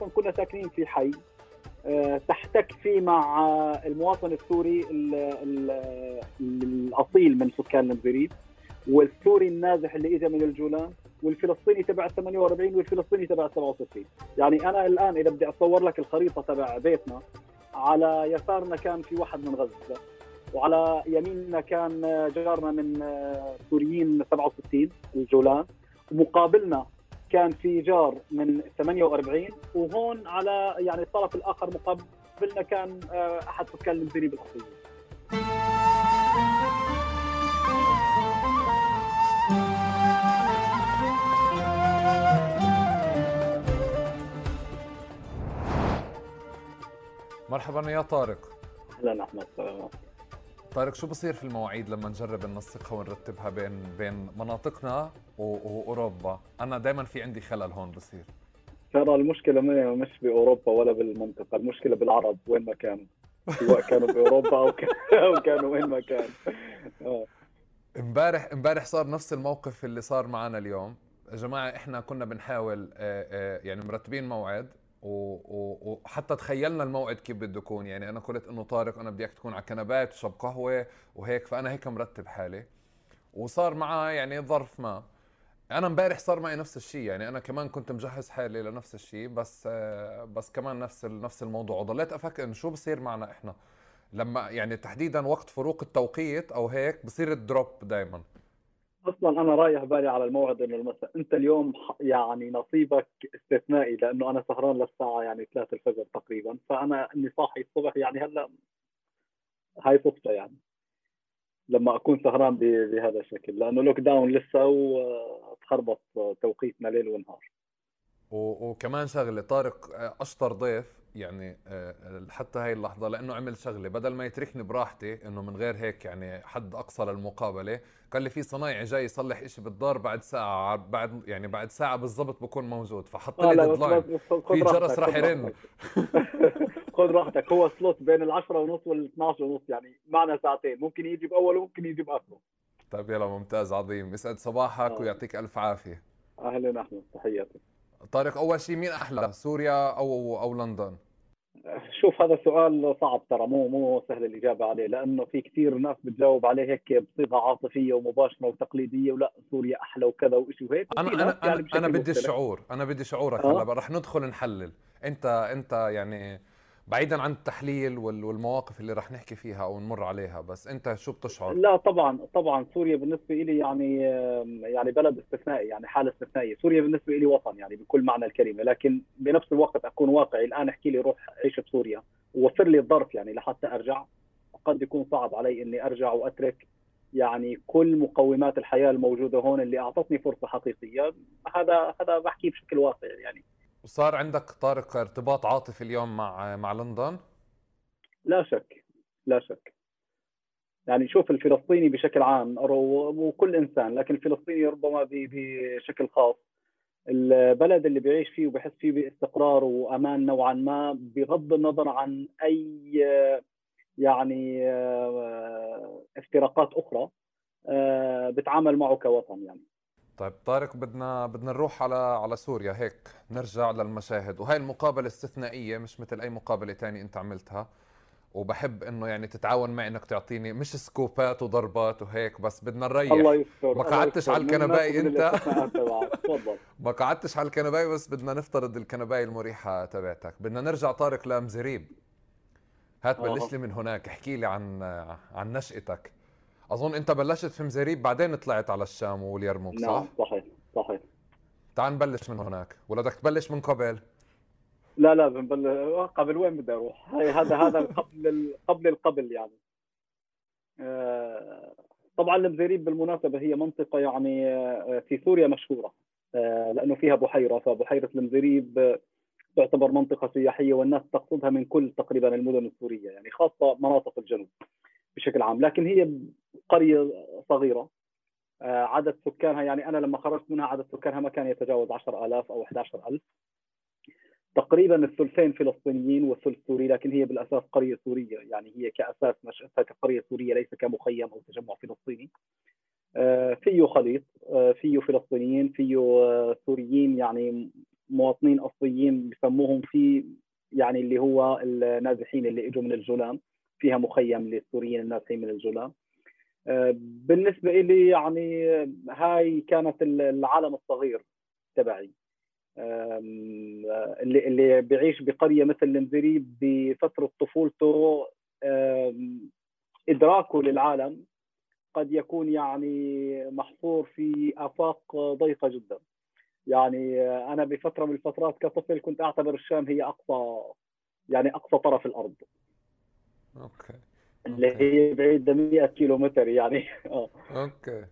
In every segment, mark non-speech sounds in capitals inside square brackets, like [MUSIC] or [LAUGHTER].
أصلا كنا ساكنين في حي آه، تحتك فيه مع المواطن السوري ال ال الأصيل من سكان المزريب والسوري النازح اللي اجى من الجولان والفلسطيني تبع 48 والفلسطيني تبع 67 يعني أنا الآن إذا بدي اصور لك الخريطة تبع بيتنا على يسارنا كان في واحد من غزة وعلى يميننا كان جارنا من سوريين 67 الجولان ومقابلنا كان في جار من 48 وهون على يعني الطرف الآخر مقابلنا كان أحد سكان المزريب الاصليين مرحبا يا طارق. أهلا أحمد. طارق شو بصير في المواعيد لما نجرب ننسقها ونرتبها بين بين مناطقنا وأوروبا؟ أنا دائما في عندي خلل هون بصير. ترى المشكلة مش بأوروبا ولا بالمنطقة المشكلة بالعرب وين ما كانوا سواء كانوا بأوروبا أو أو كانوا وين ما كانوا آه. امبارح امبارح صار نفس الموقف اللي صار معنا اليوم. يا جماعة إحنا كنا بنحاول آه، آه، يعني مرتبين موعد. وحتى تخيلنا الموعد كيف بده يكون. يعني أنا قلت إنه طارق أنا بدي اياك تكون على كنبات وشرب قهوة وهيك فأنا هيك مرتب حالي. وصار معها يعني ظرف ما. أنا امبارح صار معي نفس الشيء يعني أنا كمان كنت مجهز حالي لنفس الشيء بس بس كمان نفس نفس الموضوع. وضليت أفكر إنه شو بصير معنا إحنا؟ لما يعني تحديدا وقت فروق التوقيت أو هيك بصير الدروب دائما أصلا أنا رايح بالي على الموعد إنه المساء أنت اليوم يعني نصيبك استثنائي لأنه أنا سهران للساعة يعني 3 الفجر تقريبا فأنا اني صاحي الصبح يعني هلأ هاي صدفه يعني. لما أكون سهران بهذا الشكل لأنه lockdown لسه وتخربط توقيتنا ليل ونهار. وكمان شغلة طارق أشطر ضيف يعني آه، حتى هاي اللحظة لأنه عمل شغلة. بدل ما يتركني براحتي إنه من غير هيك يعني حد أقصى للمقابلة قال لي في صنايعي جاي يصلح إشي بالدار بعد ساعة بعد يعني بعد ساعة بالضبط بكون موجود. فحط لي deadline في جرس راح يرن. [LAUGHS] خذ راحتك. هو سلوت بين ال10 ونص وال12 ونص يعني معنا ساعتين. ممكن يجي باول وممكن يجي بآخره. طيب يلا ممتاز عظيم. يسعد صباحك آه. ويعطيك ألف عافية. أهلا احمد تحياتي. طارق أول شيء مين أحلى؟ سوريا أو أو لندن؟ شوف هذا سؤال صعب ترى مو مو سهل الإجابة عليه لأنه في كثير ناس بتجاوب عليه هيك بصيغة عاطفية ومباشرة وتقليدية ولا سوريا أحلى وكذا وشيء وهيك. أنا أنا يعني أنا, أنا بدي الشعور أنا بدي شعورك هلا آه؟ رح ندخل نحلل. انت أنت يعني بعيدا عن التحليل والمواقف اللي رح نحكي فيها أو نمر عليها بس أنت شو بتشعر؟ لا طبعا طبعا سوريا بالنسبة لي يعني يعني بلد استثنائي يعني حالة استثنائية. سوريا بالنسبة لي وطن يعني بكل معنى الكلمة لكن بنفس الوقت أكون واقعي الآن احكي لي روح عيش بسوريا ووفر لي الظرف يعني لحتى أرجع. قد يكون صعب علي إني أرجع وأترك يعني كل مقومات الحياة الموجودة هون اللي أعطتني فرصة حقيقية. هذا هذا بحكي بشكل واقعي يعني. وصار عندك طارق ارتباط عاطفي اليوم مع مع لندن؟ لا شك لا شك. يعني شوف الفلسطيني بشكل عام وكل إنسان لكن الفلسطيني ربما بشكل خاص. البلد اللي بيعيش فيه وبحس فيه باستقرار وأمان نوعا ما بغض النظر عن أي يعني افتراقات أخرى بتعامل معه كوطن يعني. طيب طارق بدنا بدنا نروح على على سوريا. هيك نرجع للمشاهد. وهي المقابلة استثنائية مش مثل أي مقابلة تانية أنت عملتها. وبحب إنه يعني تتعاون معي إنك تعطيني مش سكوبات وضربات وهيك بس بدنا نريح. الله يستر ما قعدتش على الكنباي أنت؟ [LAUGHS] ما قعدتش على الكنباي بس بدنا نفترض الكنباي المريحة تبعتك. بدنا نرجع طارق لمزريب هات بلش لي من هناك احكي لي عن عن نشأتك. أظن أنت بلشت في مزاريب بعدين طلعت على الشام واليرموك صح؟ نعم صحيح صحيح تعال نبلش من هناك ولا بدك تبلش من قبل؟ لا لا بنبلش قبل وين بدي أروح؟ هي هذا هذا [LAUGHS] قبل قبل القبل يعني آه، طبعا المزاريب بالمناسبة هي منطقة يعني آه، في سوريا مشهورة آه، لأنه فيها بحيرة فبحيرة المزاريب تعتبر منطقة سياحية والناس تقصدها من كل تقريبا المدن السورية يعني خاصة مناطق الجنوب بشكل عام. لكن هي قرية صغيرة آه، عدد سكانها يعني أنا لما خرجت منها عدد سكانها ما كان يتجاوز 10000 أو 11000 تقريبا الثلثين فلسطينيين والثلث سوري لكن هي بالأساس قرية سورية يعني هي كأساس نشاتها كقرية سورية ليس كمخيم أو تجمع فلسطيني. آه، فيه خليط آه، فيه فلسطينيين فيه سوريين يعني مواطنين أصليين بسموهم في يعني اللي هو النازحين اللي إجوا من الجولان. فيها مخيم للسوريين النازحين من الجولان آه، بالنسبة لي يعني هاي كانت العالم الصغير تبعي. اللي اللي بيعيش بقرية مثل المزريب بفترة طفولته إدراكه للعالم قد يكون يعني محصور في آفاق ضيقة جدا. يعني أنا بفترة من الفترات كطفل كنت أعتبر الشام هي أقصى يعني أقصى طرف الأرض. okay. اللي هي بعيدة 100 كيلو متر يعني. [LAUGHS] آه. okay.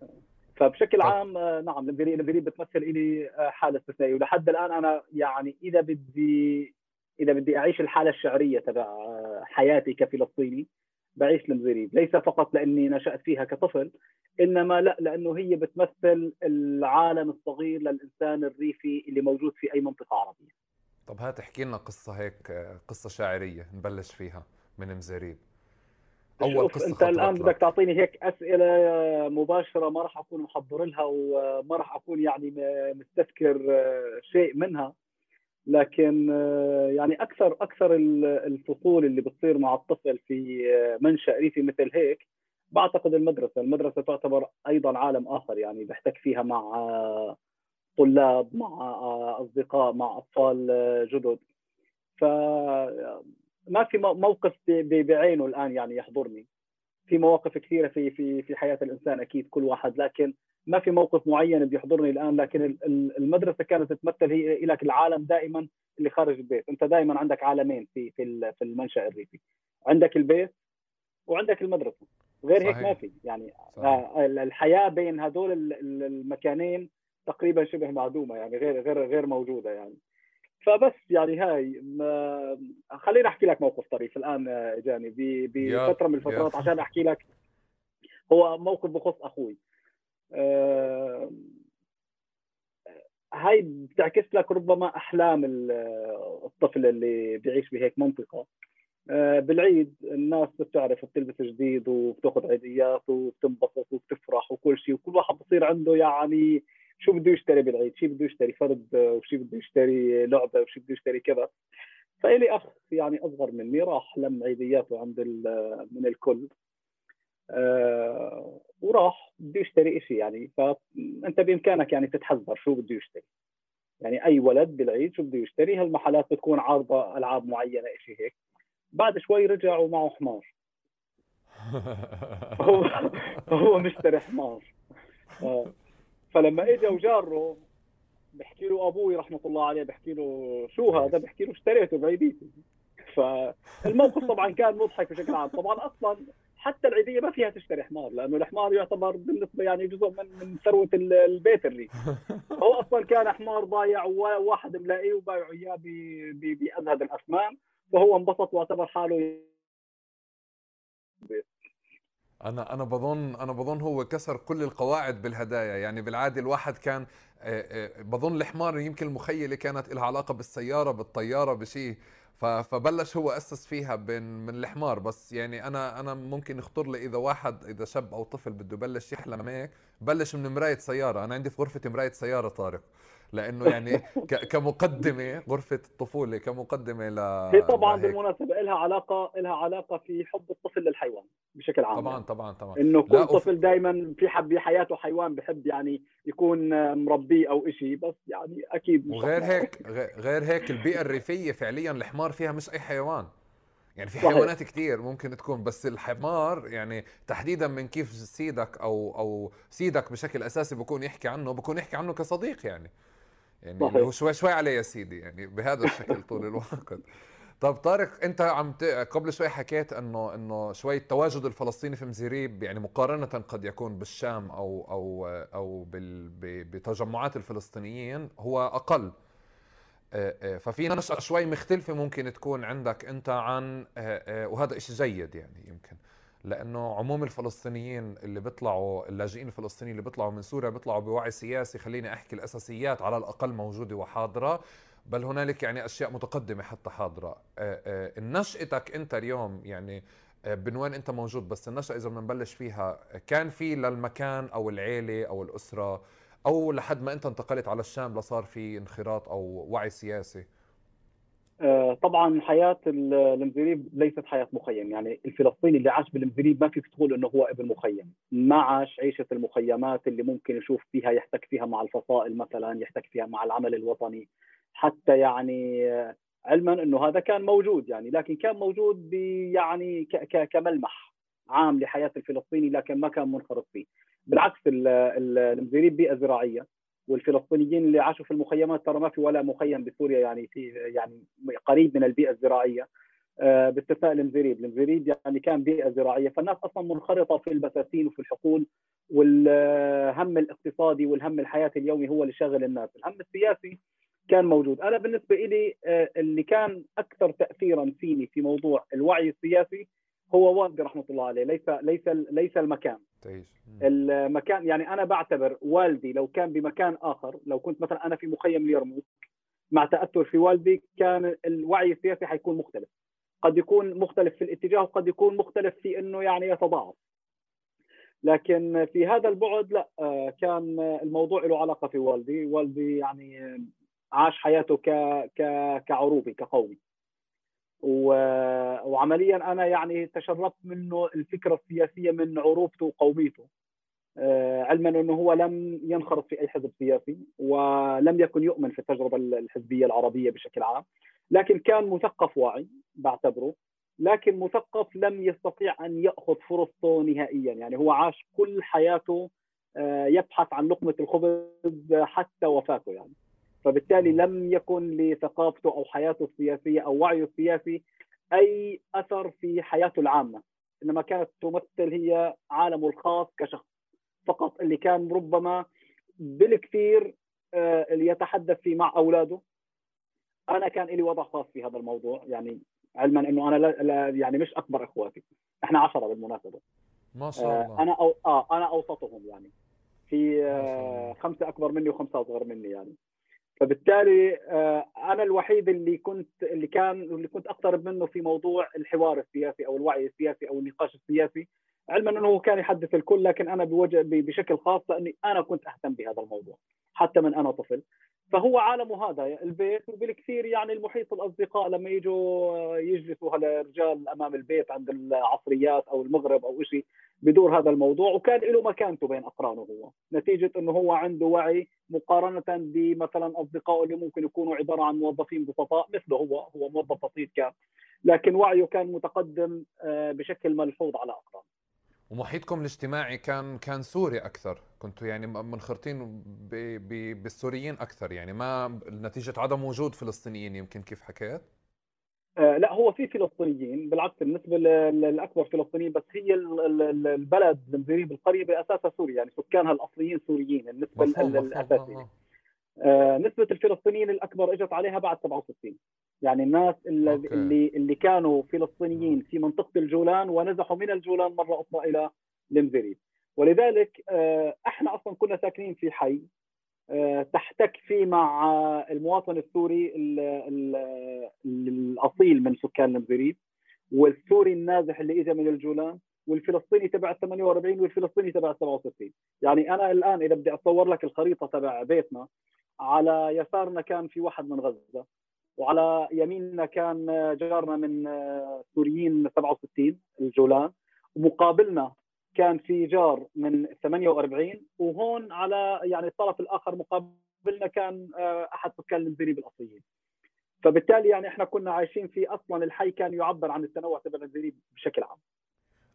فبشكل عام آه، نعم المزيريب بتمثل لي آه، حالة استثنائيه ولحد الآن أنا يعني إذا بدي إذا بدي أعيش الحالة الشعرية تبع آه، حياتي كفلسطيني بعيش المزيريب ليس فقط لأني نشأت فيها كطفل إنما لا لأنه هي بتمثل العالم الصغير للإنسان الريفي اللي موجود في أي منطقة عربية. طب هات احكي لنا قصة هيك قصة شاعرية نبلش فيها. من مزريب أول قصة أنت الآن بدك تعطيني هيك أسئلة مباشرة ما راح أكون محضر لها وما راح أكون يعني مستذكر شيء منها. لكن يعني أكثر أكثر الفصول اللي بتصير مع الطفل في منشأ ريفي مثل هيك بعتقد المدرسة، المدرسة تعتبر أيضا عالم آخر يعني بحتك فيها مع طلاب مع أصدقاء مع أطفال جدد. ف ما في موقف بعينه الآن يعني يحضرني. في مواقف كثيرة في في في حياة الإنسان أكيد كل واحد لكن ما في موقف معين بيحضرني الآن لكن المدرسة كانت تمثل هي لك العالم دائما اللي خارج البيت. أنت دائما عندك عالمين في في في المنشأ الريفي. عندك البيت وعندك المدرسة. غير صحيح. هيك ما في. يعني صحيح. آه، الحياة بين هدول المكانين تقريبا شبه معدومة يعني غير غير غير موجودة يعني. فبس يعني هاي ما خليني أحكي لك موقف طريف. الآن إجاني بفترة من الفترات عشان أحكي لك هو موقف بخص أخوي. أه... هاي بتعكس لك ربما أحلام الطفل اللي بيعيش بهيك منطقة. أه بالعيد الناس بتعرف بتلبس جديد وبتاخذ عيديات وبتنبسط وبتفرح وكل شيء وكل واحد بصير عنده يعني شو بده يشتري بالعيد؟ شي بده يشتري فرد وشي بده يشتري لعبة وشي بده يشتري كذا. فإلي أخ يعني أصغر مني راح لم عيدياته عند من الكل آه وراح بده يشتري شيء يعني. فأنت بإمكانك يعني تتحذر شو بده يشتري. يعني أي ولد بالعيد شو بده يشتري؟ هالمحلات بتكون عارضة ألعاب معينة شيء هيك. بعد شوي رجع ومعه حمار. [LAUGHS] هو هو مشتري حمار. آه. فلما اجى وجاره بحكي له أبوي رحمة الله عليه بحكي له شو هذا؟ بحكي له اشتريته بعيديتي. فالموقف طبعا كان مضحك بشكل عام. طبعا أصلا حتى العيدية ما فيها تشتري حمار لأنه الحمار يعتبر بالنسبة يعني جزء من من ثروة البيت الريف [LAUGHS] هو أصلا كان حمار ضايع وواحد ملاقيه وبايعه اياه بازهد الاثمان فهو انبسط واعتبر حاله أنا أنا بظن أنا بظن هو كسر كل القواعد بالهدايا. يعني بالعادة الواحد كان بظن الحمار يمكن المخيلة كانت لها علاقة بالسيارة بالطيارة بشيء فبلش هو أسس فيها بين من الحمار. بس يعني أنا أنا ممكن يخطر لي إذا واحد إذا شاب أو طفل بده يبلش يحلم هيك بلش من مراية سيارة. أنا عندي في غرفتي مراية سيارة طارق. لأنه [LAUGHS] يعني كمقدمة غرفة الطفولة كمقدمة ل هي طبعا لهيك. بالمناسبة لها علاقة لها علاقة في حب الطفل للحيوان بشكل عام. طبعا طبعا طبعا. إنه كل طفل أف... دائما في حب بحياته حيوان بحب يعني يكون مربيه أو شيء بس يعني أكيد وغير هيك غير هيك البيئة الريفية فعليا الحمار فيها مش أي حيوان. يعني في حيوانات كثير ممكن تكون بس الحمار يعني تحديدا من كيف سيدك أو أو سيدك بشكل أساسي بكون يحكي عنه بكون يحكي عنه كصديق يعني. يعني صحيح. هو شوي شوي عليه يا سيدي يعني بهذا الشكل طول [LAUGHS] الوقت. طب طارق أنت عم ت... قبل شوي حكيت انه إنه شوي التواجد الفلسطيني في مزيريب يعني مقارنة قد يكون بالشام أو أو أو بال... بتجمعات الفلسطينيين هو أقل. ففي نشأة شوي مختلفة ممكن تكون عندك أنت عن وهذا شيء جيد يعني يمكن. لأنه عموم الفلسطينيين اللي بيطلعوا اللاجئين الفلسطينيين اللي بيطلعوا من سوريا بيطلعوا بوعي سياسي خليني أحكي الأساسيات على الأقل موجودة وحاضرة بل هنالك يعني أشياء متقدمة حتى حاضرة. نشأتك أنت اليوم يعني من وين أنت موجود؟ بس النشأة إذا بدنا نبلش فيها كان في للمكان أو العيلة أو الأسرة أو لحد ما أنت انتقلت على الشام لصار في انخراط أو وعي سياسي؟ آه، طبعا حياة المزريب ليست حياة مخيم. يعني الفلسطيني اللي عاش بالمزريب ما فيك تقول إنه هو ابن مخيم. ما عاش عيشة المخيمات اللي ممكن يشوف فيها يحتك فيها مع الفصائل مثلا يحتك فيها مع العمل الوطني. حتى يعني آه، علما إنه هذا كان موجود يعني لكن كان موجود يعني كملمح عام لحياة الفلسطيني لكن ما كان منخرط فيه. بالعكس المزريب بيئة زراعية. والفلسطينيين اللي عاشوا في المخيمات ترى ما في ولا مخيم بسوريا يعني في يعني قريب من البيئة الزراعية. آه، باستثناء المزريب، المزريب يعني كان بيئة زراعية. فالناس أصلا منخرطة في البساتين وفي الحقول والهم الاقتصادي والهم الحياة اليومي هو اللي شاغل الناس، الهم السياسي كان موجود، أنا بالنسبة لي آه، اللي كان أكثر تاثيرا فيني في موضوع الوعي السياسي هو والدي رحمة الله عليه ليس ليس ليس المكان. تعيش المكان يعني أنا بعتبر والدي لو كان بمكان آخر لو كنت مثلا أنا في مخيم اليرموك مع تأثر في والدي كان الوعي السياسي حيكون مختلف. قد يكون مختلف في الاتجاه وقد يكون مختلف في إنه يعني يتضاعف. لكن في هذا البعد لا آه، كان الموضوع له علاقة في والدي. والدي يعني عاش حياته ك... ك... كعروبي كقومي. و... وعمليا أنا يعني تشربت منه الفكرة السياسية من عروبته وقوميته. آه، علما إنه هو لم ينخرط في أي حزب سياسي ولم يكن يؤمن في التجربة الحزبية العربية بشكل عام. لكن كان مثقف واعي بعتبره. لكن مثقف لم يستطيع أن يأخذ فرصته نهائيا. يعني هو عاش كل حياته آه، يبحث عن لقمة الخبز حتى وفاته يعني. فبالتالي لم يكن لثقافته أو حياته السياسية أو وعيه السياسي أي أثر في حياته العامة إنما كانت تمثل هي عالمه الخاص كشخص فقط اللي كان ربما بالكثير آه، اللي يتحدث فيه مع أولاده. أنا كان لي وضع خاص في هذا الموضوع يعني علما إنه أنا لا يعني مش أكبر إخواتي إحنا عشرة بالمناسبة. ما شاء آه، الله. أنا أو آه أنا أوسطهم يعني. في آه خمسة أكبر مني وخمسة أصغر مني يعني. فبالتالي آه، أنا الوحيد اللي كنت اللي كان اللي كنت أقترب منه في موضوع الحوار السياسي أو الوعي السياسي أو النقاش السياسي علما أنه هو كان يحدث الكل لكن أنا بوجه بشكل خاص لأني أنا كنت أهتم بهذا الموضوع حتى من أنا طفل. فهو عالمه هذا البيت وبالكثير يعني المحيط الأصدقاء لما يجوا يجلسوا هالرجال أمام البيت عند العصريات أو المغرب أو شيء بدور هذا الموضوع وكان له مكانته بين أقرانه هو. نتيجة إنه هو عنده وعي مقارنة بمثلا أصدقائه اللي ممكن يكونوا عبارة عن موظفين بسطاء مثله هو هو موظف بسيط كان. لكن وعيه كان متقدم آه، بشكل ملحوظ على أقرانه. ومحيطكم الاجتماعي كان كان سوري أكثر. كنتوا يعني منخرطين بالسوريين أكثر. يعني ما نتيجة عدم وجود فلسطينيين يمكن كيف حكيت؟ لا هو في فلسطينيين بالعكس بالنسبة للاكبر فلسطينيين بس هي البلد المزريب القريه بأساسها سوريا يعني سكانها الأصليين سوريين النسبة الأساسية آه. آه نسبة الفلسطينيين الأكبر إجت عليها بعد 67 يعني الناس اللي أوكي. اللي اللي كانوا فلسطينيين في منطقة الجولان ونزحوا من الجولان مرة أخرى إلى المزريب ولذلك آه إحنا أصلا كنا ساكنين في حي تحتك فيه مع المواطن السوري الأصيل من سكان المزريب والسوري النازح اللي اجى من الجولان والفلسطيني تبع ال 48 والفلسطيني تبع ال 67 يعني أنا الآن إذا بدي أصور لك الخريطة تبع بيتنا على يسارنا كان في واحد من غزة وعلى يميننا كان جارنا من سوريين 67 الجولان ومقابلنا كان في جار من 48 وهون على يعني الطرف الآخر مقابلنا كان آه، أحد سكان المنزلين الأصليين. فبالتالي يعني إحنا كنا عايشين في أصلا الحي كان يعبر عن التنوع تبع المنزلين بشكل عام.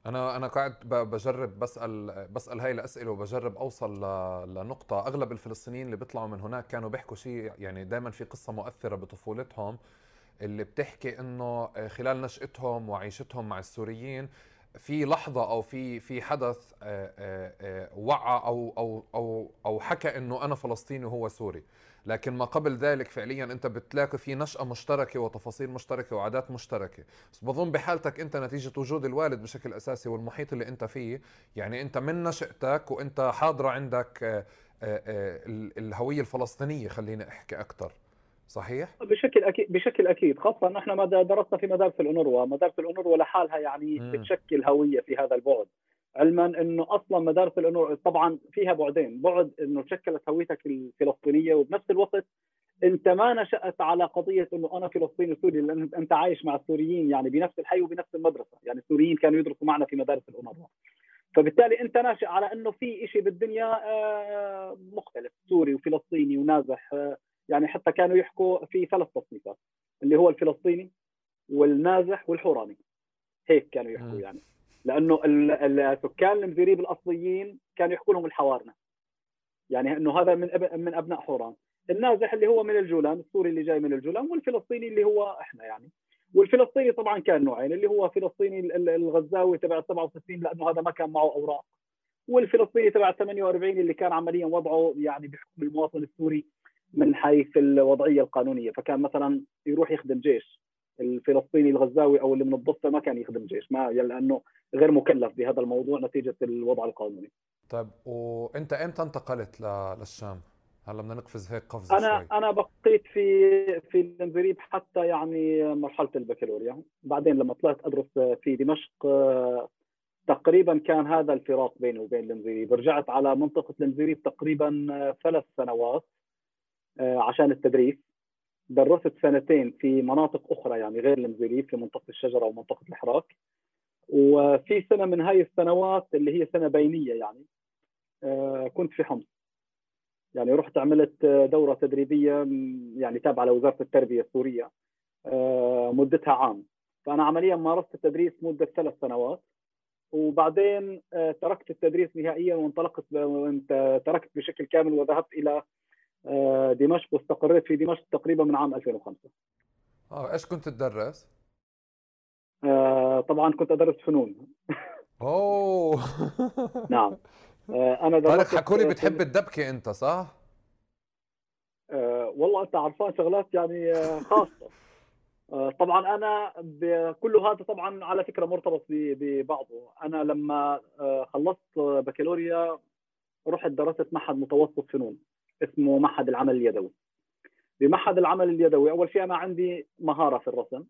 أنا أنا قاعد بجرب بسأل بسأل هاي الأسئلة وبجرب أوصل لنقطة. أغلب الفلسطينيين اللي بيطلعوا من هناك كانوا بيحكوا شيء يعني دائما في قصة مؤثرة بطفولتهم اللي بتحكي إنه خلال نشأتهم وعيشتهم مع السوريين في لحظة أو في في حدث آه، آه، وعى أو أو أو أو حكى إنه أنا فلسطيني وهو سوري. لكن ما قبل ذلك فعليا أنت بتلاقي في نشأة مشتركة وتفاصيل مشتركة وعادات مشتركة. بس بظن بحالتك أنت نتيجة وجود الوالد بشكل أساسي والمحيط اللي أنت فيه يعني أنت من نشأتك وأنت حاضرة عندك آه، آه، آه، الهوية الفلسطينية خليني أحكي أكثر صحيح؟ بشكل أكيد بشكل أكيد خاصة انه إحنا درسنا في مدارس الانوروا، مدارس الانوروا لحالها يعني م. بتشكل هوية في هذا البعد. علما إنه أصلا مدارس الانور طبعا فيها بعدين بعد إنه شكلت هويتك الفلسطينية وبنفس الوقت أنت ما نشأت على قضية إنه أنا فلسطيني سوري لأن أنت عايش مع السوريين يعني بنفس الحي وبنفس المدرسة يعني السوريين كانوا يدرسوا معنا في مدارس الأونروا فبالتالي أنت ناشئ على إنه في شيء بالدنيا آه، مختلف سوري وفلسطيني ونازح آه، يعني حتى كانوا يحكوا في ثلاث تصنيفات اللي هو الفلسطيني والنازح والحوراني. هيك كانوا يحكوا يعني. لأنه السكان المزيريب الأصليين كانوا يحكوا لهم الحوارنة. يعني إنه هذا من من أبناء حوران. النازح اللي هو من الجولان السوري اللي جاي من الجولان والفلسطيني اللي هو إحنا يعني. والفلسطيني طبعا كان نوعين اللي هو فلسطيني الغزاوي تبع 67 لأنه هذا ما كان معه أوراق. والفلسطيني تبع 48 اللي كان عمليا وضعه يعني بحكم المواطن السوري من حيث الوضعية القانونية فكان مثلا يروح يخدم جيش الفلسطيني الغزاوي أو اللي من الضفة ما كان يخدم جيش ما لأنه غير مكلف بهذا الموضوع نتيجة الوضع القانوني. طيب وأنت إمتى انتقلت للشام؟ هلا بدنا نقفز هيك قفزة أنا شوي. أنا بقيت في في المنزريب حتى يعني مرحلة البكالوريا بعدين لما طلعت أدرس في دمشق تقريبا كان هذا الفراق بيني وبين المنزريب رجعت على منطقة المنزريب تقريبا ثلاث سنوات عشان التدريس. درست سنتين في مناطق أخرى يعني غير المنزريب في منطقة الشجرة ومنطقة الحراك. وفي سنة من هاي السنوات اللي هي سنة بينية يعني كنت في حمص. يعني رحت عملت دورة تدريبية يعني تابعة لوزارة التربية السورية آه، مدتها عام. فأنا عمليا مارست التدريس مدة ثلاث سنوات. وبعدين آه، تركت التدريس نهائيا وانطلقت تركت بشكل كامل وذهبت إلى آه، دمشق واستقريت في دمشق تقريبا من عام 2005 آه إيش كنت تدرس؟ طبعا كنت أدرس فنون. أوه. [LAUGHS] نعم. آه، أنا طارق حكوا لي بتحب الدبكة أنت صح؟ أه والله أنت عرفان شغلات يعني آه، خاصة. طبعا أنا كل هذا طبعا على فكرة مرتبط ببعضه. أنا لما آه، خلصت بكالوريا رحت درست معهد متوسط فنون. اسمه معهد العمل اليدوي. بمعهد العمل اليدوي أول شيء أنا عندي مهارة في الرسم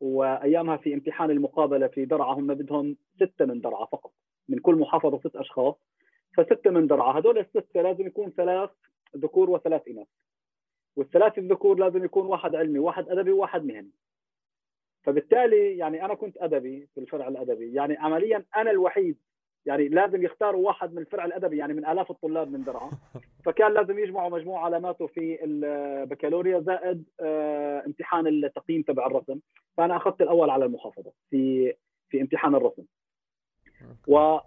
وأيامها في امتحان المقابلة في درعا هم بدهم ستة من درعا فقط من كل محافظة ست أشخاص. فستة من درعا هذول السته لازم يكون ثلاث ذكور وثلاث إناث. والثلاث الذكور لازم يكون واحد علمي واحد أدبي وواحد مهني. فبالتالي يعني أنا كنت أدبي في الفرع الأدبي يعني عمليا أنا الوحيد يعني لازم يختاروا واحد من الفرع الأدبي يعني من آلاف الطلاب من درعا. [LAUGHS] فكان لازم يجمعوا مجموع علاماته في البكالوريا زائد آه، امتحان التقييم تبع الرسم. فأنا أخذت الأول على المحافظة في في امتحان الرسم.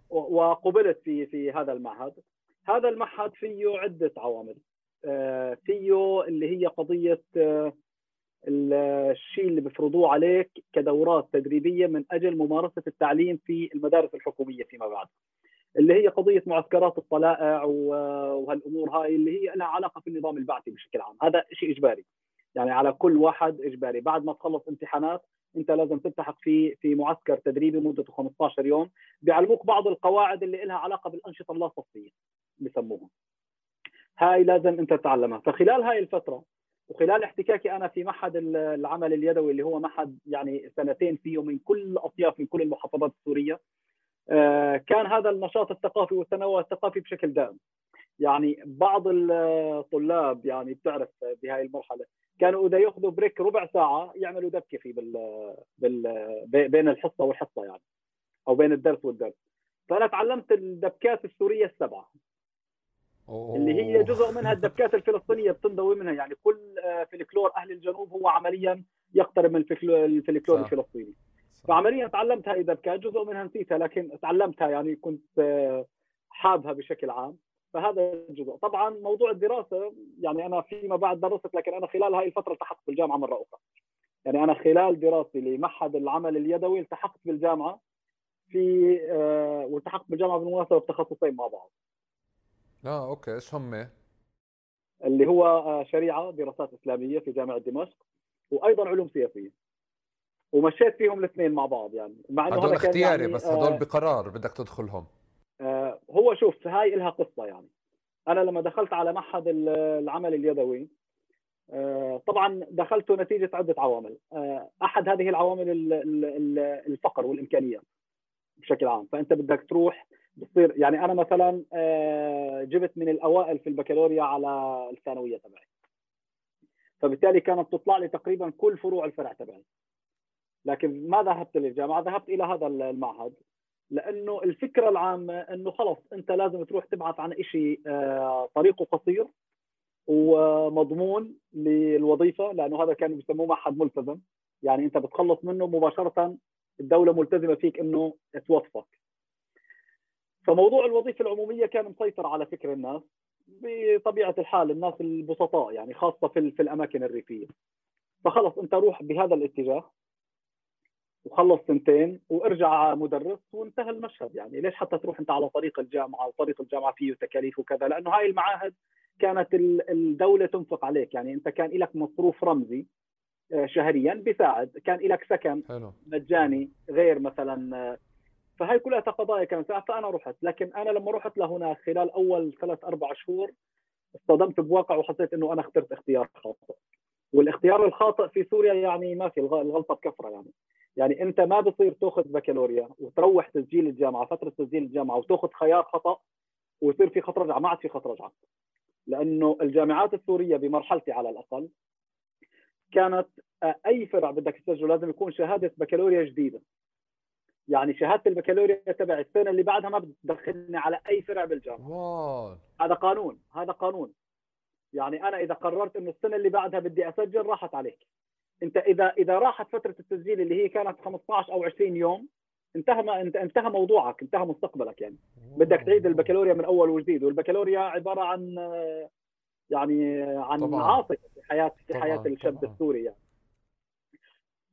وقبلت في في هذا المعهد. هذا المعهد فيه عدة عوامل. آه، فيه اللي هي قضية آه، الشيء اللي بيفرضوه عليك كدورات تدريبية من أجل ممارسة التعليم في المدارس الحكومية فيما بعد. اللي هي قضية معسكرات الطلائع وهالأمور هاي اللي هي لها علاقة في النظام البعثي بشكل عام. هذا شيء إجباري. يعني على كل واحد إجباري. بعد ما تخلص امتحانات أنت لازم تلتحق في في معسكر تدريبي مدته 15 يوم. بيعلموك بعض القواعد اللي لها علاقة بالأنشطة اللا صفيه بسموها هاي لازم أنت تتعلمها. فخلال هاي الفترة وخلال احتكاكي أنا في معهد العمل اليدوي اللي هو معهد يعني سنتين فيه من كل الأطياف من كل المحافظات السورية آه، كان هذا النشاط الثقافي والتنوع الثقافي بشكل دائم. يعني بعض الطلاب يعني بتعرف بهاي المرحلة كانوا إذا يأخذوا بريك ربع ساعة يعملوا دبكة في بال, بال... بين الحصة والحصة يعني أو بين الدرس والدرس. فأنا تعلمت الدبكات السورية السبعة. أوه. اللي هي جزء منها الدبكات الفلسطينية بتنضوي منها. يعني كل آه، فلكلور أهل الجنوب هو عمليا يقترب من الفلكلور الفلسطيني. فعمليا تعلمت هاي الدبكات جزء منها نسيتها لكن تعلمتها يعني كنت آه، حابها بشكل عام. فهذا الجزء. طبعا موضوع الدراسة يعني أنا فيما بعد درست لكن أنا خلال هاي الفترة التحقت بالجامعة مرة أخرى. يعني أنا خلال دراستي لمعهد العمل اليدوي التحقت بالجامعة في آه والتحقت بالجامعة بالمناسبة بتخصصين مع بعض. آه okay إيش هم؟ اللي هو آه شريعة دراسات إسلامية في جامعة دمشق وأيضا علوم سياسية. ومشيت فيهم الاثنين مع بعض يعني مع إنه هدول اختياري يعني بس هدول آه بقرار بدك تدخلهم. آه، هو شوف هاي لها قصة يعني. أنا لما دخلت على معهد العمل اليدوي آه، طبعا دخلت نتيجة عدة عوامل. آه، أحد هذه العوامل الفقر والإمكانيات. بشكل عام. فأنت بدك تروح بتصير يعني أنا مثلا آه، جبت من الأوائل في البكالوريا على الثانوية تبعي. فبالتالي كانت تطلع لي تقريبا كل فروع الفرع تبعي. لكن ما ذهبت للجامعة ذهبت إلى هذا المعهد لأنه الفكرة العامة إنه خلص أنت لازم تروح تبحث عن شيء آه، طريقه قصير ومضمون للوظيفة لأنه هذا كان بيسموه معهد ملتزم. يعني أنت بتخلص منه مباشرة الدولة ملتزمة فيك إنه توظفك فموضوع الوظيفة العمومية كان مسيطر على فكر الناس بطبيعة الحال الناس البسطاء يعني خاصة في, في الأماكن الريفية. فخلص أنت روح بهذا الاتجاه وخلص سنتين وارجع مدرس وانتهى المشهد يعني. ليش حتى تروح أنت على طريق الجامعة وطريق الجامعة فيه تكاليف وكذا؟ لأنه هاي المعاهد كانت الدولة تنفق عليك يعني. أنت كان لك مصروف رمزي شهريا بيساعد كان لك سكن حلو. مجاني غير مثلا آه، فهي كلها قضايا كانت فأنا رحت. لكن أنا لما رحت لهناك خلال أول ثلاث أربع شهور اصطدمت بواقع وحسيت إنه أنا اخترت اختيار خاطئ. والاختيار الخاطئ في سوريا يعني ما في الغلطة بكفرة يعني. يعني أنت ما بصير تأخذ بكالوريا وتروح تسجيل الجامعة فترة تسجيل الجامعة وتأخذ خيار خطأ ويصير في خط رجعه ما عاد في خط رجعه لأنه الجامعات السورية بمرحلتي على الأقل كانت أي فرع بدك تسجله لازم يكون شهادة بكالوريا جديدة. يعني شهادة البكالوريا تبع السنة اللي بعدها ما بتدخلني على أي فرع بالجامعة. واو. هذا قانون هذا قانون. يعني أنا إذا قررت إنه السنة اللي بعدها بدي أسجل راحت عليك. أنت إذا إذا راحت فترة التسجيل اللي هي كانت 15 أو 20 يوم انتهى ما انت انتهى موضوعك انتهى مستقبلك يعني. بدك تعيد البكالوريا من أول وجديد والبكالوريا عبارة عن يعني عن عاصفه في حياه في حياة الشاب السوري يعني.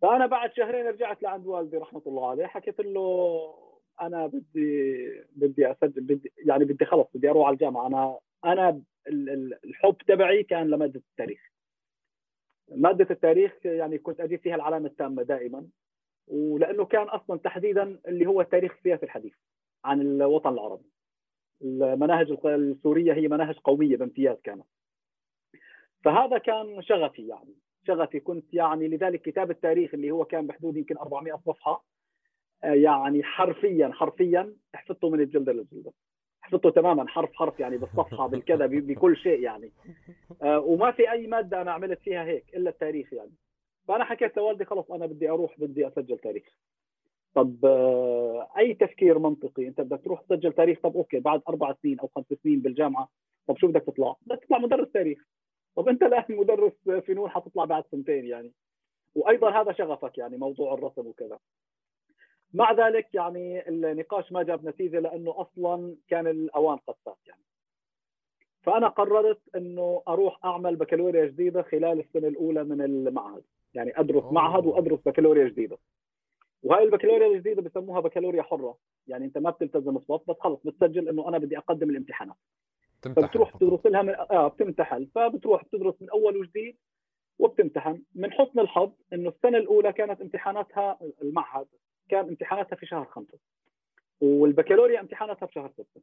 فأنا بعد شهرين رجعت لعند والدي رحمة الله عليه. حكيت له أنا بدي بدي اسجل بدي يعني بدي خلص بدي أروح على الجامعة. أنا أنا الحب تبعي كان لمادة التاريخ. مادة التاريخ يعني كنت أجيب فيها العلامة التامة دائما ولأنه كان أصلا تحديدا اللي هو التاريخ السياسي الحديث عن الوطن العربي. المناهج السورية هي مناهج قومية بامتياز كانت. فهذا كان شغفي يعني. شغفي كنت يعني لذلك كتاب التاريخ اللي هو كان بحدود يمكن 400 صفحة آه، يعني حرفيا حرفيا حفظته من الجلدة للجلدة. حفظته تماما حرف حرف يعني بالصفحة [LAUGHS] بالكذا بكل شيء يعني. آه، وما في أي مادة أنا عملت فيها هيك إلا التاريخ يعني. فأنا حكيت لوالدي خلص أنا بدي أروح بدي أسجل تاريخ. طب آه، أي تفكير منطقي؟ أنت بدك تروح تسجل تاريخ؟ طب أوكي بعد أربع سنين أو خمس سنين بالجامعة طب شو بدك تطلع؟ بدك تطلع مدرس تاريخ. طب أنت الآن مدرس فنون حتطلع بعد سنتين يعني. وأيضا هذا شغفك يعني موضوع الرسم وكذا. مع ذلك يعني النقاش ما جاب نتيجة لأنه أصلا كان الأوان قد فات يعني. فأنا قررت أنه أروح أعمل بكالوريا جديدة خلال السنة الأولى من المعهد. يعني أدرس أوه. معهد وأدرس بكالوريا جديدة. وهاي البكالوريا الجديدة بسموها بكالوريا حرة. يعني أنت ما بتلتزم الصف بس خلص بتسجل إنه أنا بدي أقدم الامتحانات. تمتحن فبتروح تدرس لها من آه بتمتحن. فبتروح تدرس من أول وجديد وبتمتحن. من حسن الحظ إنه السنة الأولى كانت امتحاناتها المعهد كان امتحاناتها في شهر خمسة. والبكالوريا امتحاناتها في شهر ستة.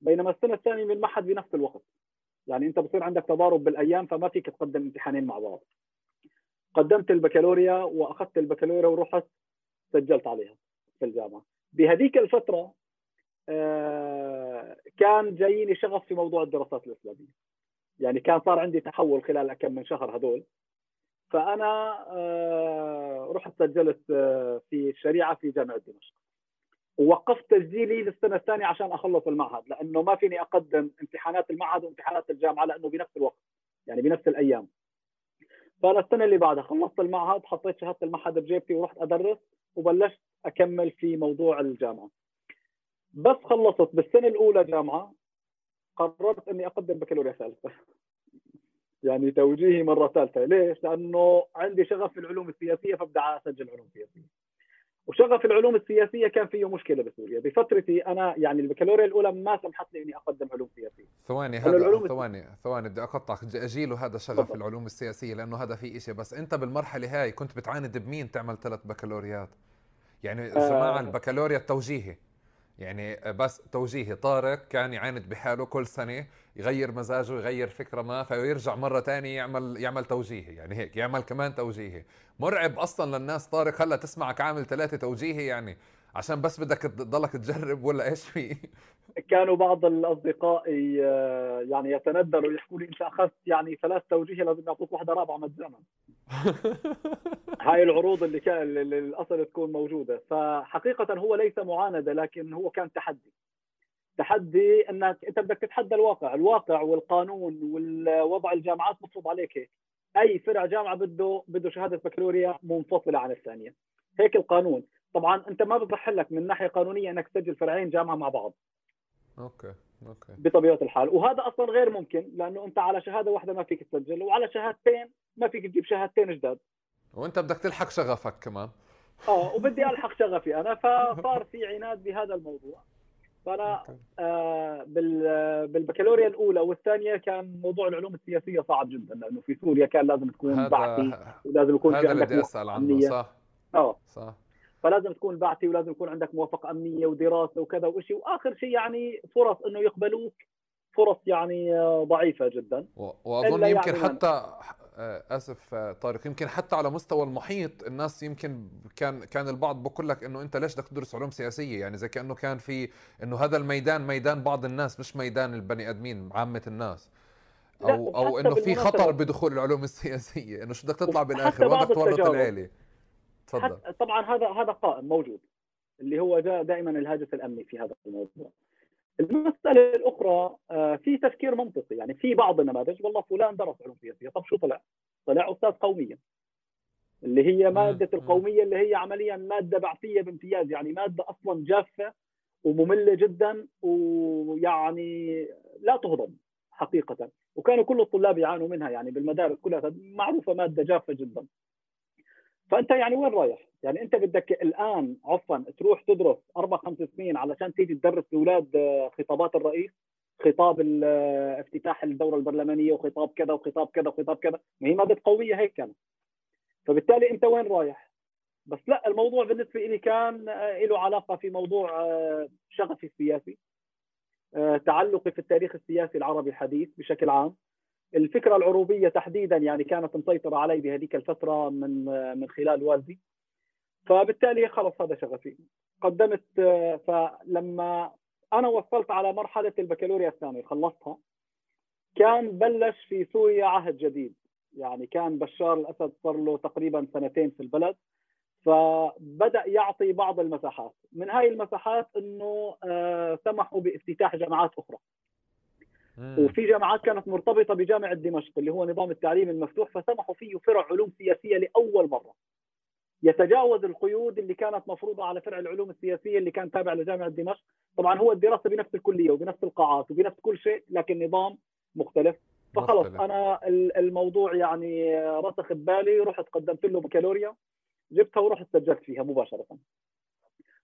بينما السنة الثانية من المعهد بنفس الوقت. يعني أنت بصير عندك تضارب بالأيام فما فيك تقدم امتحانين مع بعض. قدمت البكالوريا وأخذت البكالوريا ورحت سجلت عليها في الجامعة. بهذيك الفترة كان جاييني شغف في موضوع الدراسات الإسلامية. يعني كان صار عندي تحول خلال كم من شهر هذول. فأنا آه، رحت سجلت آه، في الشريعه في جامعة دمشق. ووقفت تسجيلي للسنة الثانية عشان أخلص المعهد لأنه ما فيني أقدم امتحانات المعهد وامتحانات الجامعة لأنه بنفس الوقت يعني بنفس الأيام. فأنا السنة اللي بعدها خلصت المعهد حطيت شهادة المعهد بجيبتي ورحت أدرس وبلشت أكمل في موضوع الجامعة. بس خلصت بالسنة الأولى جامعه قررت إني أقدم بكالوريا ثالثة. [LAUGHS] يعني توجيهي مرة ثالثة. ليش؟ لأنه عندي شغف في العلوم السياسية فبدي أسجل علوم سياسية. وشغف العلوم السياسية كان فيه مشكلة بسوريا. بفترتي أنا يعني البكالوريا الأولى ما سمحت لي إني أقدم علوم سياسية. ثواني هذا ثواني ثواني بدي أقطعك. اجيله هذا شغف طبعا. العلوم السياسية لأنه هذا في شيء بس أنت بالمرحلة هاي كنت بتعاند بمين تعمل ثلاث بكالوريات؟ يعني جماعة آه البكالوريا التوجيهي. يعني بس توجيهي طارق كان يعاند بحاله كل سنة يغير مزاجه يغير فكرة ما فيرجع مرة ثانية يعمل يعمل توجيهي يعني هيك يعمل كمان توجيهي. مرعب أصلا للناس طارق هلأ تسمعك عامل ثلاثة توجيهي يعني. عشان بس بدك تضلك تجرب ولا إيش في؟ كانوا بعض الأصدقاء يعني يتندروا يحكوا لي أنت أخذت يعني ثلاث توجيه لازم نعطوك واحدة رابعة مجانا [LAUGHS] هاي العروض اللي كان الأصل تكون موجودة فحقيقة هو ليس معاندة لكن هو كان تحدي تحدي إنك أنت بدك تتحدى الواقع، الواقع والقانون والوضع الجامعات مفروض عليك هيك. أي فرع جامعة بده بده شهادة بكالوريا منفصلة عن الثانية. هيك القانون، طبعا أنت ما بصح لك من ناحية قانونية إنك تسجل فرعين جامعة مع بعض. okay okay. بطبيعة الحال. وهذا أصلا غير ممكن لأنه أنت على شهادة واحدة ما فيك تسجل وعلى شهادتين ما فيك تجيب شهادتين جداد. وأنت بدك تلحق شغفك كمان. آه وبدي [LAUGHS] ألحق شغفي أنا فصار في عناد بهذا الموضوع. فأنا آه بالبكالوريا الأولى والثانية كان موضوع العلوم السياسية صعب جدا لأنه في سوريا كان لازم تكون بعثي ولازم يكون في عندك بدي أسأل عنه صح؟ آه. صح. فلازم تكون بعثي ولازم يكون عندك موافقة أمنية ودراسة وكذا وشيء وآخر شيء يعني فرص إنه يقبلوك فرص يعني ضعيفة جدا. وأظن يمكن يعني حتى آه، أسف آه، طارق يمكن حتى على مستوى المحيط الناس يمكن كان كان البعض بقول لك إنه أنت ليش بدك تدرس علوم سياسية؟ يعني زي كأنه كان في إنه هذا الميدان ميدان بعض الناس مش ميدان البني آدمين عامة الناس. أو أو إنه في خطر بدخول العلوم السياسية إنه شو بدك تطلع بالآخر؟ وين بدك تورط العيلة. تفضل. طبعا هذا هذا قائم موجود. اللي هو جاء دائما الهاجس الأمني في هذا الموضوع. المسألة الأخرى آه، في تفكير منطقي. يعني في بعض النماذج والله فلان درس علوم سياسية طب شو طلع؟ طلع أستاذ قومية. اللي هي مادة القومية اللي هي عمليا مادة بعثية بامتياز. يعني مادة أصلا جافة ومملة جدا ويعني لا تهضم حقيقة. وكانوا كل الطلاب يعانوا منها يعني بالمدارس كلها. معروفة مادة جافة جدا. فأنت يعني وين رايح؟ يعني أنت بدك الآن عفوا تروح تدرس أربع خمس سنين علشان تيجي تدرس لاولاد آه، خطابات الرئيس خطاب آه، افتتاح الدورة البرلمانية وخطاب كذا وخطاب كذا وخطاب كذا ما هي ماده قويه هيك كانت فبالتالي أنت وين رايح؟ بس لا الموضوع بالنسبة لي كان آه، له علاقة في موضوع شغفي السياسي تعلقي في التاريخ السياسي العربي الحديث بشكل عام الفكرة العروبية تحديدا يعني كانت مسيطرة علي بهذيك الفترة من من خلال والدي. فبالتالي خلص هذا شغفي. قدمت فلما أنا وصلت على مرحلة البكالوريا الثانية خلصتها كان بلش في سوريا عهد جديد. يعني كان بشار الأسد صار له تقريبا سنتين في البلد. فبدأ يعطي بعض المساحات. من هاي المساحات إنه آه، سمحوا بافتتاح جامعات أخرى. وفي جامعات كانت مرتبطة بجامعة دمشق اللي هو نظام التعليم المفتوح فسمحوا فيه فرع علوم سياسية لأول مرة. يتجاوز القيود اللي كانت مفروضة على فرع العلوم السياسية اللي كان تابع لجامعة دمشق. طبعا هو الدراسة بنفس الكلية وبنفس القاعات وبنفس كل شيء لكن نظام مختلف. فخلص مختلف. أنا الموضوع يعني رسخ ببالي رحت قدمت له بكالوريا جبتها ورحت سجلت فيها مباشرة.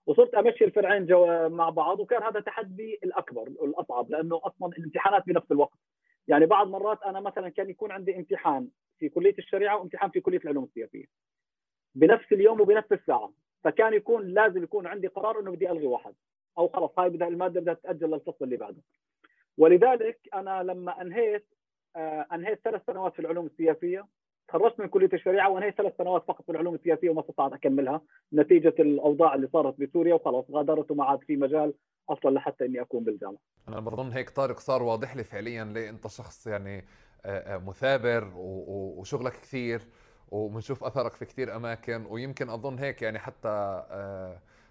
وصرت أمشي الفرعين جو مع بعض وكان هذا تحدي الأكبر الأصعب لأنه أصلا الامتحانات بنفس الوقت. يعني بعض مرات أنا مثلا كان يكون عندي امتحان في كلية الشريعة وامتحان في كلية العلوم السياسية. بنفس اليوم وبنفس الساعة. فكان يكون لازم يكون عندي قرار إنه بدي ألغي واحد. أو خلص هاي بدها المادة بدها تتاجل للفصل اللي بعده. ولذلك أنا لما أنهيت آه أنهيت ثلاث سنوات في العلوم السياسية تخرجت من كلية الشريعة وانهيت ثلاث سنوات فقط في العلوم السياسية وما استطعت أكملها نتيجة الأوضاع اللي صارت بسوريا وخلاص غادرت وما عاد في مجال أصلا لحتى إني أكون بالجامعة. أنا بظن هيك طارق صار واضح لي فعليا ليه أنت شخص يعني مثابر وشغلك كثير وبنشوف أثرك في كثير أماكن ويمكن أظن هيك يعني حتى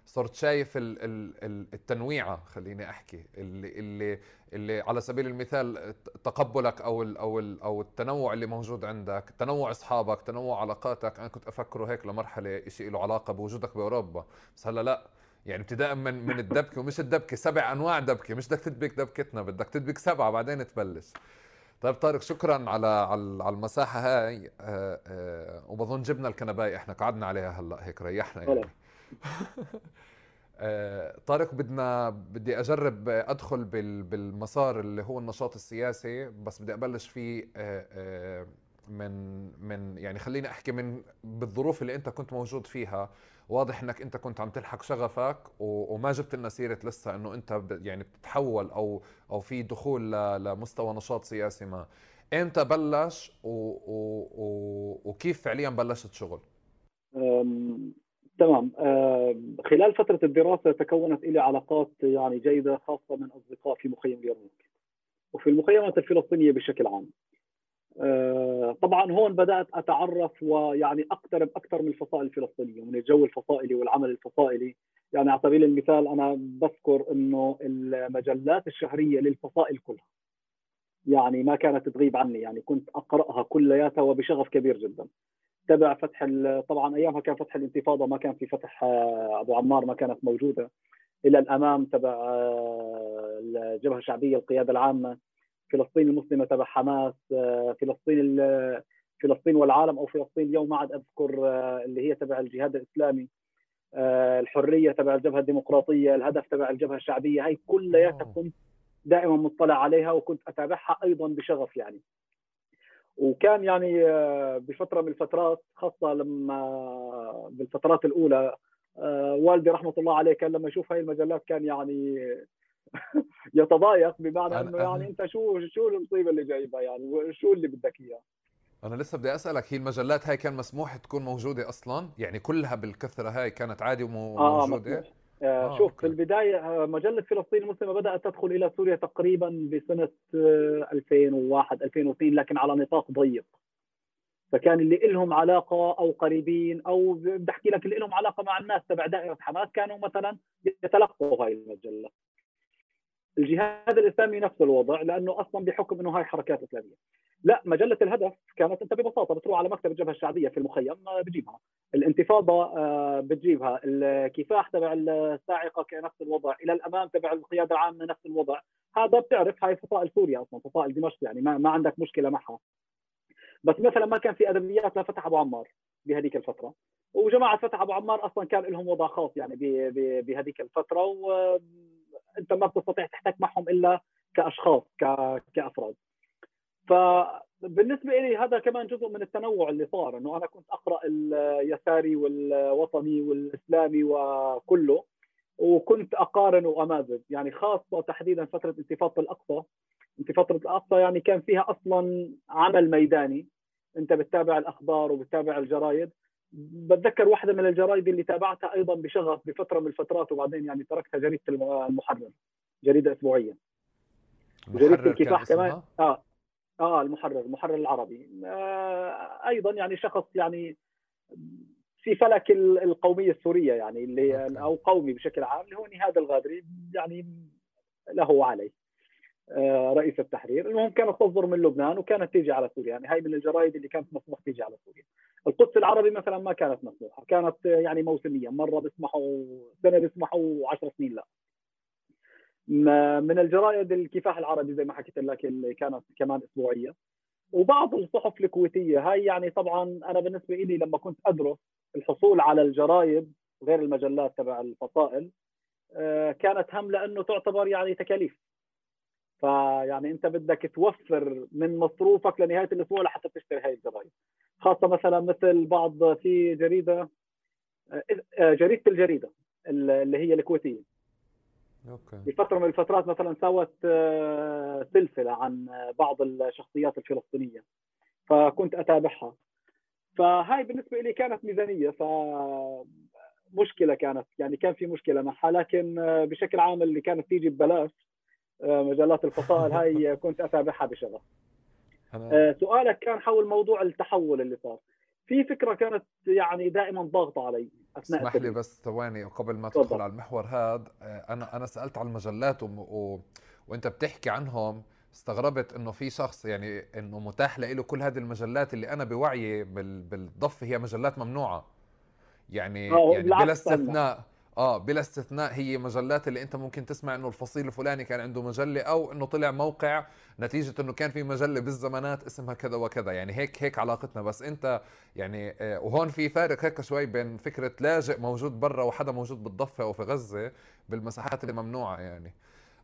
صرت شايف التنويعة خليني أحكي اللي اللي اللي على سبيل المثال تقبلك أو ال أو ال أو التنوع اللي موجود عندك تنوع أصحابك تنوع علاقاتك أنا كنت أفكره هيك لمرحلة شيء له علاقة بوجودك بأوروبا بس هلأ لأ يعني ابتداء من من الدبكة ومش الدبكة سبع أنواع دبكة مش بدك تدبك دبكتنا بدك تدبك سبعة بعدين تبلش. طيب طارق شكرا على على المساحة هاي آه، آه، وبظن جبنا الكنباي إحنا قعدنا عليها هلأ هيك ريحنا يعني. [LAUGHS] طارق بدنا بدي أجرب أدخل بالمسار اللي هو النشاط السياسي بس بدي أبلش فيه من من يعني خليني أحكي من بالظروف اللي أنت كنت موجود فيها. واضح إنك أنت كنت عم تلحق شغفك وما جبت لنا سيرة لسه إنه أنت يعني بتتحول أو أو في دخول لمستوى نشاط سياسي ما. إمتى بلش و و و وكيف فعليا بلشت شغل؟ تمام. آه، خلال فترة الدراسة تكونت لي علاقات يعني جيدة خاصة من أصدقاء في مخيم اليرموك وفي المخيمات الفلسطينية بشكل عام. آه، طبعا هون بدأت أتعرف ويعني أقترب أكثر من الفصائل الفلسطينية من الجو الفصائلي والعمل الفصائلي. يعني على سبيل المثال أنا بذكر أنه المجلات الشهرية للفصائل كلها. يعني ما كانت تغيب عني يعني كنت أقرأها كلياتها وبشغف كبير جدا. تبع فتح طبعا أيامها كان فتح الانتفاضة ما كان في فتح آه، أبو عمار ما كانت موجودة. إلى الأمام تبع آه، الجبهة الشعبية القيادة العامة. فلسطين المسلمة تبع حماس آه، فلسطين فلسطين والعالم أو فلسطين اليوم ما عاد أذكر اللي هي تبع الجهاد الإسلامي. الحرية تبع الجبهة الديمقراطية الهدف تبع الجبهة الشعبية هاي كلياتها كنت دائما مطلع عليها وكنت أتابعها أيضا بشغف يعني. وكان يعني آه، بفترة من الفترات خاصة لما بالفترات الأولى آه، والدي رحمة الله عليه كان لما يشوف هاي المجلات كان يعني [LAUGHS] يتضايق بمعنى إنه يعني أنت شو شو المصيبة اللي جايبها يعني؟ شو اللي بدك إياه؟ أنا لسه بدي أسألك هي المجلات هاي كان مسموح تكون موجودة أصلا؟ يعني كلها بالكثرة هاي كانت عادي وموجوده آه آه, آه شوف في البداية آه، مجلة فلسطين المسلمة بدأت تدخل إلى سوريا تقريبا بسنة 2001 آه، 2002 لكن على نطاق ضيق. فكان اللي لهم علاقة أو قريبين أو بدي أحكي لك اللي لهم علاقة مع الناس تبع دائرة حماس كانوا مثلا يتلقوا هاي المجلة. الجهاد الإسلامي نفس الوضع لأنه أصلا بحكم إنه هاي حركات إسلامية. لا مجلة الهدف كانت أنت ببساطة بتروح على مكتب الجبهة الشعبية في المخيم بتجيبها. الانتفاضة آه، بتجيبها. الكفاح تبع الساعقة كنفس الوضع. إلى الأمام تبع القيادة العامة نفس الوضع. هذا بتعرف هاي فصائل سوريا أصلا فصائل دمشق يعني ما, ما عندك مشكلة معها. بس مثلا ما كان في أدبيات لفتح أبو عمار بهذيك الفترة. وجماعة فتح أبو عمار أصلا كان لهم وضع خاص يعني بهذيك الفترة وانت ما بتستطيع تحتك معهم إلا كأشخاص كأفراد. فبالنسبة لي هذا كمان جزء من التنوع اللي صار إنه أنا كنت أقرأ اليساري والوطني والإسلامي وكله وكنت اقارن وامازج يعني خاصة تحديدا فترة انتفاضة الأقصى. انتفاضة الأقصى يعني كان فيها أصلا عمل ميداني أنت بتتابع الأخبار وبتتابع الجرايد. بتذكر واحدة من الجرايد اللي تابعتها أيضا بشغف بفترة من الفترات وبعدين يعني تركتها جريدة المحرر جريدة أسبوعية. جريده الكفاح كمان. آه. آه المحرر المحرر العربي. آه أيضا يعني شخص يعني في فلك القومية السورية يعني اللي أو قومي بشكل عام اللي هو نهاد الغادري يعني له وعليه. آه رئيس التحرير. المهم كانت تصدر من لبنان وكانت تيجي على سوريا. يعني هاي من الجرائد اللي كانت مسموح تيجي على سوريا. القدس العربي مثلا ما كانت مسموحة. كانت يعني موسميا مرة بيسمحوا سنة بيسمحوا 10 سنين لا. من الجرائد الكفاح العربي زي ما حكيت لك اللي كانت كمان أسبوعية. وبعض الصحف الكويتية هاي يعني طبعا أنا بالنسبة لي لما كنت أدرس الحصول على الجرايد غير المجلات تبع الفصائل آه، كانت هم لأنه تعتبر يعني تكاليف. فيعني أنت بدك توفر من مصروفك لنهاية الأسبوع لحتى تشتري هاي الجرايد خاصة مثلا مثل بعض في جريدة آه، آه، جريدة الجريدة اللي هي الكويتية. okay. بفترة من الفترات مثلا سوت آه، سلسلة عن بعض الشخصيات الفلسطينية فكنت أتابعها. فهاي بالنسبة لي كانت ميزانية ف مشكلة كانت يعني كان في مشكلة معها لكن آه، بشكل عام اللي كانت تيجي ببلاش آه، مجلات الفصائل هاي كنت أتابعها بشغف. سؤالك كان حول موضوع التحول اللي صار. في فكرة كانت يعني دائما ضاغطة علي أثناء اسمح لي بس ثواني قبل ما تدخل على المحور هذا آه، أنا أنا سألت على المجلات و... و... وأنت بتحكي عنهم استغربت إنه في شخص يعني إنه متاح له كل هذه المجلات اللي أنا بوعي بال... بالضفة هي مجلات ممنوعة. يعني يعني بلا استثناء. آه بلا استثناء هي مجلات اللي أنت ممكن تسمع إنه الفصيل الفلاني كان عنده مجلة أو إنه طلع موقع نتيجة إنه كان في مجلة بالزمانات اسمها كذا وكذا. يعني هيك هيك علاقتنا. بس أنت يعني آه وهون في فارق هيك شوي بين فكرة لاجئ موجود برا وحدا موجود بالضفة أو في غزة بالمساحات اللي ممنوعة يعني.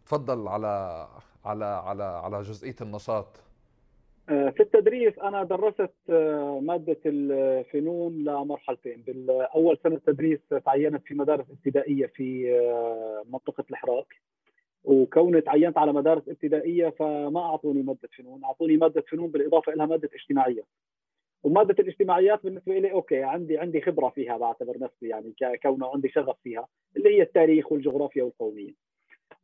تفضل على على على على جزئية النشاط. في التدريس أنا درست آه، مادة الفنون لمرحلتين. بالأول سنة تدريس تعينت في مدارس ابتدائية في آه، منطقة الحراك. وكوني تعينت على مدارس ابتدائية فما أعطوني مادة فنون. أعطوني مادة فنون بالإضافة إلى مادة اجتماعية. ومادة الاجتماعيات بالنسبة لي أوكي عندي عندي خبرة فيها بعتبر نفسي يعني كونه عندي شغف فيها اللي هي التاريخ والجغرافيا والقومية.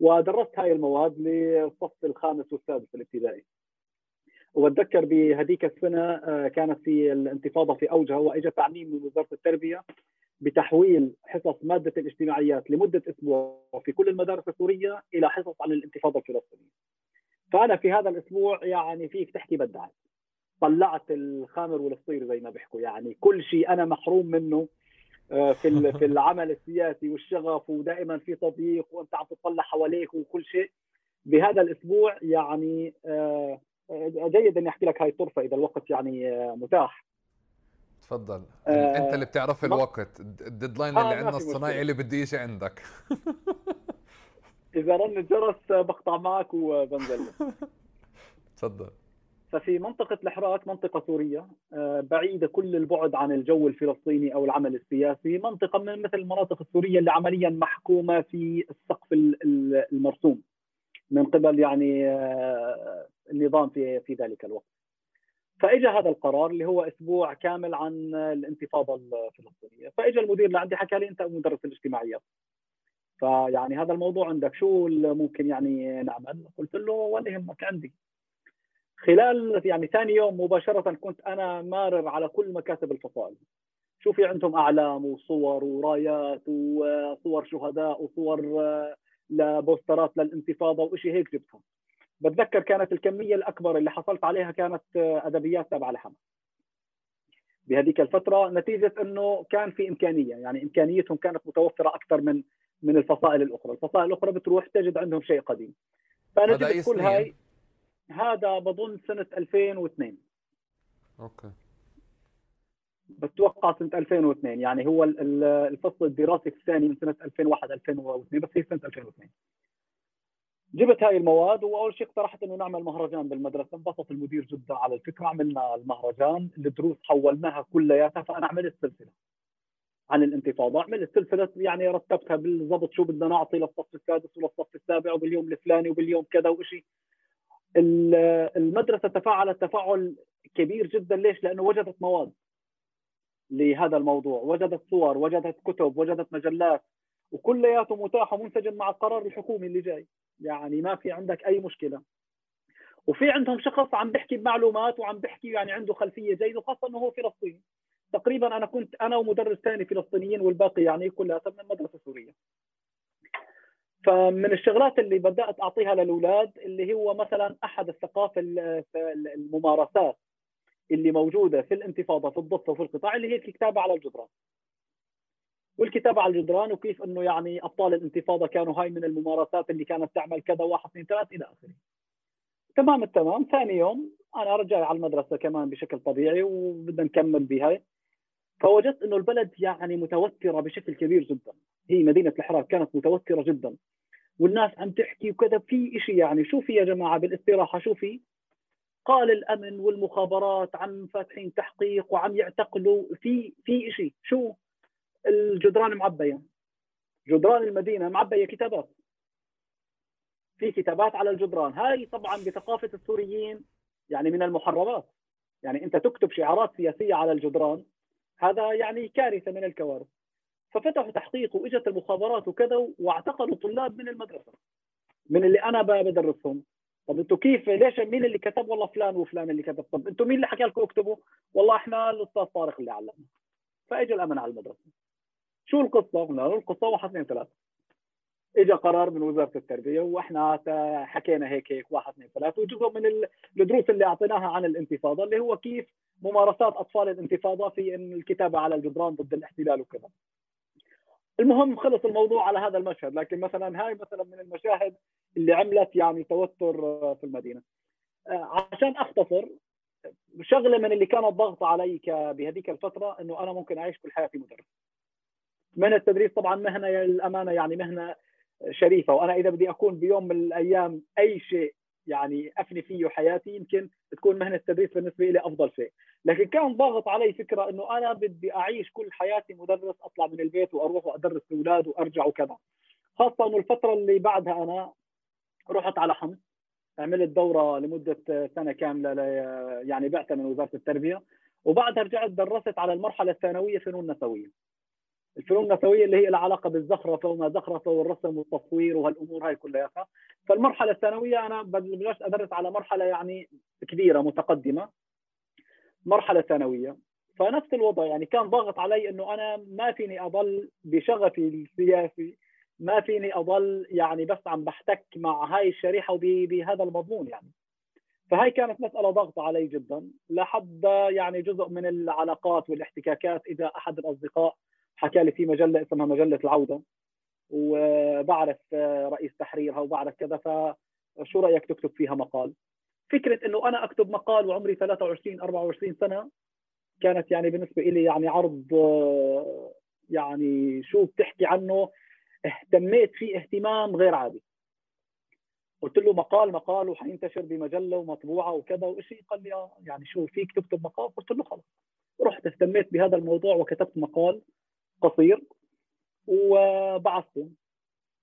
ودرست هاي المواد للصف الخامس والسادس الابتدائي. واتذكر بهذيك السنة آه، كانت في الانتفاضة في أوجها واجى تعميم من وزارة التربية بتحويل حصص مادة الاجتماعيات لمدة أسبوع في كل المدارس السورية إلى حصص عن الانتفاضة الفلسطينية. فأنا في هذا الأسبوع يعني فيك تحكي بدعت. طلعت الخامر والفطير زي ما بيحكوا يعني كل شيء أنا محروم منه آه، في في [LAUGHS] العمل السياسي والشغف ودائما في تضييق وأنت عم تطلع حواليك وكل شيء بهذا الأسبوع يعني آه، جيد إني أحكي لك هاي الطرفة إذا الوقت يعني متاح. تفضل. آه أنت اللي بتعرف الوقت. ال deadline اللي عندنا الصنايعي اللي بدي يجي عندك. إذا رن الجرس بقطع معك وبنزل. [LAUGHS] تفضل. ففي منطقة الحراك منطقة سورية آه، بعيدة كل البعد عن الجو الفلسطيني أو العمل السياسي. منطقة من مثل المناطق السورية اللي عمليا محكومة في السقف المرسوم. من قبل يعني آه، النظام في في ذلك الوقت. فاجى هذا القرار اللي هو أسبوع كامل عن الانتفاضة الفلسطينية. فاجى المدير لعندي حكى لي أنت مدرس الاجتماعيات فيعني هذا الموضوع عندك شو ممكن يعني نعمل؟ قلت له ولا يهمك عندي. خلال يعني ثاني يوم مباشرة كنت أنا مارر على كل مكاتب الفصائل. شو في عندهم أعلام وصور ورايات وصور شهداء وصور لبوسترات للانتفاضة وشيء هيك جبتهم. بتذكر كانت الكمية الأكبر اللي حصلت عليها كانت أدبيات تابعه لحماس بهذيك الفترة نتيجة إنه كان في إمكانية يعني إمكانيتهم كانت متوفرة أكثر من من الفصائل الأخرى، الفصائل الأخرى بتروح تجد عندهم شيء قديم. فنجد كل هاي هذا بظن سنة 2002 أوكي. بتوقع سنة 2002 يعني هو الفصل الدراسي الثاني من سنة 2001 2002 بس هي سنة 2002 جبت هاي المواد وأول شيء اقترحت إنه نعمل مهرجان بالمدرسة. انبسط المدير جدا على الفكرة عملنا المهرجان الدروس حولناها كلياتها فانا عملت سلسله عن الانتفاضة. عملت سلسله يعني رتبتها بالضبط شو بدنا نعطي للصف السادس وللصف السابع وباليوم الفلاني وباليوم كذا وشيء المدرسة تفاعلت تفاعل كبير جدا. ليش؟ لأنه وجدت مواد. لهذا الموضوع. وجدت صور وجدت كتب وجدت مجلات وكلياته متاح ومنسجم مع القرار الحكومي اللي جاي. يعني ما في عندك أي مشكلة. وفي عندهم شخص عم بيحكي بمعلومات وعم بيحكي يعني عنده خلفية جيدة وخاصة إنه هو فلسطيني. تقريبا أنا كنت أنا ومدرس ثاني فلسطينيين والباقي يعني كلها من مدرسة سورية. فمن الشغلات اللي بدأت أعطيها للأولاد اللي هو مثلا أحد الثقافة الممارسات. اللي موجودة في الانتفاضة في الضفة وفي القطاع اللي هي الكتابة على الجدران. والكتابة على الجدران وكيف إنه يعني أبطال الانتفاضة كانوا هاي من الممارسات اللي كانت تعمل كذا واحد اثنين ثلاث إلى آخره. تمام التمام. ثاني يوم أنا رجع على المدرسة كمان بشكل طبيعي وبدنا نكمل بهاي. فوجدت إنه البلد يعني متوترة بشكل كبير جدا. هي مدينة الحراك كانت متوترة جدا. والناس عم تحكي وكذا في شيء يعني شو في يا جماعة بالإستراحة شو في قال الأمن والمخابرات عم فاتحين تحقيق وعم يعتقلوا في في شيء شو؟ الجدران معبيه جدران المدينة معبية كتابات. في كتابات على الجدران. هاي طبعا بثقافة السوريين يعني من المحرمات يعني أنت تكتب شعارات سياسية على الجدران هذا يعني كارثة من الكوارث. ففتحوا تحقيق وإجت المخابرات وكذا واعتقلوا طلاب من المدرسة. من اللي أنا بدرسهم. طب أنتوا كيف؟ ليش مين اللي كتب والله فلان وفلان اللي كتب؟ طب أنتوا مين اللي حكى لكم اكتبوا؟ والله إحنا الأستاذ طارق اللي علمنا. فاجى الأمن على المدرسة. شو القصة؟ قلنا له القصة واحد اثنين ثلاثة. اجى قرار من وزارة التربية وإحنا حكينا هيك هيك واحد اثنين ثلاثة. وجزء من الدروس اللي أعطيناها عن الانتفاضة اللي هو كيف ممارسات أطفال الانتفاضة في الكتابة على الجدران ضد الاحتلال وكذا. المهم خلص الموضوع على هذا المشهد لكن مثلا هاي مثلا من المشاهد اللي عملت يعني توتر في المدينة. عشان أختصر شغلة من اللي كانت ضاغطه علي بهذيك الفترة إنه أنا ممكن أعيش كل حياتي مدرس. مهنه التدريس طبعا مهنة للأمانة يعني مهنة شريفة وأنا إذا بدي أكون بيوم من الأيام أي شيء يعني أفني فيه حياتي يمكن تكون مهنة التدريس بالنسبة لي أفضل شيء، لكن كان ضاغط علي فكرة إنه أنا بدي أعيش كل حياتي مدرس أطلع من البيت وأروح وأدرس الأولاد وأرجع وكذا. خاصة إنه الفترة اللي بعدها أنا رحت على حمص عملت دورة لمدة سنة كاملة يعني بعتها من وزارة التربية وبعدها رجعت درست على المرحلة الثانوية فنون نسويه الفنون النسوية اللي هي لها علاقة بالزخرفة وما زخرفة والرسم والتصوير وهالأمور هاي كلها فالمرحلة الثانوية أنا بلشت أدرس على مرحلة يعني كبيرة متقدمة. مرحلة ثانوية. فنفس الوضع يعني كان ضاغط علي إنه أنا ما فيني أضل بشغفي السياسي ما فيني أضل يعني بس عم بحتك مع هاي الشريحة وبهذا المضمون يعني. فهي كانت مسألة ضغط علي جدا لحد يعني جزء من العلاقات والاحتكاكات إذا أحد الأصدقاء حكى لي في مجلة اسمها مجلة العودة وبعرف رئيس تحريرها وبعرف كذا فشو رأيك تكتب فيها مقال؟ فكرة إنه أنا أكتب مقال وعمري 23 24 سنة كانت يعني بالنسبة لي يعني عرض يعني شو بتحكي عنه؟ اهتميت فيه اهتمام غير عادي. قلت له مقال مقال وحينتشر بمجلة ومطبوعة وكذا وشيء قال لي آه يعني شو فيك تكتب مقال؟ قلت له خلص رحت اهتميت بهذا الموضوع وكتبت مقال. قصير وبعثته.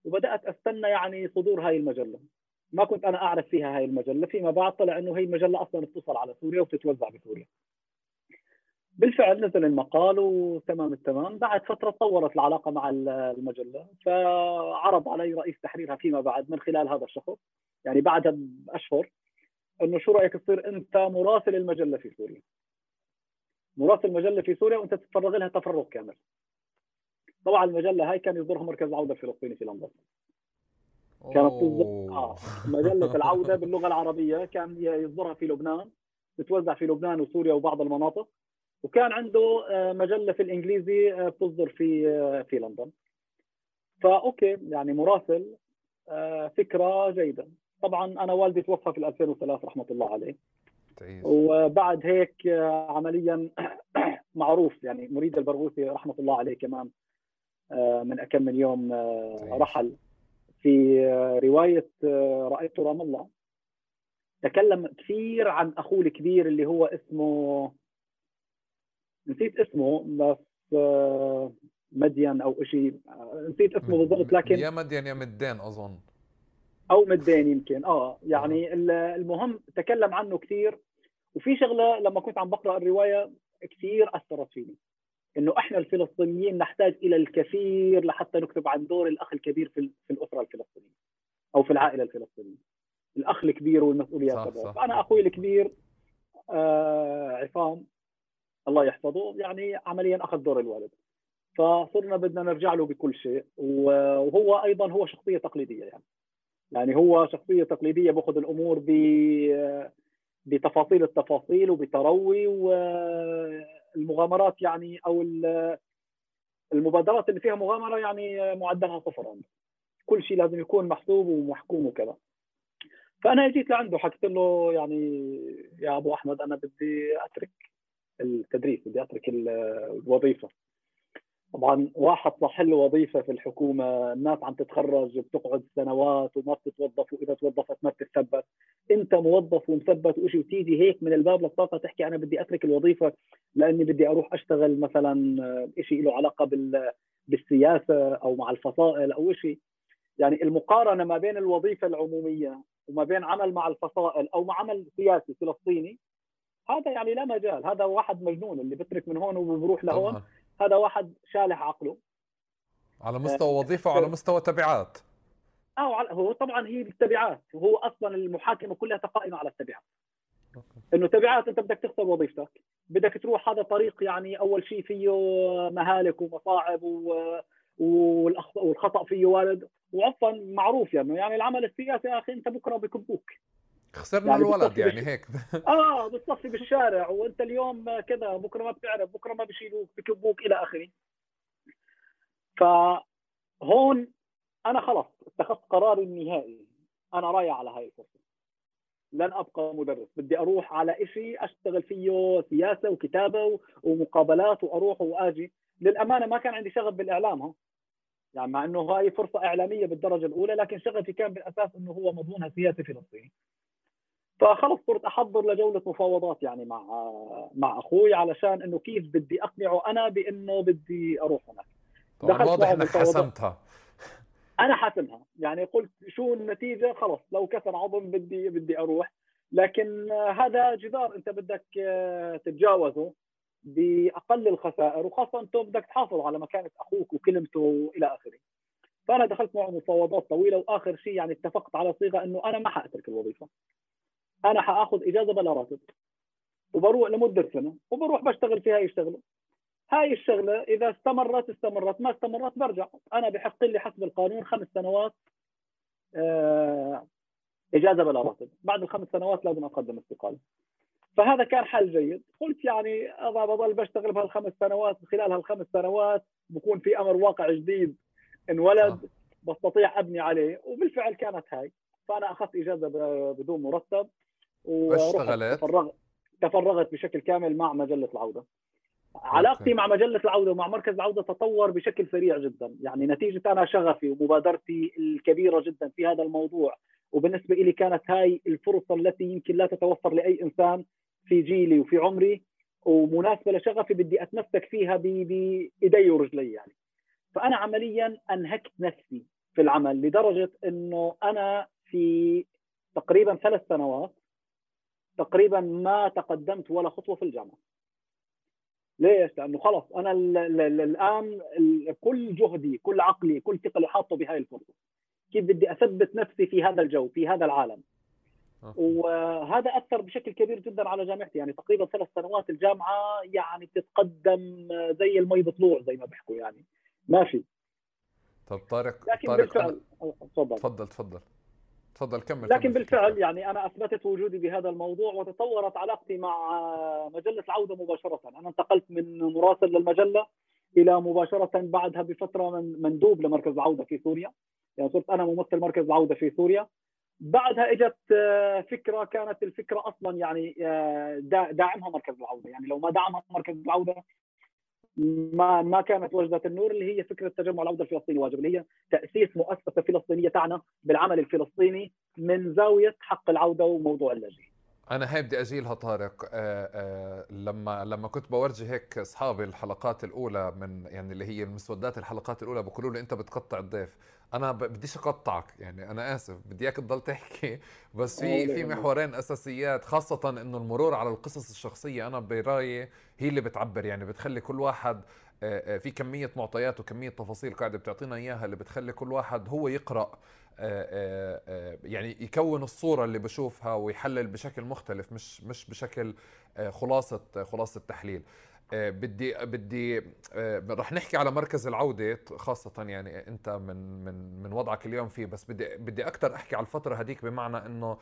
وبدأت أستنى يعني صدور هاي المجلة. ما كنت أنا أعرف فيها هاي المجلة فيما بعد طلع إنه هي المجلة أصلا بتصل على سوريا وبتتوزع بسوريا. بالفعل نزل المقال وتمام التمام. بعد فترة تطورت العلاقة مع المجلة فعرض علي رئيس تحريرها فيما بعد من خلال هذا الشخص. يعني بعدها باشهر إنه شو رأيك تصير أنت مراسل المجلة في سوريا؟ مراسل المجلة في سوريا وأنت تتفرغ لها تفرغ كامل. طبعا المجلة هاي كان يصدرها مركز العوده الفلسطيني في لندن. كانت تصدر آه مجلة العودة باللغة العربية كان يصدرها في لبنان تتوزع في لبنان وسوريا وبعض المناطق وكان عنده آه، مجلة في الإنجليزي آه، بتصدر في آه، في لندن. فأوكي يعني مراسل فكرة جيدة. طبعا أنا والدي توفى في 2003 رحمة الله عليه. وبعد هيك عمليا [COUGHS] معروف يعني مريد البرغوثي رحمة الله عليه كمان من كم من يوم رحل. في رواية رأيت رام الله. تكلم كثير عن أخوه الكبير اللي هو اسمه نسيت اسمه بس آه، مدين أو شيء آه، نسيت اسمه بالضبط لكن يا مدين يا مدين أظن. أو مدين يمكن. آه يعني آه. المهم تكلم عنه كثير. وفي شغلة لما كنت عم بقرأ الرواية كثير أثرت فيني. إنه إحنا الفلسطينيين نحتاج إلى الكثير لحتى نكتب عن دور الأخ الكبير في في الأسرة الفلسطينية أو في العائلة الفلسطينية. الأخ الكبير والمسؤوليات صح صح. فأنا أخوي الكبير آه عصام الله يحفظه يعني عمليا أخذ دور الوالد. فصرنا بدنا نرجع له بكل شيء وهو أيضا هو شخصية تقليدية يعني. يعني هو شخصية تقليدية بأخذ الأمور ب بتفاصيل التفاصيل وبتروي والمغامرات يعني أو المبادرات اللي فيها مغامرة يعني معدلها صفر عنده كل شيء لازم يكون محسوب ومحكوم وكذا. فأنا جيت لعنده حكيت له يعني يا أبو أحمد أنا بدي أترك التدريس بدي أترك الوظيفة. طبعا واحد صح له وظيفة في الحكومة الناس عم تتخرج بتقعد سنوات وما بتتوظف وإذا توظفت ما بتثبت أنت موظف ومثبت وشيء وتيجي هيك من الباب للطاقة تحكي أنا بدي أترك الوظيفة لأني بدي أروح أشتغل مثلا شيء له علاقة بال بالسياسة أو مع الفصائل أو شيء يعني المقارنة ما بين الوظيفة العمومية وما بين عمل مع الفصائل أو مع عمل سياسي فلسطيني هذا يعني لا مجال هذا واحد مجنون اللي بترك من هون وبروح لهون. هذا واحد شالح عقله. على مستوى آه، وظيفة وعلى مستوى تبعات. آه هو طبعا هي التبعات. وهو أصلا المحاكمة كلها قائمه على التبعات. إنه تبعات أنت بدك تخسر وظيفتك. بدك تروح هذا طريق يعني أول شيء فيه مهالك ومصاعب و... والخطأ فيه وارد. وعفوا معروف يعني. يعني العمل السياسي يا أخي أنت بكرة بكبوك خسرنا يعني الولد يعني هيك. [LAUGHS] آه بتصفي بالشارع وأنت اليوم كذا بكرة ما بتعرف بكرة ما بشيلوك بكبوك إلى آخره. فهون أنا خلص اتخذت قراري النهائي. أنا رايح على هاي الفرصة. لن أبقى مدرس. بدي أروح على شيء أشتغل فيه سياسة وكتابة ومقابلات وأروح وآجي. للأمانة ما كان عندي شغف بالإعلام ها. يعني مع إنه هاي فرصة إعلامية بالدرجة الأولى لكن شغفي كان بالأساس إنه هو مضمونها سياسي فلسطيني. فخلص صرت أحضر لجولة مفاوضات يعني مع مع أخوي علشان إنه كيف بدي أقنعه أنا بإنه بدي أروح هناك. دخلت واضح إنك حسمتها. أنا حاسمها. يعني قلت شو النتيجة؟ خلص. لو كسر عظم بدي بدي أروح. لكن هذا جدار أنت بدك تتجاوزه بأقل الخسائر وخاصة أنت بدك تحافظ على مكانة أخوك وكلمته إلى آخره. فأنا دخلت معه مفاوضات طويلة وآخر شيء يعني اتفقت على صيغة إنه أنا ما حأترك الوظيفة. أنا حأخذ إجازة بلا راتب وبروح لمدة سنة وبروح بشتغل في هاي الشغله هاي الشغلة إذا استمرت استمرت ما استمرت برجع. أنا بحق لي حسب القانون خمس سنوات آه، إجازة بلا راتب. بعد الخمس سنوات لازم أقدم استقالة. فهذا كان حل جيد. قلت يعني اذا بضل بشتغل بهالخمس سنوات خلال هالخمس سنوات بكون في أمر واقع جديد انولد بستطيع أبني عليه. وبالفعل كانت هاي. فأنا أخذت إجازة بدون مرتب. واشتغلت تفرغت تفرغت بشكل كامل مع مجلة العودة. علاقتي مع مجلة العودة ومع مركز العودة تطور بشكل سريع جدا. يعني نتيجة أنا شغفي ومبادرتي الكبيرة جدا في هذا الموضوع وبالنسبة لي كانت هاي الفرصة التي يمكن لا تتوفر لأي إنسان في جيلي وفي عمري ومناسبة لشغفي بدي أتمسك فيها بايدي ورجلي يعني. فأنا عمليا أنهكت نفسي في العمل لدرجة إنه أنا في تقريبا ثلاث سنوات تقريبا ما تقدمت ولا خطوة في الجامعة. ليش؟ لأنه خلص أنا الآن كل جهدي كل عقلي كل ثقلي حاطه بهاي الفرصة. كيف بدي أثبت نفسي في هذا الجو في هذا العالم. وهذا أثر بشكل كبير جدا على جامعتي. يعني تقريبا ثلاث سنوات الجامعة يعني بتتقدم زي المي بطلوع زي ما بيحكوا يعني. ماشي. طب طارق لكن طارق بالفعل تفضل تفضل. تفضل كمل لكن كمل بالفعل يعني أنا أثبتت وجودي بهذا الموضوع وتطورت علاقتي مع مجلة العودة مباشرة. أنا انتقلت من مراسل للمجلة إلى مباشرة بعدها بفترة من مندوب لمركز العودة في سوريا. يعني صرت أنا ممثل مركز العودة في سوريا. بعدها إجت فكرة كانت الفكرة أصلا يعني آه، داعمها مركز العودة. يعني لو ما دعمها مركز العودة ما ما كانت وجدة النور اللي هي فكرة تجمع العوده الفلسطيني واجب اللي هي تأسيس مؤسسة فلسطينية تعنى بالعمل الفلسطيني من زاوية حق العودة وموضوع اللاجئين. أنا هاي بدي اجيلها طارق آآ آه، آآ لما لما كنت بورجي هيك أصحابي الحلقات الأولى من يعني اللي هي المسودات الحلقات الأولى بيقولوا لي أنت بتقطع الضيف أنا بديش أقطعك يعني أنا آسف بدي إياك تضل تحكي بس في في محورين أساسيات خاصة إنه المرور على القصص الشخصية أنا برأيي هي اللي بتعبر يعني بتخلي كل واحد في كمية معطيات وكمية تفاصيل قاعدة بتعطينا إياها اللي بتخلي كل واحد هو يقرأ يعني يكون الصورة اللي بشوفها ويحلل بشكل مختلف مش مش بشكل خلاصة خلاصة تحليل. بدي بدي آه، رح نحكي على مركز العودة خاصة يعني انت من من من وضعك اليوم فيه بس بدي بدي أكثر أحكي على الفترة هذيك بمعنى إنه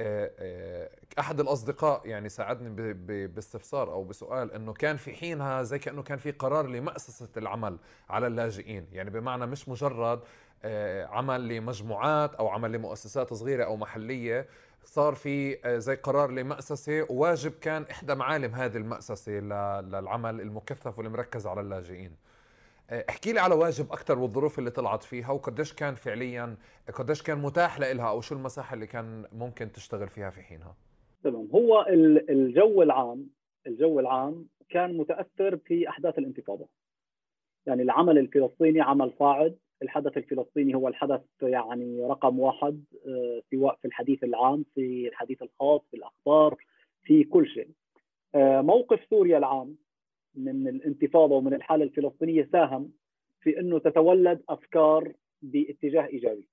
آه، أحد الأصدقاء يعني ساعدني باستفسار أو بسؤال إنه كان في حينها زي كأنه كان في قرار لمأسسة العمل على اللاجئين يعني بمعنى مش مجرد عمل لمجموعات أو عمل لمؤسسات صغيرة أو محلية صار في آه، زي قرار لمأسسة وواجب كان إحدى معالم هذه المأسسة للعمل المكثف والمركز على اللاجئين. آه، احكي لي على واجب أكثر والظروف اللي طلعت فيها وقديش كان فعليا قديش كان متاح لها أو شو المساحة اللي كان ممكن تشتغل فيها في حينها؟ تمام. هو الجو العام الجو العام كان متأثر في أحداث الانتفاضة. يعني العمل الفلسطيني عمل صاعد الحدث الفلسطيني هو الحدث يعني رقم واحد آه، سواء في الحديث العام في الحديث الخاص في الأخبار في كل شيء. آه، موقف سوريا العام من الانتفاضة ومن الحالة الفلسطينية ساهم في إنه تتولد أفكار باتجاه إيجابي.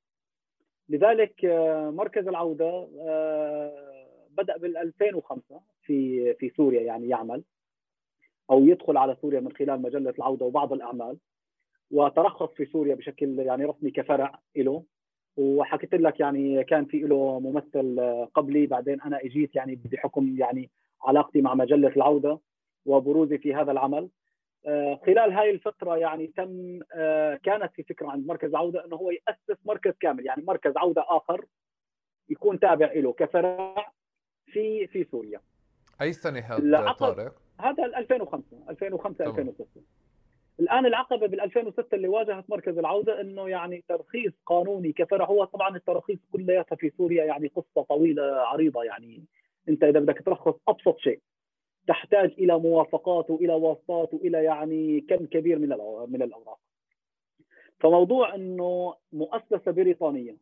لذلك آه، مركز العودة بدأ بال 2005 في في سوريا يعني يعمل أو يدخل على سوريا من خلال مجلة العودة وبعض الأعمال. وترخص في سوريا بشكل يعني رسمي كفرع له وحكيت لك يعني كان في له ممثل قبلي بعدين أنا إجيت يعني بحكم يعني علاقتي مع مجلة العودة وبروزي في هذا العمل. آه، خلال هاي الفترة يعني تم آه، كانت في فكرة عند مركز العودة أنه هو يأسس مركز كامل يعني مركز عودة آخر يكون تابع له كفرع في في سوريا. أي سنة هذا طارق؟ هذا 2005 2005 2006 الآن العقبة بال 2006 اللي واجهت مركز العودة إنه يعني ترخيص قانوني كفرع هو طبعا التراخيص كلياتها في سوريا يعني قصة طويلة عريضة يعني. أنت إذا بدك ترخص أبسط شيء تحتاج إلى موافقات وإلى واسطات وإلى يعني كم كبير من من الأوراق. فموضوع إنه مؤسسة بريطانية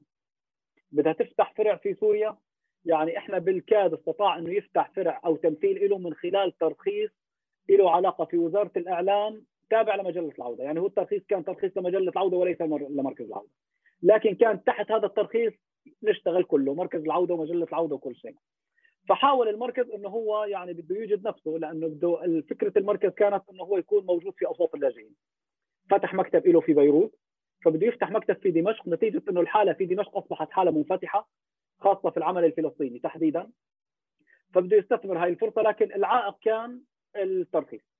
بدها تفتح فرع في سوريا يعني إحنا بالكاد استطاع إنه يفتح فرع أو تمثيل له من خلال ترخيص له علاقة في وزارة الإعلام تابع لمجلة العودة. يعني هو الترخيص كان ترخيص لمجلة العودة وليس لمركز العودة. لكن كان تحت هذا الترخيص نشتغل كله مركز العودة ومجلة العودة وكل شيء. فحاول المركز إنه هو يعني بده يوجد نفسه لأنه بده فكرة المركز كانت إنه هو يكون موجود في أوساط اللاجئين. فتح مكتب له في بيروت. فبده يفتح مكتب في دمشق. نتيجة إنه الحالة في دمشق أصبحت حالة منفتحة خاصة في العمل الفلسطيني تحديدا. فبده يستثمر هاي الفرصة لكن العائق كان الترخيص.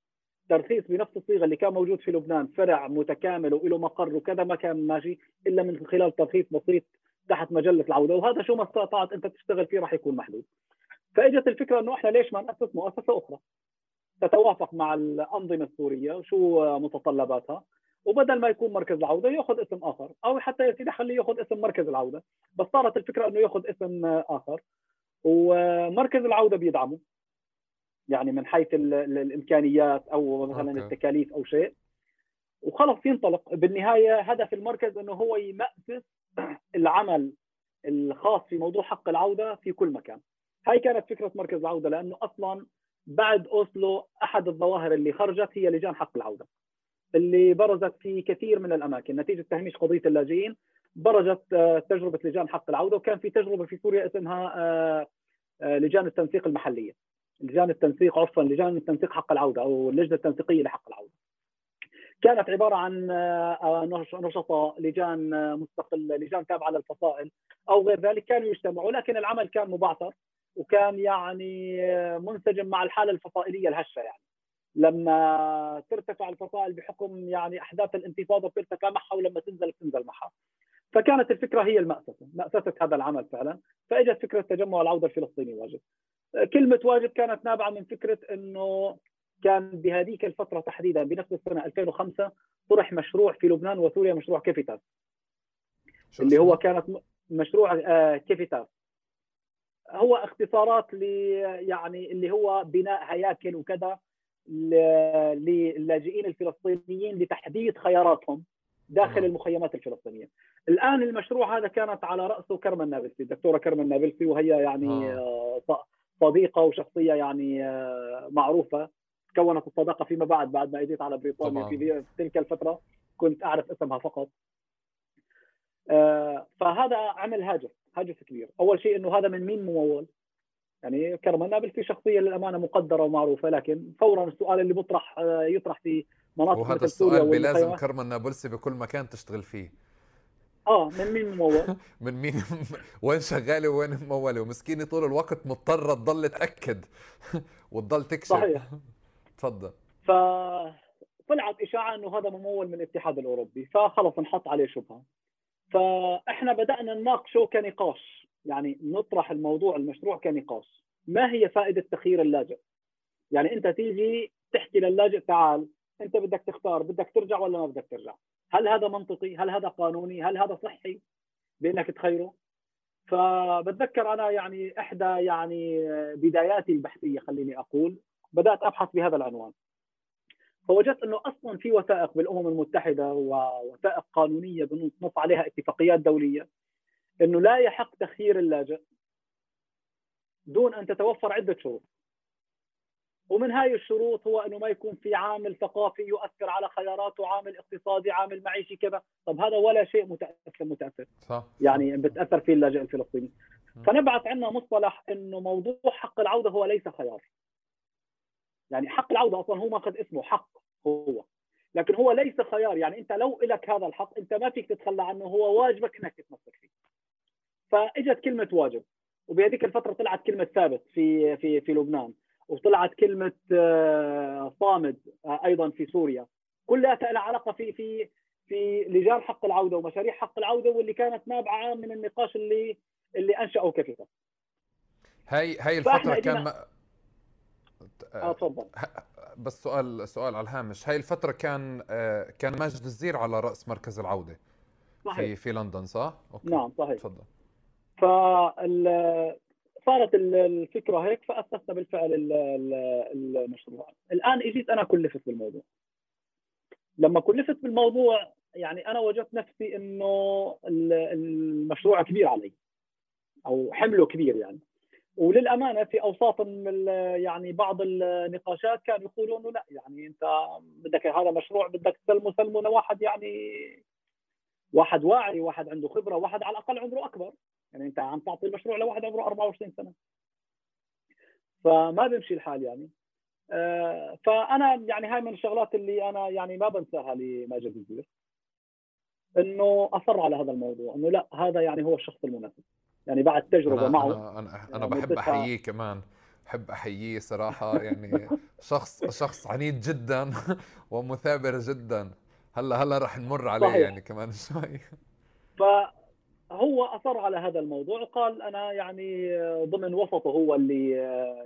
ترخيص بنفس الصيغة اللي كان موجود في لبنان فرع متكامل وله مقر وكذا ما كان ماشي إلا من خلال ترخيص بسيط تحت مجلة العودة وهذا شو ما استطعت أنت تشتغل فيه راح يكون محدود. فإجت الفكرة إنه إحنا ليش ما نأسس مؤسسة أخرى؟ تتوافق مع الأنظمة السورية وشو متطلباتها وبدل ما يكون مركز العودة يأخذ اسم آخر أو حتى يا سيدي خليه يأخذ اسم مركز العودة. بس صارت الفكرة إنه يأخذ اسم آخر ومركز العودة بيدعمه. يعني من حيث الإمكانيات أو مثلا أوكي. التكاليف أو شيء. وخلص ينطلق. بالنهاية هدف المركز إنه هو يمأسس العمل الخاص في موضوع حق العودة في كل مكان. هاي كانت فكرة مركز العودة لأنه أصلا بعد أوسلو أحد الظواهر اللي خرجت هي لجان حق العودة. اللي برزت في كثير من الأماكن. نتيجة تهميش قضية اللاجئين برزت آه، تجربة لجان حق العودة وكان في تجربة في سوريا اسمها آه، آه، لجان التنسيق المحلية. لجان التنسيق عفوا لجان التنسيق حق العودة أو اللجنة التنسيقية لحق العودة. كانت عبارة عن نشطاء لجان مستقله لجان تابعة للفصائل أو غير ذلك كانوا يجتمعوا. لكن العمل كان مبعثر وكان يعني منسجم مع الحالة الفصائلية الهشة يعني. لما ترتفع الفصائل بحكم يعني أحداث الانتفاضة بترتفع معها ولما تنزل بتنزل معها فكانت الفكرة هي المأسسه مأسسه هذا العمل فعلا. فإجت فكرة تجمع العودة الفلسطيني واجب كلمة واجب كانت نابعة من فكرة إنه كان بهذيك الفترة تحديدا بنفس السنة 2005 طرح مشروع في لبنان وسوريا مشروع Civitas اللي هو كانت مشروع آه، Civitas هو اختصارات ل يعني اللي هو بناء هياكل وكذا للاجئين الفلسطينيين لتحديد خياراتهم. داخل المخيمات الفلسطينية. الآن المشروع هذا كانت على رأسه كرمة النابلسي، الدكتورة كرمة النابلسي وهي يعني آه. آه، صديقة وشخصية يعني آه، معروفة كونت الصداقة فيما بعد بعد ما أجيت على بريطانيا في تلك الفترة كنت أعرف اسمها فقط. فهذا عمل هاجس، هاجس كبير، أول شيء إنه هذا من مين ممول؟ يعني كرم النابلسي شخصية للأمانة مقدرة ومعروفة لكن فورا السؤال اللي بيطرح يطرح في مناطق وهذا السؤال بلازم كرم النابلسي بكل مكان تشتغل فيه. آه من مين ممول؟ [LAUGHS] من مين وين شغاله وين مموله ومسكينه طول الوقت مضطره تضل تأكد [LAUGHS] وتضل تكشف. صحيح. [LAUGHS] تفضل. ف طلعت إشاعة إنه هذا ممول من الاتحاد الأوروبي فخلص انحط عليه شبهة. فإحنا بدأنا نناقشه كنقاش يعني نطرح الموضوع المشروع كنقاش. ما هي فائدة تخيير اللاجئ؟ يعني أنت تيجي تحكي للاجئ تعال أنت بدك تختار بدك ترجع ولا ما بدك ترجع؟ هل هذا منطقي؟ هل هذا قانوني؟ هل هذا صحي بأنك تخيره؟ فبتذكر أنا يعني إحدى يعني بداياتي البحثية خليني أقول بدأت أبحث بهذا العنوان. فوجدت أنه أصلا في وثائق بالأمم المتحدة ووثائق قانونية بنص عليها اتفاقيات دولية أنه لا يحق تخيير اللاجئ دون أن تتوفر عدة شروط. ومن هاي الشروط هو إنه ما يكون في عامل ثقافي يؤثر على خياراته عامل اقتصادي عامل معيشي كذا. طب هذا ولا شيء متأثر متأثر. صح. يعني بتأثر فيه اللاجئ الفلسطيني. فنبعث عندنا مصطلح إنه موضوع حق العودة هو ليس خيار. يعني حق العودة أصلا هو ماخذ اسمه حق هو. لكن هو ليس خيار. يعني أنت لو لك هذا الحق أنت ما فيك تتخلى عنه هو واجبك إنك تتمسك فيه. فإجت كلمة واجب وبهذيك الفترة طلعت كلمة ثابت في في في لبنان. وطلعت كلمة آه، صامد آه، أيضا في سوريا كلها لها علاقة في في في لجان حق العودة ومشاريع حق العودة واللي كانت نابعة من النقاش اللي اللي أنشأه كفيفا هاي هاي الفترة كان ما... آه تفضل بس سؤال سؤال على الهامش هاي الفترة كان آه، كان ماجد الزير على رأس مركز العودة صحيح. في في لندن صح؟ okay. نعم صحيح تفضل صارت الفكرة هيك فأسسنا بالفعل المشروع. الآن إجيت أنا كلفت بالموضوع. لما كلفت بالموضوع يعني أنا وجدت نفسي إنه المشروع كبير علي أو حمله كبير يعني. وللأمانة في أوساط يعني بعض النقاشات كانوا يقولوا إنه لا يعني أنت بدك هذا مشروع بدك تسلمه سلمه لواحد يعني واحد واعي واحد عنده خبرة واحد على الأقل عمره أكبر. يعني انت عم تعطي المشروع لواحد عمره 24 سنة. فما بيمشي الحال يعني. آه، فأنا يعني هاي من الشغلات اللي أنا يعني ما بنساها لماجد الزير. إنه أصر على هذا الموضوع إنه لا هذا يعني هو الشخص المناسب. يعني بعد تجربة أنا معه أنا أنا, أنا بحب أحييه كمان. بحب أحييه صراحة [LAUGHS] يعني شخص شخص عنيد جدا [LAUGHS] ومثابر جدا. هلا هلأ رح نمر عليه صحيح. يعني كمان شوي. فهو اصر على هذا الموضوع وقال أنا يعني ضمن وسطه هو اللي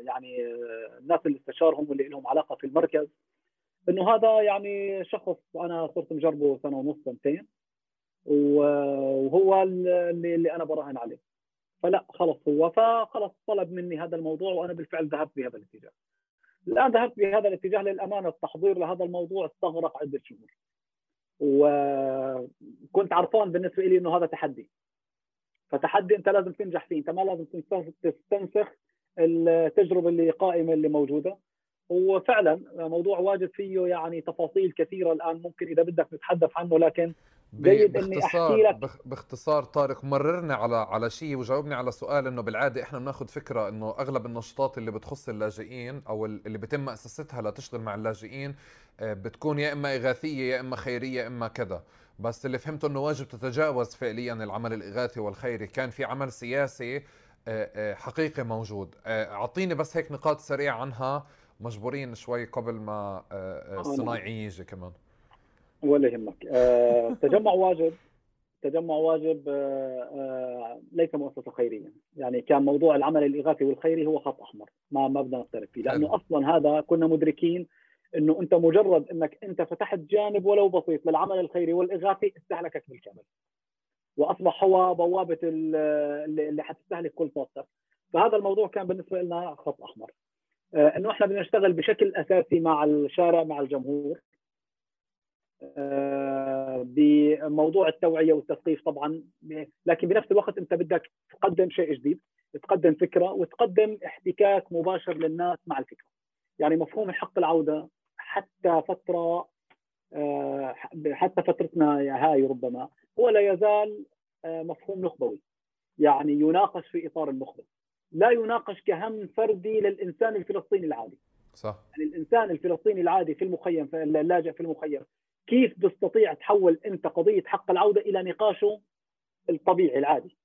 يعني الناس اللي استشارهم واللي لهم علاقة في المركز إنه هذا يعني شخص أنا صرت مجربه سنة ونص سنتين وهو اللي, اللي أنا براهن عليه. فلا خلص هو فخلص طلب مني هذا الموضوع وأنا بالفعل ذهبت بهذا الاتجاه. الآن ذهبت بهذا الاتجاه للأمانة التحضير لهذا الموضوع استغرق عدة شهور. وكنت عرفان بالنسبة لي إنه هذا تحدي. فتحدي انت لازم تنجح فيه انت ما لازم تستنسخ التجربة اللي قائمة اللي موجودة. وفعلا موضوع واجد فيه يعني تفاصيل كثيرة الآن ممكن إذا بدك نتحدث عنه لكن جيد إني أحكي لك. باختصار طارق مررنا على على شيء وجاوبني على سؤال إنه بالعادة إحنا بناخذ فكرة إنه أغلب النشاطات اللي بتخص اللاجئين أو اللي بيتم مؤسستها لتشتغل مع اللاجئين آه، بتكون يا إما إغاثية يا إما خيرية يا إما كذا. بس اللي فهمته إنه واجب تتجاوز فعليا العمل الإغاثي والخيري. كان في عمل سياسي آه، آه، حقيقي موجود. أعطيني بس هيك نقاط سريعة عنها مجبورين شوي قبل ما الصنايعي يجي كمان. ولا يهمك. آه، تجمع واجب تجمع واجب آه، آه، ليس مؤسسة خيرية. يعني كان موضوع العمل الإغاثي والخيري هو خط أحمر ما ما بدنا نختلف فيه لأنه أصلا هذا كنا مدركين إنه أنت مجرد إنك أنت فتحت جانب ولو بسيط للعمل الخيري والإغاثي استهلكك بالكامل. وأصبح هو بوابة اللي حتستهلك كل طاقتك. فهذا الموضوع كان بالنسبة لنا خط أحمر. إنه إحنا بدنا نشتغل بشكل أساسي مع الشارع مع الجمهور. آه، بموضوع التوعية والتثقيف طبعا. لكن بنفس الوقت أنت بدك تقدم شيء جديد تقدم فكرة وتقدم احتكاك مباشر للناس مع الفكرة. يعني مفهوم الحق العودة حتى فترة آه، حتى فترتنا هاي ربما هو لا يزال آه، مفهوم نخبوي. يعني يناقش في إطار النخبة. لا يناقش كهم فردي للإنسان الفلسطيني العادي. صح. يعني الإنسان الفلسطيني العادي في المخيم في اللاجئ في المخيم كيف تستطيع تحول أنت قضية حق العودة إلى نقاشه الطبيعي العادي؟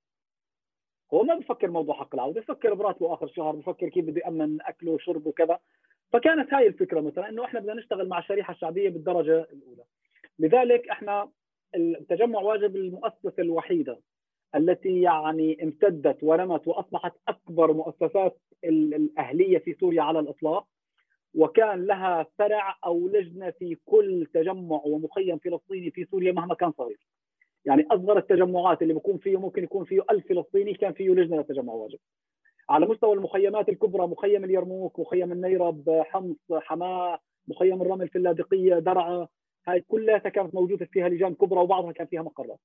هو ما بفكر موضوع حق العودة بفكر براتبه آخر الشهر بفكر كيف بده يأمن أكله وشربه وكذا. فكانت هاي الفكرة مثلا إنه إحنا بدنا نشتغل مع الشريحة الشعبية بالدرجة الأولى لذلك إحنا التجمع واجب المؤسسة الوحيدة التي يعني امتدت ونمت وأصبحت أكبر مؤسسات الأهلية في سوريا على الإطلاق وكان لها فرع أو لجنة في كل تجمع ومخيم فلسطيني في سوريا مهما كان صغير. يعني أصغر التجمعات اللي بيكون فيه ممكن يكون فيه ألف فلسطيني كان فيه لجنة للتجمع واجب. على مستوى المخيمات الكبرى مخيم اليرموك، مخيم النيرب، حمص، حماة، مخيم الرمل في اللاذقية، درعا، هاي كلها كانت موجودة فيها لجان كبرى وبعضها كان فيها مقرات.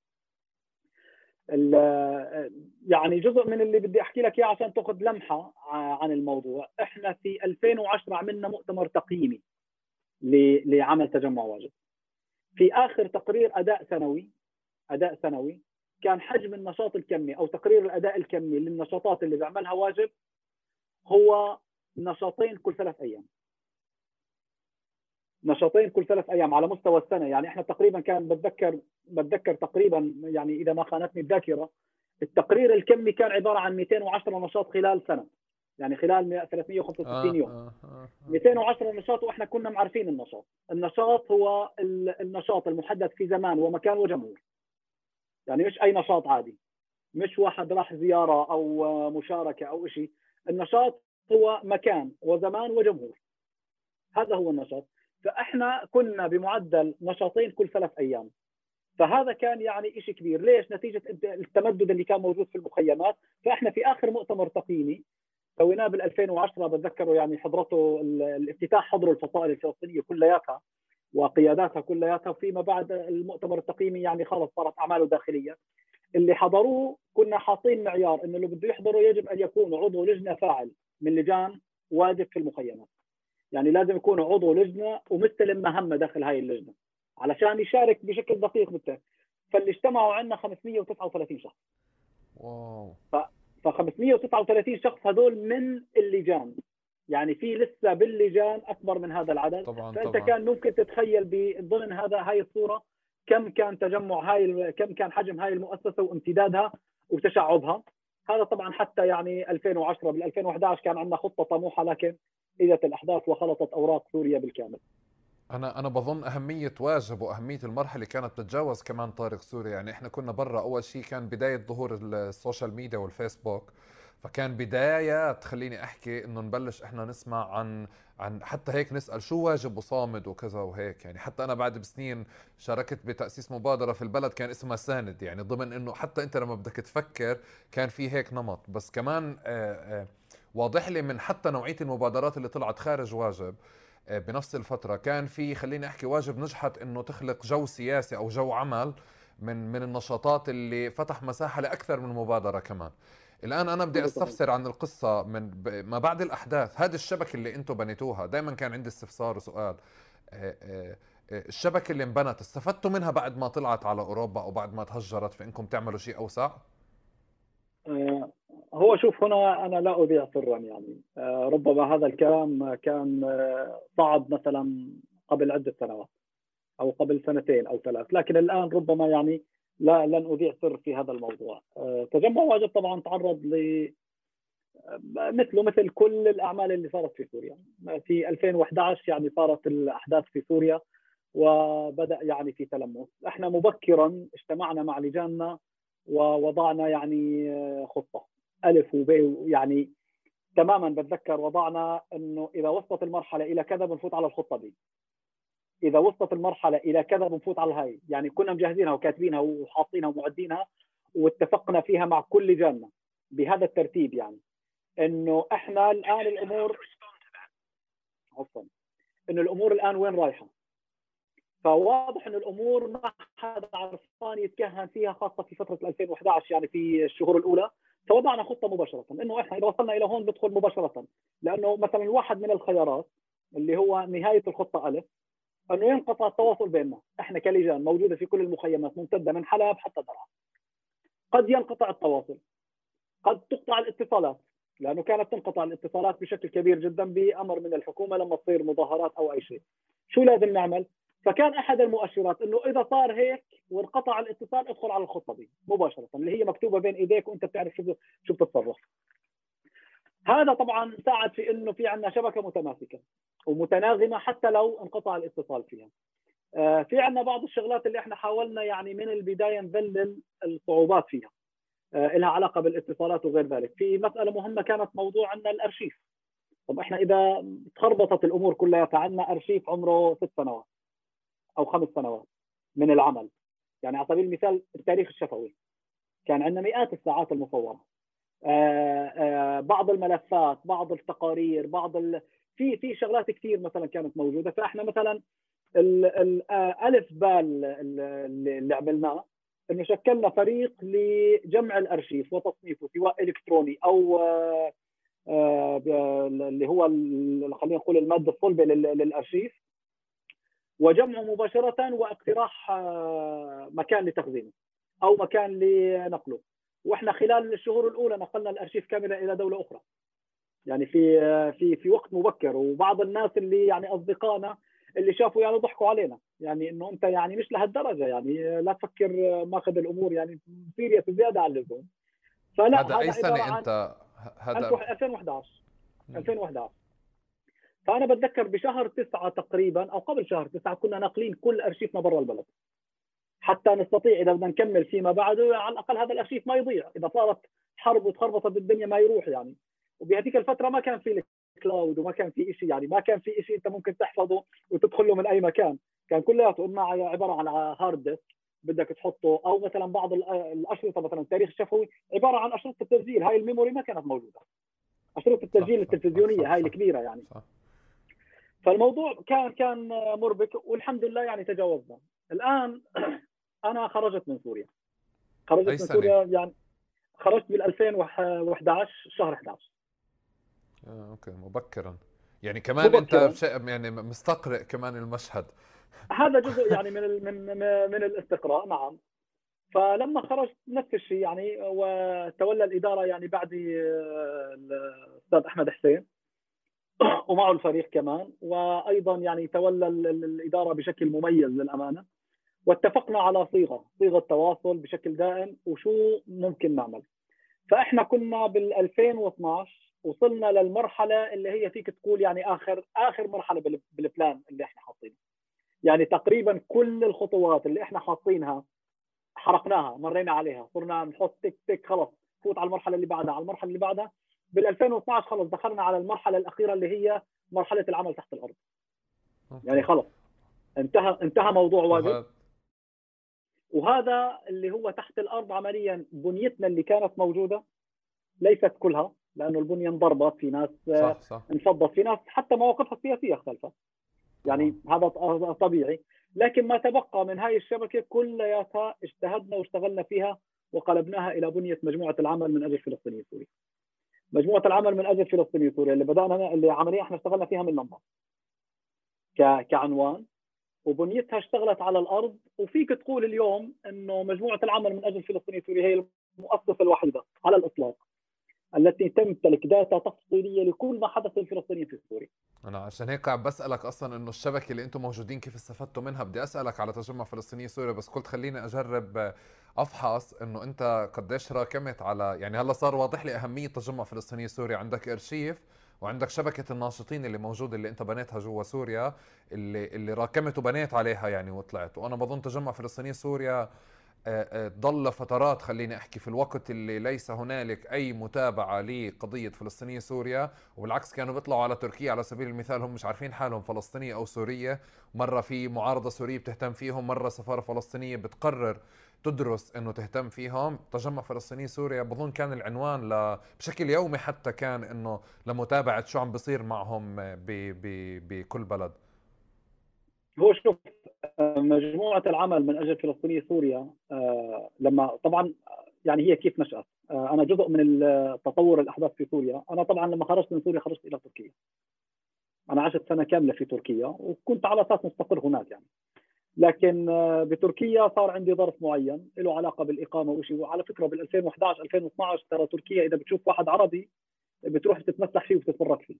يعني جزء من اللي بدي أحكي لك إياه عشان تأخذ لمحة عن الموضوع. إحنا في 2010 عملنا مؤتمر تقييمي لعمل تجمع واجب. في آخر تقرير أداء سنوي أداء سنوي كان حجم النشاط الكمي أو تقرير الأداء الكمي للنشاطات اللي بيعملها واجب هو نشاطين كل ثلاث أيام. نشاطين كل ثلاث أيام على مستوى السنة. يعني إحنا تقريبا كان بتذكر بتذكر تقريبا يعني إذا ما خانتني الذاكرة التقرير الكمي كان عبارة عن 210 نشاط خلال سنة. يعني خلال 365 آه يوم. آه آه آه. 210 نشاط وإحنا كنا معرفين النشاط. النشاط هو النشاط المحدد في زمان ومكان وجمهور. يعني مش أي نشاط عادي. مش واحد راح زيارة أو مشاركة أو شيء النشاط هو مكان وزمان وجمهور. هذا هو النشاط. فإحنا كنا بمعدل نشاطين كل ثلاث أيام. فهذا كان يعني شيء كبير. ليش؟ نتيجة التمدد اللي كان موجود في المخيمات. فإحنا في آخر مؤتمر تقييمي سويناه بال 2010 بتذكره يعني حضرته الافتتاح حضره الفصائل الفلسطينية كلياتها. وقياداتها كلياتها وفيما بعد المؤتمر التقييمي يعني خلص صارت أعماله داخلية. اللي حضروه كنا حاطين معيار إنه اللي بده يحضروا يجب أن يكون عضو لجنة فاعل من لجان واجب في المخيمات. يعني لازم يكون عضو لجنة ومستلم مهمة داخل هاي اللجنة علشان يشارك بشكل دقيق بالتالي فاللي اجتمعوا عندنا 539 شخص. واو. ف 539 شخص هذول من اللجان. يعني في لسه باللجان أكبر من هذا العدد. طبعا فأنت طبعا. كان ممكن تتخيل ضمن هذا هاي الصورة كم كان تجمع هاي كم كان حجم هاي المؤسسة وامتدادها وتشعبها. هذا طبعا حتى يعني 2010 بال 2011 كان عندنا خطة طموحة لكن اجت الأحداث وخلطت أوراق سوريا بالكامل. أنا أنا بظن أهمية واجب وأهمية المرحلة كانت تتجاوز كمان طارق سوريا. يعني إحنا كنا برا أول شيء كان بداية ظهور ال social media والفيسبوك. فكان بدايات خليني أحكي إنه نبلش إحنا نسمع عن عن حتى هيك نسأل شو واجب وصامد وكذا وهيك. يعني حتى أنا بعد بسنين شاركت بتأسيس مبادرة في البلد كان اسمها ساند يعني ضمن إنه حتى أنت لما بدك تفكر كان في هيك نمط. بس كمان آه، آه، واضح لي من حتى نوعية المبادرات اللي طلعت خارج واجب آه، بنفس الفترة كان في خليني أحكي واجب نجحت إنه تخلق جو سياسي أو جو عمل من من النشاطات اللي فتح مساحة لأكثر من مبادرة كمان. الآن أنا بدي أستفسر عن القصة من ما بعد الأحداث. هذه الشبكة اللي أنتم بنيتوها دائما كان عندي استفسار وسؤال. آه، آه، آه، الشبكة اللي انبنت استفدتوا منها بعد ما طلعت على أوروبا أو بعد ما تهجرت في إنكم تعملوا شيء أوسع؟ هو شوف هنا أنا لا اذيع سرا يعني. ربما هذا الكلام كان صعب مثلا قبل عدة سنوات أو قبل سنتين أو ثلاث. لكن الآن ربما يعني لا لن اذيع سر في هذا الموضوع. آه، تجمع واجب طبعا تعرض ل مثله مثل كل الأعمال اللي صارت في سوريا. في 2011 يعني صارت الأحداث في سوريا وبدأ يعني في تلمس. إحنا مبكرا اجتمعنا مع لجاننا ووضعنا يعني آه، خطة. ألف وب يعني تماما بتذكر وضعنا إنه إذا وصلت المرحلة إلى كذا بنفوت على الخطة دي. إذا وصلت المرحلة إلى كذا بنفوت على الهاي يعني كنا مجهزينها وكاتبينها وحاطينها ومعدينها واتفقنا فيها مع كل لجاننا بهذا الترتيب يعني. إنه إحنا الآن الأمور عفوا. إنه الأمور الآن وين رايحة؟ فواضح إنه الأمور ما حدا عرفان يتكهن فيها خاصة في فترة 2011 يعني في الشهور الأولى. فوضعنا خطة مباشرة. إنه إحنا إذا وصلنا إلى هون بدخل مباشرة. لأنه مثلا واحد من الخيارات اللي هو نهاية الخطة ألف أنه ينقطع التواصل بيننا. إحنا كلجان موجودة في كل المخيمات ممتدة من حلب حتى درعا. قد ينقطع التواصل. قد تقطع الاتصالات. لأنه كانت تنقطع الاتصالات بشكل كبير جدا بأمر من الحكومة لما تصير مظاهرات أو أي شيء. شو لازم نعمل؟ فكان أحد المؤشرات إنه إذا صار هيك وانقطع الاتصال ادخل على الخطة دي مباشرة اللي هي مكتوبة بين إيديك وأنت بتعرف شو شو بتتصرف. هذا طبعا ساعد في إنه في عندنا شبكة متماسكة ومتناغمة حتى لو انقطع الاتصال فيها. آه، في عندنا بعض الشغلات اللي إحنا حاولنا يعني من البداية نذلل الصعوبات فيها. آه، لها علاقة بالاتصالات وغير ذلك، في مسألة مهمة كانت موضوع عندنا الأرشيف. طب إحنا إذا تخربطت الأمور كلها فعندنا أرشيف عمره ست سنوات أو خمس سنوات من العمل. يعني على سبيل المثال التاريخ الشفوي كان عندنا مئات الساعات المصورة. آه، آه، بعض الملفات بعض التقارير بعض ال... في في شغلات كثير مثلا كانت موجودة. فإحنا مثلا الالف آه، بال اللي عملناه إنه شكلنا فريق لجمع الأرشيف وتصنيفه سواء إلكتروني أو اللي هو خلينا نقول المادة الصلبة للأرشيف. وجمعه مباشرة واقتراح مكان لتخزينه أو مكان لنقله. وإحنا خلال الشهور الأولى نقلنا الأرشيف كاملا إلى دولة أخرى. يعني في في في وقت مبكر وبعض الناس اللي يعني أصدقائنا اللي شافوا يعني ضحكوا علينا. يعني إنه أنت يعني مش لهالدرجة يعني لا تفكر ماخذ الأمور يعني سيريس زيادة عن اللزوم. فلا هذا أي سنة أنت؟ هذا 2011 2011 فأنا بتذكر بشهر تسعة تقريبا أو قبل شهر تسعة كنا ناقلين كل أرشيفنا برا البلد. حتى نستطيع إذا بدنا نكمل فيما بعد على الأقل هذا الأرشيف ما يضيع. إذا صارت حرب وتخربطت الدنيا ما يروح يعني. وبهذيك الفترة ما كان في كلاود وما كان في شيء يعني. ما كان في شيء أنت ممكن تحفظه وتدخل له من أي مكان. كان كلياته اما عبارة عن hard disk بدك تحطه. أو مثلا بعض الأشرطة مثلا التاريخ الشفوي عبارة عن أشرطة التسجيل. هاي ال memory ما كانت موجودة. أشرطة التسجيل التلفزيونية هاي الكبيرة يعني. فالموضوع كان كان مربك والحمد لله يعني تجاوزنا. الآن أنا خرجت من سوريا. خرجت من سوريا يعني خرجت بال 2011 شهر 11 آه، okay مبكرا. يعني كمان مبكرا. انت يعني مستقرئ كمان المشهد. هذا جزء [LAUGHS] يعني من من من الاستقراء نعم. فلما خرجت نفس الشيء يعني وتولى الإدارة يعني بعدي آه، الأستاذ أحمد حسين [COUGHS] ومعه الفريق كمان. وأيضا يعني تولى الإدارة بشكل مميز للأمانة. واتفقنا على صيغة صيغة تواصل بشكل دائم وشو ممكن نعمل. فإحنا كنا بال 2012 وصلنا للمرحلة اللي هي فيك تقول يعني آخر آخر مرحلة بالبلان اللي إحنا حاطينه يعني تقريبا كل الخطوات اللي إحنا حاطينها حرقناها مرينا عليها صرنا نحط تك تك خلص فوت على المرحلة اللي بعدها على المرحلة اللي بعدها. بال 2012 خلص دخلنا على المرحلة الأخيرة اللي هي مرحلة العمل تحت الأرض. يعني خلص انتهى انتهى موضوع واجب وهذا اللي هو تحت الأرض عمليا بنيتنا اللي كانت موجودة ليست كلها لأنه البنية انضربت في ناس صح صح. انفضت في ناس حتى مواقفها السياسية اختلفت يعني هذا طبيعي لكن ما تبقى من هاي الشبكة كلياتها اجتهدنا واشتغلنا فيها وقلبناها إلى بنية مجموعة العمل من أجل فلسطينيه سوريا. مجموعة العمل من أجل فلسطينيه سوريا اللي بدأنا اللي عمليا إحنا اشتغلنا فيها من لندن. كعنوان وبنيتها اشتغلت على الأرض. وفيك تقول اليوم إنه مجموعة العمل من أجل فلسطينيه سوريا هي المؤسسة الوحيدة على الإطلاق التي تمتلك داتا تفصيلية لكل ما حدث للفلسطينيين في سوريا. أنا عشان هيك عم بسألك أصلا إنه الشبكة اللي أنتم موجودين كيف استفدتوا منها؟ بدي أسألك على تجمع فلسطيني سوريا بس قلت خليني أجرب أفحص إنه أنت قديش راكمت على يعني هلأ صار واضح لي أهمية تجمع فلسطيني سوريا. عندك إرشيف وعندك شبكة الناشطين اللي موجودة اللي انت بنيتها جوا سوريا اللي اللي راكمت وبنيت عليها يعني وطلعت. وأنا بظن تجمع فلسطيني سوريا آه، آه، ضل فترات خليني أحكي في الوقت اللي ليس هنالك أي متابعة لقضية فلسطينية سوريا. وبالعكس كانوا بيطلعوا على تركيا على سبيل المثال هم مش عارفين حالهم فلسطينية أو سورية. مرة في معارضة سورية بتهتم فيهم مرة سفارة فلسطينية بتقرر تدرس إنه تهتم فيهم. تجمع فلسطيني سوريا بظن كان العنوان ل... بشكل يومي حتى كان إنه لمتابعة شو عم بصير معهم ب... ب... بكل بلد. هو شوف مجموعة العمل من أجل فلسطينيه سوريا آه، لما طبعا يعني هي كيف نشأت؟ آه، أنا جزء من تطور الأحداث في سوريا. أنا طبعا لما خرجت من سوريا خرجت إلى تركيا. أنا عشت سنة كاملة في تركيا وكنت على أساس مستقر هناك يعني. لكن آه، بتركيا صار عندي ظرف معين له علاقة بالإقامة وشيء وعلى فكرة بال 2011 2012 ترى تركيا إذا بتشوف واحد عربي بتروح تتمسح فيه وتتفرج فيه.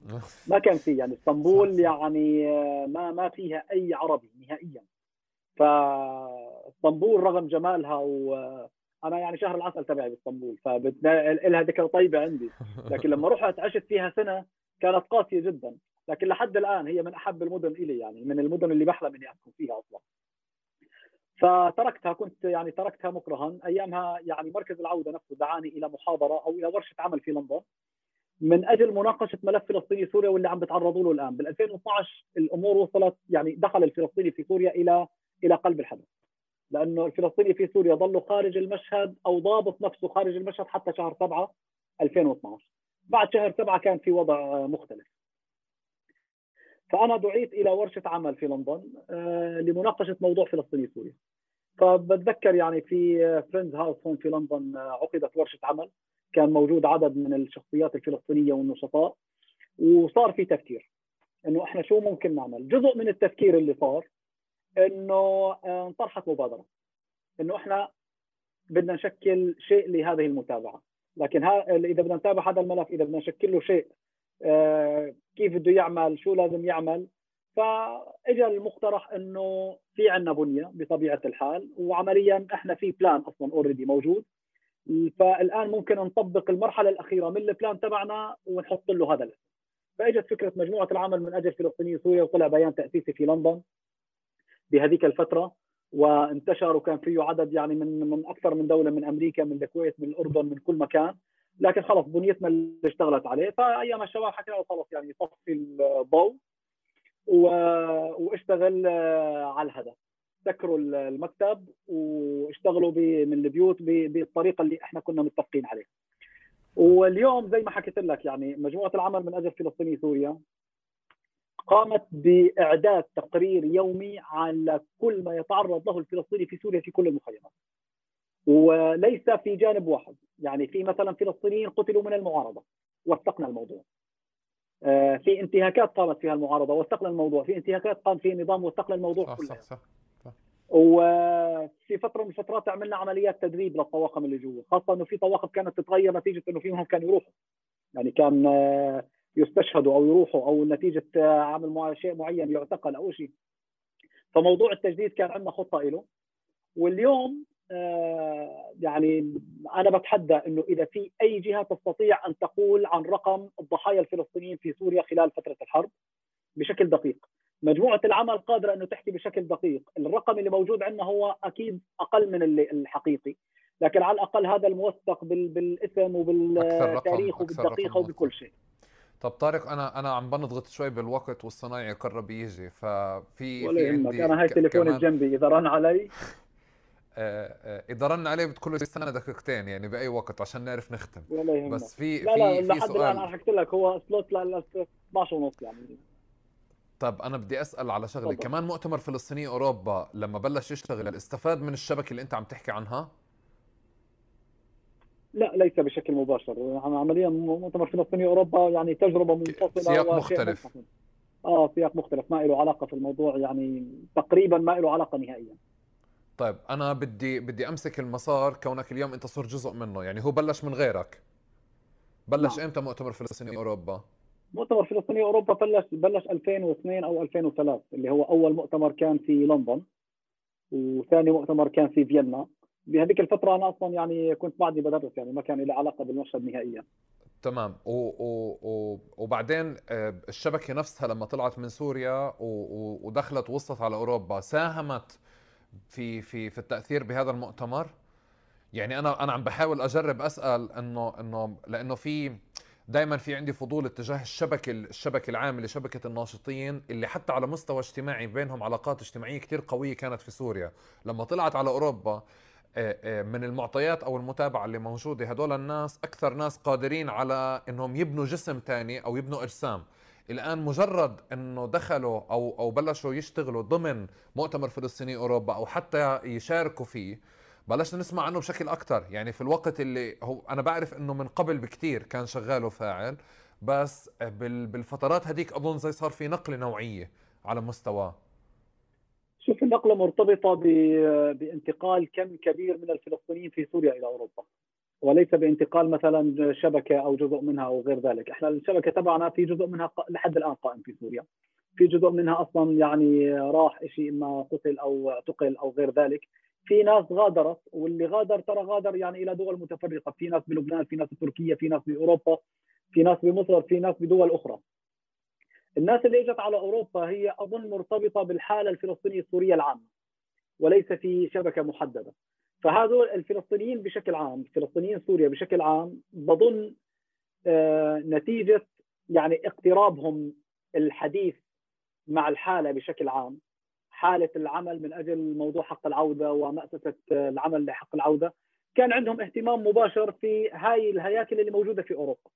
[LAUGHS] ما كان في يعني إسطنبول يعني آه، ما ما فيها أي عربي نهائيا. فإسطنبول رغم جمالها وأنا يعني شهر العسل تبعي بإسطنبول فلها ذكرى طيبة عندي. [LAUGHS] لكن لما رحت عشت فيها سنة كانت قاسية جدا. لكن لحد الآن هي من أحب المدن إلي يعني من المدن اللي بحلم إني اكون فيها أصلا. فتركتها كنت يعني تركتها مكرها. أيامها يعني مركز العودة نفسه دعاني إلى محاضرة أو إلى ورشة عمل في لندن. من أجل مناقشة ملف فلسطيني سوريا واللي عم بتعرضوا له الآن. بال 2012 الأمور وصلت يعني دخل الفلسطيني في سوريا إلى إلى قلب الحدث. لأنه الفلسطيني في سوريا ظلوا خارج المشهد أو ضابط نفسه خارج المشهد حتى شهر 7 2012 بعد شهر 7 كان في وضع مختلف. فأنا دعيت إلى ورشة عمل في لندن آه، لمناقشة موضوع فلسطيني سوريا فبتذكر يعني في فريندز هاوس هون في لندن آه، عقدت ورشة عمل. كان موجود عدد من الشخصيات الفلسطينية والنشطاء وصار في تفكير إنه إحنا شو ممكن نعمل. جزء من التفكير اللي صار إنه آه، انطرحت مبادرة إنه إحنا بدنا نشكل شيء لهذه المتابعة. لكن ها إذا بدنا نتابع هذا الملف إذا بدنا نشكل له شيء كيف بده يعمل شو لازم يعمل. فاجى المقترح إنه في عندنا بنية بطبيعة الحال وعمليا إحنا في plan أصلا already موجود. فالآن ممكن نطبق المرحلة الأخيرة من ال plan تبعنا ونحط له هذا الاسم. فإجت فكرة مجموعة العمل من أجل فلسطيني سوريا وطلع بيان تأسيسي في لندن بهذيك الفترة وانتشر وكان فيه عدد يعني من من أكثر من دولة من أمريكا من الكويت من الأردن من كل مكان. لكن خلص بنيتنا اللي اشتغلت عليه فأيام الشباب حكينا خلص يعني طفي الضوء واشتغل على الهدف سكروا المكتب واشتغلوا من البيوت بالطريقة اللي إحنا كنا متفقين عليها. واليوم زي ما حكيت لك يعني مجموعة العمل من أجل فلسطيني سوريا قامت بإعداد تقرير يومي على كل ما يتعرض له الفلسطيني في سوريا في كل المخيمات. وليس في جانب واحد. يعني في مثلا فلسطينيين قتلوا من المعارضة وثقنا الموضوع. آه، في انتهاكات قامت فيها المعارضة وثقنا الموضوع. في انتهاكات قام فيها النظام وثقنا الموضوع صح كلها. صح صح. صح. وفي فترة من الفترات عملنا عمليات تدريب للطواقم اللي جوا خاصة إنه في طواقم كانت تتغير نتيجة إنه في منهم كانوا يروحوا. يعني كان آه، يستشهدوا أو يروحوا أو نتيجة آه، عمل شيء معين يعتقل أو شيء. فموضوع التجديد كان عندنا خطة له واليوم يعني أنا بتحدى إنه إذا في أي جهة تستطيع أن تقول عن رقم الضحايا الفلسطينيين في سوريا خلال فترة الحرب بشكل دقيق. مجموعة العمل قادرة إنه تحكي بشكل دقيق. الرقم اللي موجود عندنا هو أكيد أقل من الحقيقي. لكن على الأقل هذا الموثق بالاسم وبالتاريخ وبالدقيقة وبكل شيء. طب طارق أنا أنا عم بنضغط شوي بالوقت والصنايعي قرب يجي ففي ولا يهمك. أنا هاي تليفوني جنبي إذا رن علي. آه، [LAUGHS] آه، إذا رن عليه بتقول له استنى دقيقتين يعني بأي وقت عشان نعرف نختم. ولا يهمك. بس في لا لا في لحد الآن أنا حكيت لك هو سلوت ل 12 ونص يعني. طب أنا بدي أسأل على شغلة. كمان مؤتمر فلسطيني أوروبا لما بلش يشتغل استفاد من الشبكة اللي أنت عم تحكي عنها؟ لا ليس بشكل مباشر. عمليا مؤتمر فلسطيني أوروبا يعني تجربة منفصلة سياق مختلف. آه سياق مختلف. ما له علاقة في الموضوع يعني تقريبا ما له علاقة نهائيا. طيب أنا بدي بدي أمسك المسار كونك اليوم أنت صرت جزء منه يعني هو بلش من غيرك. بلش نعم. إمتى مؤتمر فلسطيني أوروبا؟ مؤتمر فلسطيني أوروبا بلش بلش 2002 أو 2003 اللي هو أول مؤتمر كان في لندن وثاني مؤتمر كان في فيينا. بهذيك الفترة أنا أصلا يعني كنت بعدي بدرس يعني ما كان لي علاقة بالمشهد نهائيا. تمام. و و و وبعدين آه، الشبكة نفسها لما طلعت من سوريا ودخلت وصلت على أوروبا ساهمت في في في التأثير بهذا المؤتمر. يعني أنا أنا عم بحاول أجرب أسأل إنه إنه لأنه في دائما في عندي فضول اتجاه الشبكة الشبكة العامله شبكه الناشطين اللي حتى على مستوى اجتماعي بينهم علاقات اجتماعية كثير قوية كانت في سوريا. لما طلعت على أوروبا آه، آه، من المعطيات أو المتابعة اللي موجودة هدول الناس أكثر ناس قادرين على إنهم يبنوا جسم ثاني أو يبنوا أجسام. الآن مجرد إنه دخلوا أو أو بلشوا يشتغلوا ضمن مؤتمر فلسطيني أوروبا أو حتى يشاركوا فيه بلشنا نسمع عنه بشكل أكثر يعني في الوقت اللي هو أنا بعرف إنه من قبل بكثير كان شغال وفاعل بس بالفترات هذيك أظن زي صار في نقلة نوعية على مستواه شوف النقلة مرتبطة بانتقال كم كبير من الفلسطينيين في سوريا إلى أوروبا. وليس بانتقال مثلا شبكة أو جزء منها أو غير ذلك، إحنا الشبكة تبعنا في جزء منها لحد الآن قائم في سوريا. في جزء منها أصلا يعني راح شيء إما قتل أو اعتقل أو غير ذلك. في ناس غادرت واللي غادر ترى غادر يعني إلى دول متفرقة، في ناس بلبنان، في ناس بتركيا، في ناس بأوروبا، في ناس بمصر، في ناس بدول أخرى. الناس اللي إجت على أوروبا هي أظن مرتبطة بالحالة الفلسطينية السورية العامة وليس في شبكة محددة فهذول الفلسطينيين بشكل عام فلسطينيين سوريا بشكل عام بظن آه، نتيجة يعني اقترابهم الحديث مع الحالة بشكل عام. حالة العمل من أجل موضوع حق العودة ومأسسه العمل لحق العودة. كان عندهم اهتمام مباشر في هاي الهياكل اللي موجودة في أوروبا.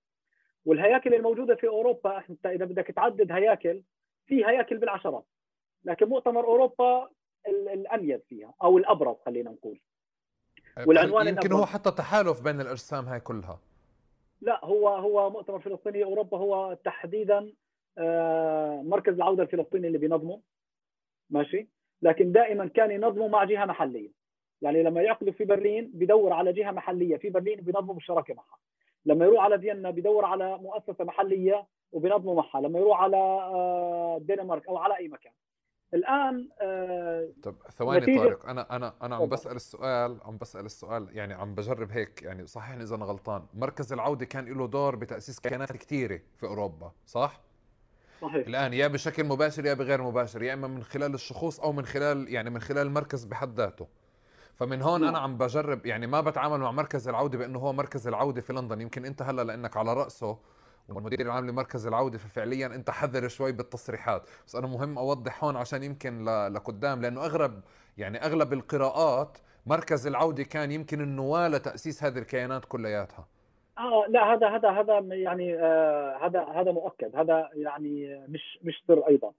والهياكل الموجوده في أوروبا أنت إذا بدك تعدد هياكل في هياكل بالعشرات. لكن مؤتمر أوروبا الأميز فيها أو الأبرز خلينا نقول. والعنوان يمكن هو حتى تحالف بين الأجسام هاي كلها. لا هو هو مؤتمر فلسطيني. أوروبا هو تحديدا آه، مركز العودة الفلسطيني اللي بينظمه. ماشي؟ لكن دائما كان ينظمه مع جهة محلية. يعني لما يعقدوا في برلين بدور على جهة محلية. في برلين بينظموا بالشراكه معها. لما يروح على فيينا بدور على مؤسسة محلية وبينظموا معها. لما يروح على الدنمارك آه، أو على أي مكان. الآن آه، طب ثواني نتيجة... طارق أنا أنا أنا عم بسأل السؤال عم بسأل السؤال يعني عم بجرب هيك يعني صححني إذا أنا غلطان مركز العودة كان له دور بتأسيس كيانات كثيرة في أوروبا صح؟ صحيح. الآن يا بشكل مباشر يا بغير مباشر يا إما من خلال الشخوص أو من خلال يعني من خلال المركز بحد ذاته. فمن هون أنا نعم. عم بجرب يعني ما بتعامل مع مركز العودة بأنه هو مركز العودة في لندن يمكن أنت هلأ لأنك على رأسه والمدير العام لمركز العودة ففعليا أنت حذر شوي بالتصريحات. بس أنا مهم أوضح هون عشان يمكن لقدام لأنه اغلب يعني أغلب القراءات مركز العودة كان يمكن النواه لتاسيس هذه الكيانات كلياتها. آه لا هذا هذا هذا يعني آه هذا هذا مؤكد. هذا يعني مش مش سر أيضا.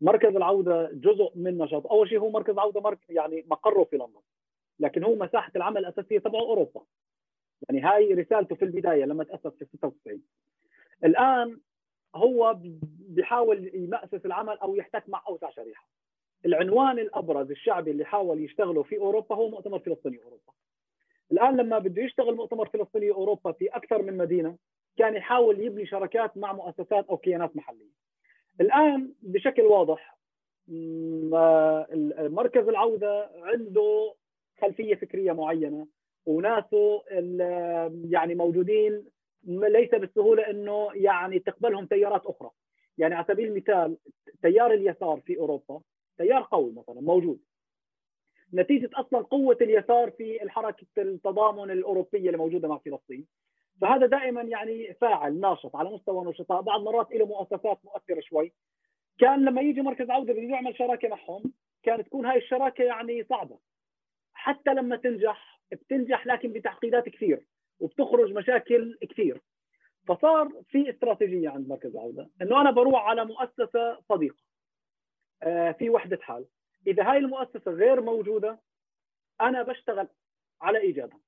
مركز العودة جزء من نشاط. أول شيء هو مركز عوده مرك يعني مقره في لندن. لكن هو مساحة العمل الأساسية تبعه أوروبا. يعني هاي رسالته في البداية لما تأسس في 96 الآن هو بيحاول يمأسس العمل أو يحتك مع أوسع شريحة. العنوان الأبرز الشعبي اللي حاول يشتغله في أوروبا هو مؤتمر فلسطيني أوروبا. الآن لما بده يشتغل مؤتمر فلسطيني أوروبا في أكثر من مدينة كان يحاول يبني شراكات مع مؤسسات أو كيانات محلية. الآن بشكل واضح مركز العودة عنده خلفية فكرية معينة وناسه يعني موجودين ليس بالسهولة إنه يعني تقبلهم تيارات أخرى. يعني على سبيل المثال تيار اليسار في أوروبا تيار قوي مثلا موجود. نتيجة أصلا قوة اليسار في الحركة التضامن الأوروبية اللي موجودة مع فلسطين. فهذا دائما يعني فاعل ناشط على مستوى نشطاء بعض مرات له مؤسسات مؤثرة شوي. كان لما يجي مركز عودة بده يعمل شراكة معهم كانت تكون هاي الشراكة يعني صعبة. حتى لما تنجح بتنجح لكن بتعقيدات كثير. وبتخرج مشاكل كثير. فصار في استراتيجية عند مركز عودة إنه أنا بروح على مؤسسة صديقة آه، في وحدة حال. إذا هاي المؤسسة غير موجودة أنا بشتغل على إيجادها.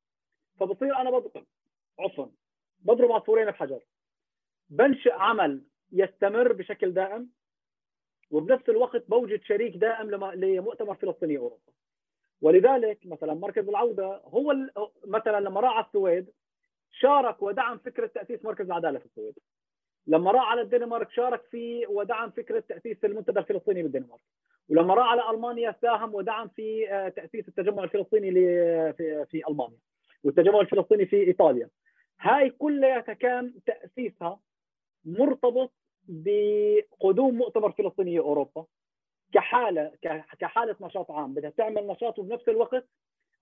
فبصير أنا بضرب عفوا بضرب عصفورين بحجر. بنشئ عمل يستمر بشكل دائم وبنفس الوقت بوجد شريك دائم لمؤتمر فلسطيني أوروبا. ولذلك مثلا مركز العودة هو مثلا لما راح على السويد شارك ودعم فكرة تأسيس مركز العدالة في السويد. لما راح على الدنمارك شارك في ودعم فكرة تأسيس المنتدى الفلسطيني بالدنمارك. ولما راح على ألمانيا ساهم ودعم في آه، تأسيس التجمع الفلسطيني في في ألمانيا. والتجمع الفلسطيني في إيطاليا. هاي كلها كان تأسيسها مرتبط بقدوم مؤتمر فلسطيني أوروبا. كحالة كحالة نشاط عام. بدها تعمل نشاط وبنفس الوقت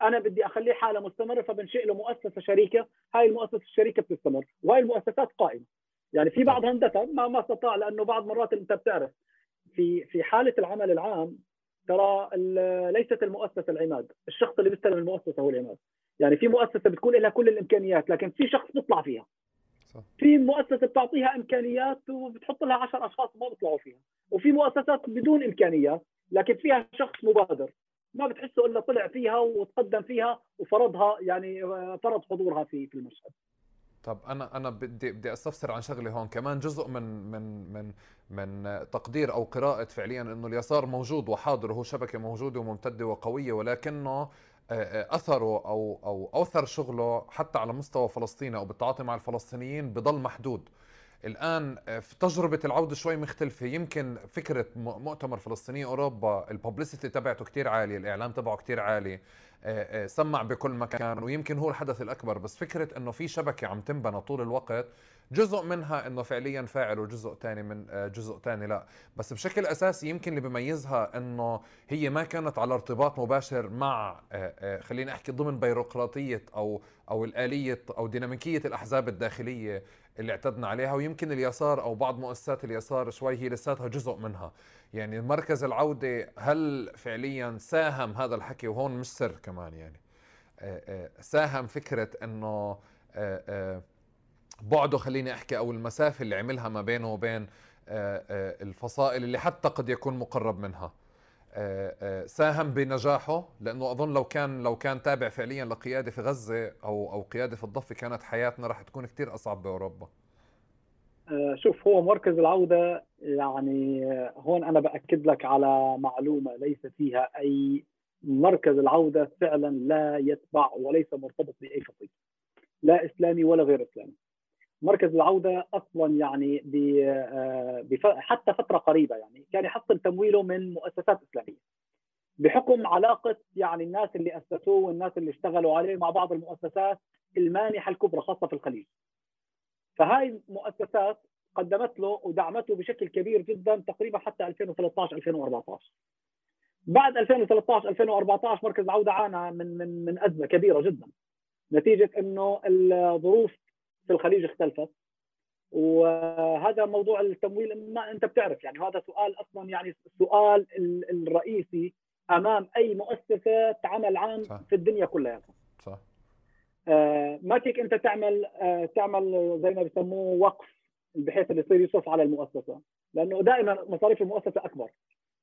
أنا بدي أخليه حالة مستمرة فبنشئ له مؤسسة شريكة. هاي المؤسسة الشريكة بتستمر وهي المؤسسات قائمة. يعني في بعضها اندثر ما ما استطاع لأنه بعض مرات أنت بتعرف. في في حالة العمل العام ترى ليست المؤسسة العماد الشخص اللي بيستلم المؤسسة هو العماد. يعني في مؤسسة بتكون لها كل الإمكانيات لكن في شخص بيطلع فيها. صح. في مؤسسة بتعطيها إمكانيات وبتحط لها 10 أشخاص ما بيطلعوا فيها. وفي مؤسسات بدون إمكانيات لكن فيها شخص مبادر. ما بتحسه إلا طلع فيها وتقدم فيها وفرضها يعني فرض حضورها في في المشهد. طب أنا أنا بدي بدي أستفسر عن شغلة هون. كمان جزء من من من من تقدير أو قراءة فعليا إنه اليسار موجود وحاضر وهو شبكة موجودة وممتدة وقوية ولكنه أثره أو أو أوثر شغله حتى على مستوى فلسطين أو بالتعاطي مع الفلسطينيين بضل محدود. الآن في تجربة العودة شوي مختلفة. يمكن فكرة مؤتمر فلسطيني أوروبا الببليستي تبعته كثير عالية الإعلام تبعه كثير عالي سمع بكل مكان ويمكن هو الحدث الأكبر. بس فكرة إنه في شبكة عم تنبنى طول الوقت جزء منها إنه فعليا فاعل وجزء ثاني من آه، جزء ثاني لا. بس بشكل أساسي يمكن اللي بيميزها إنه هي ما كانت على ارتباط مباشر مع آه، آه، خلينا أحكي ضمن بيروقراطية أو أو الآلية أو ديناميكية الأحزاب الداخلية. اللي اعتدنا عليها ويمكن اليسار أو بعض مؤسسات اليسار شوي هي لساتها جزء منها. يعني مركز العودة هل فعليا ساهم هذا الحكي؟ وهون مش سر كمان يعني. ساهم فكرة إنه بعده خليني أحكي أو المسافة اللي عملها ما بينه وبين آه، آه، الفصائل اللي حتى قد يكون مقرب منها. آه، ساهم بنجاحه لأنه أظن لو كان لو كان تابع فعليا لقيادة في غزة أو أو قيادة في الضفة كانت حياتنا راح تكون كثير أصعب بأوروبا. شوف هو مركز العودة يعني هون أنا بأكد لك على معلومة ليس فيها أي مركز العودة فعلا لا يتبع وليس مرتبط بأي خطيب لا إسلامي ولا غير إسلامي. مركز العودة أصلا يعني آه، حتى فترة قريبة يعني كان يحصل تمويله من مؤسسات إسلامية. بحكم علاقة يعني الناس اللي أسسوه والناس اللي اشتغلوا عليه مع بعض المؤسسات المانحة الكبرى خاصة في الخليج. فهاي المؤسسات قدمت له ودعمته بشكل كبير جدا تقريبا حتى 2013 2014 بعد 2013 2014 مركز العودة عانى من من من أزمة كبيرة جدا. نتيجة إنه الظروف في الخليج اختلفت. وهذا موضوع التمويل ما أنت بتعرف يعني هذا سؤال أصلا يعني السؤال الرئيسي أمام أي مؤسسة عمل عام صح. في الدنيا كلها. صح. آه ما فيك أنت تعمل آه تعمل زي ما بيسموه وقف بحيث إنه يصير يصرف على المؤسسة لأنه دائما مصاريف المؤسسة أكبر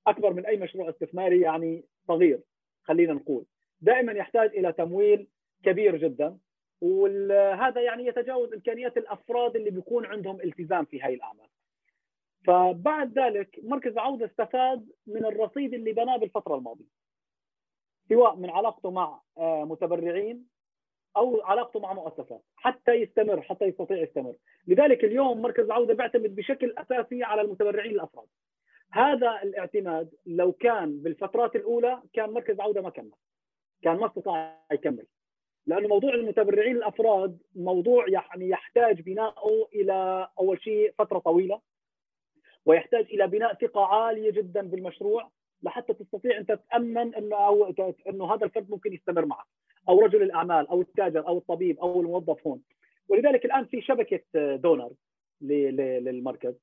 أكبر من أي مشروع استثماري يعني صغير خلينا نقول. دائما يحتاج إلى تمويل كبير جدا. وهذا يعني يتجاوز إمكانيات الأفراد اللي بيكون عندهم التزام في هاي الأعمال. فبعد ذلك مركز عودة استفاد من الرصيد اللي بناه بالفترة الماضية سواء من علاقته مع آه، متبرعين أو علاقته مع مؤسسات حتى يستمر حتى يستطيع يستمر. لذلك اليوم مركز العودة بيعتمد بشكل أساسي على المتبرعين الأفراد. هذا الاعتماد لو كان بالفترات الأولى كان مركز عوده ما كمل كان ما استطاع يكمل. لأنه موضوع المتبرعين الأفراد موضوع يعني يحتاج بناؤه إلى أول شيء فترة طويلة ويحتاج إلى بناء ثقة عالية جدا بالمشروع لحتى تستطيع انت تامن إنه أو إنه هذا الفرد ممكن يستمر معك أو رجل الأعمال أو التاجر أو الطبيب أو الموظف هون. ولذلك الآن في شبكة دونر للمركز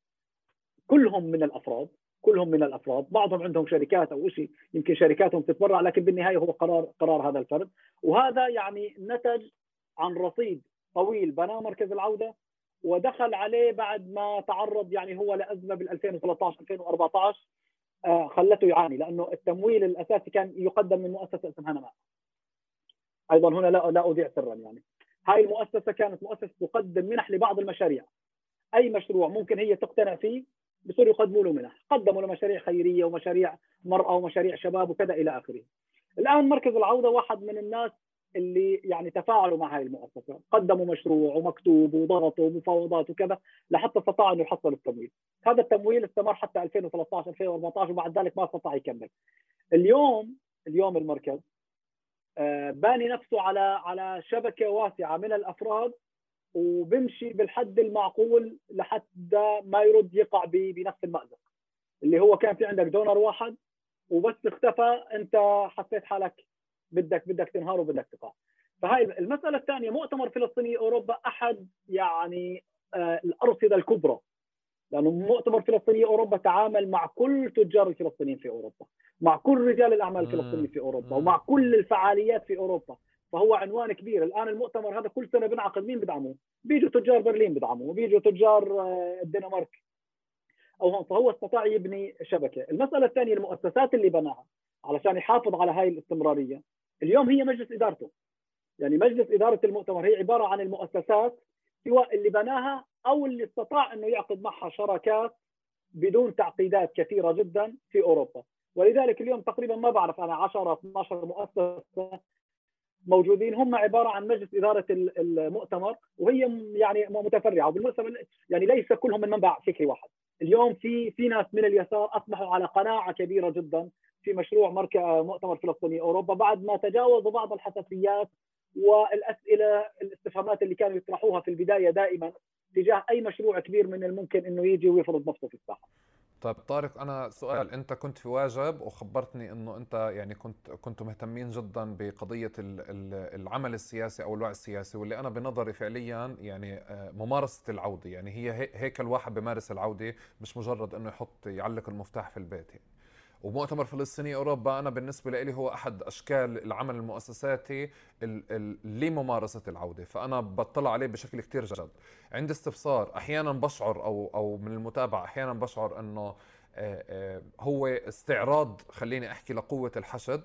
كلهم من الأفراد كلهم من الأفراد. بعضهم عندهم شركات أو شيء يمكن شركاتهم تتبرع لكن بالنهاية هو قرار قرار هذا الفرد. وهذا يعني نتج عن رصيد طويل بناه مركز العودة ودخل عليه بعد ما تعرض يعني هو لأزمة بال 2013 2014 آه، خلته يعاني لأنه التمويل الأساسي كان يقدم من مؤسسة اسمها نماء. أيضا هنا لا لا اذيع سرا يعني. هاي المؤسسة كانت مؤسسة تقدم منح لبعض المشاريع. أي مشروع ممكن هي تقتنع فيه بصير يقدموا له منح. قدموا له مشاريع خيرية ومشاريع مرأة ومشاريع شباب وكذا إلى آخره. الآن مركز العودة واحد من الناس اللي يعني تفاعلوا مع هاي المؤسسة. قدموا مشروع ومكتوب وضغطوا ومفاوضات وكذا لحتى استطاعوا أنه يحصلوا التمويل. هذا التمويل استمر حتى 2013 2014 وبعد ذلك ما استطاع يكمل. اليوم اليوم المركز آه، باني نفسه على على شبكة واسعة من الأفراد وبمشي بالحد المعقول لحتى ما يرد يقع بنفس المأزق. اللي هو كان في عندك دونر واحد وبس اختفى انت حسيت حالك بدك بدك تنهار وبدك تقع. فهاي المسألة الثانية مؤتمر فلسطيني أوروبا أحد يعني آه الأرصدة الكبرى. لأنه مؤتمر فلسطيني أوروبا تعامل مع كل تجار الفلسطينيين في أوروبا مع كل رجال الأعمال الفلسطينيين في أوروبا ومع كل الفعاليات في أوروبا. فهو عنوان كبير. الآن المؤتمر هذا كل سنة بنعقد مين بدعمه؟ بيجوا تجار برلين بدعموه وبيجوا تجار آه، الدنمارك. أو هون فهو استطاع يبني شبكة. المسألة الثانية المؤسسات اللي بناها علشان يحافظ على هاي الاستمرارية. اليوم هي مجلس إدارته. يعني مجلس إدارة المؤتمر هي عبارة عن المؤسسات سواء اللي بناها أو اللي استطاع إنه يعقد معها شراكات بدون تعقيدات كثيرة جدا في أوروبا. ولذلك اليوم تقريبا ما بعرف أنا 10 12 مؤسسة موجودين. هم عبارة عن مجلس إدارة المؤتمر وهي يعني متفرعة. وبالمؤتمر يعني ليس كلهم من منبع فكري واحد. اليوم في في ناس من اليسار أصبحوا على قناعة كبيرة جدا في مشروع مؤتمر فلسطيني أوروبا بعد ما تجاوزوا بعض الحساسيات والأسئلة الاستفهامات اللي كانوا يطرحوها في البداية دائما تجاه أي مشروع كبير من الممكن إنه يجي ويفرض نفسه في الساحة. طيب طارق أنا سؤال أنت كنت في واجب وخبرتني إنه أنت يعني كنت كنتوا مهتمين جدا بقضية العمل السياسي أو الوعي السياسي واللي أنا بنظري فعليا يعني آه، ممارسة العودة يعني هي هيك الواحد بمارس العودة مش مجرد إنه يحط يعلق المفتاح في البيت يعني. ومؤتمر فلسطيني أوروبا أنا بالنسبة لي هو أحد أشكال العمل المؤسساتي لممارسه العودة فأنا بطلع عليه بشكل كثير جد عندي استفسار أحيانا بشعر أو أو من المتابعة أحيانا بشعر إنه هو استعراض خليني أحكي لقوة الحشد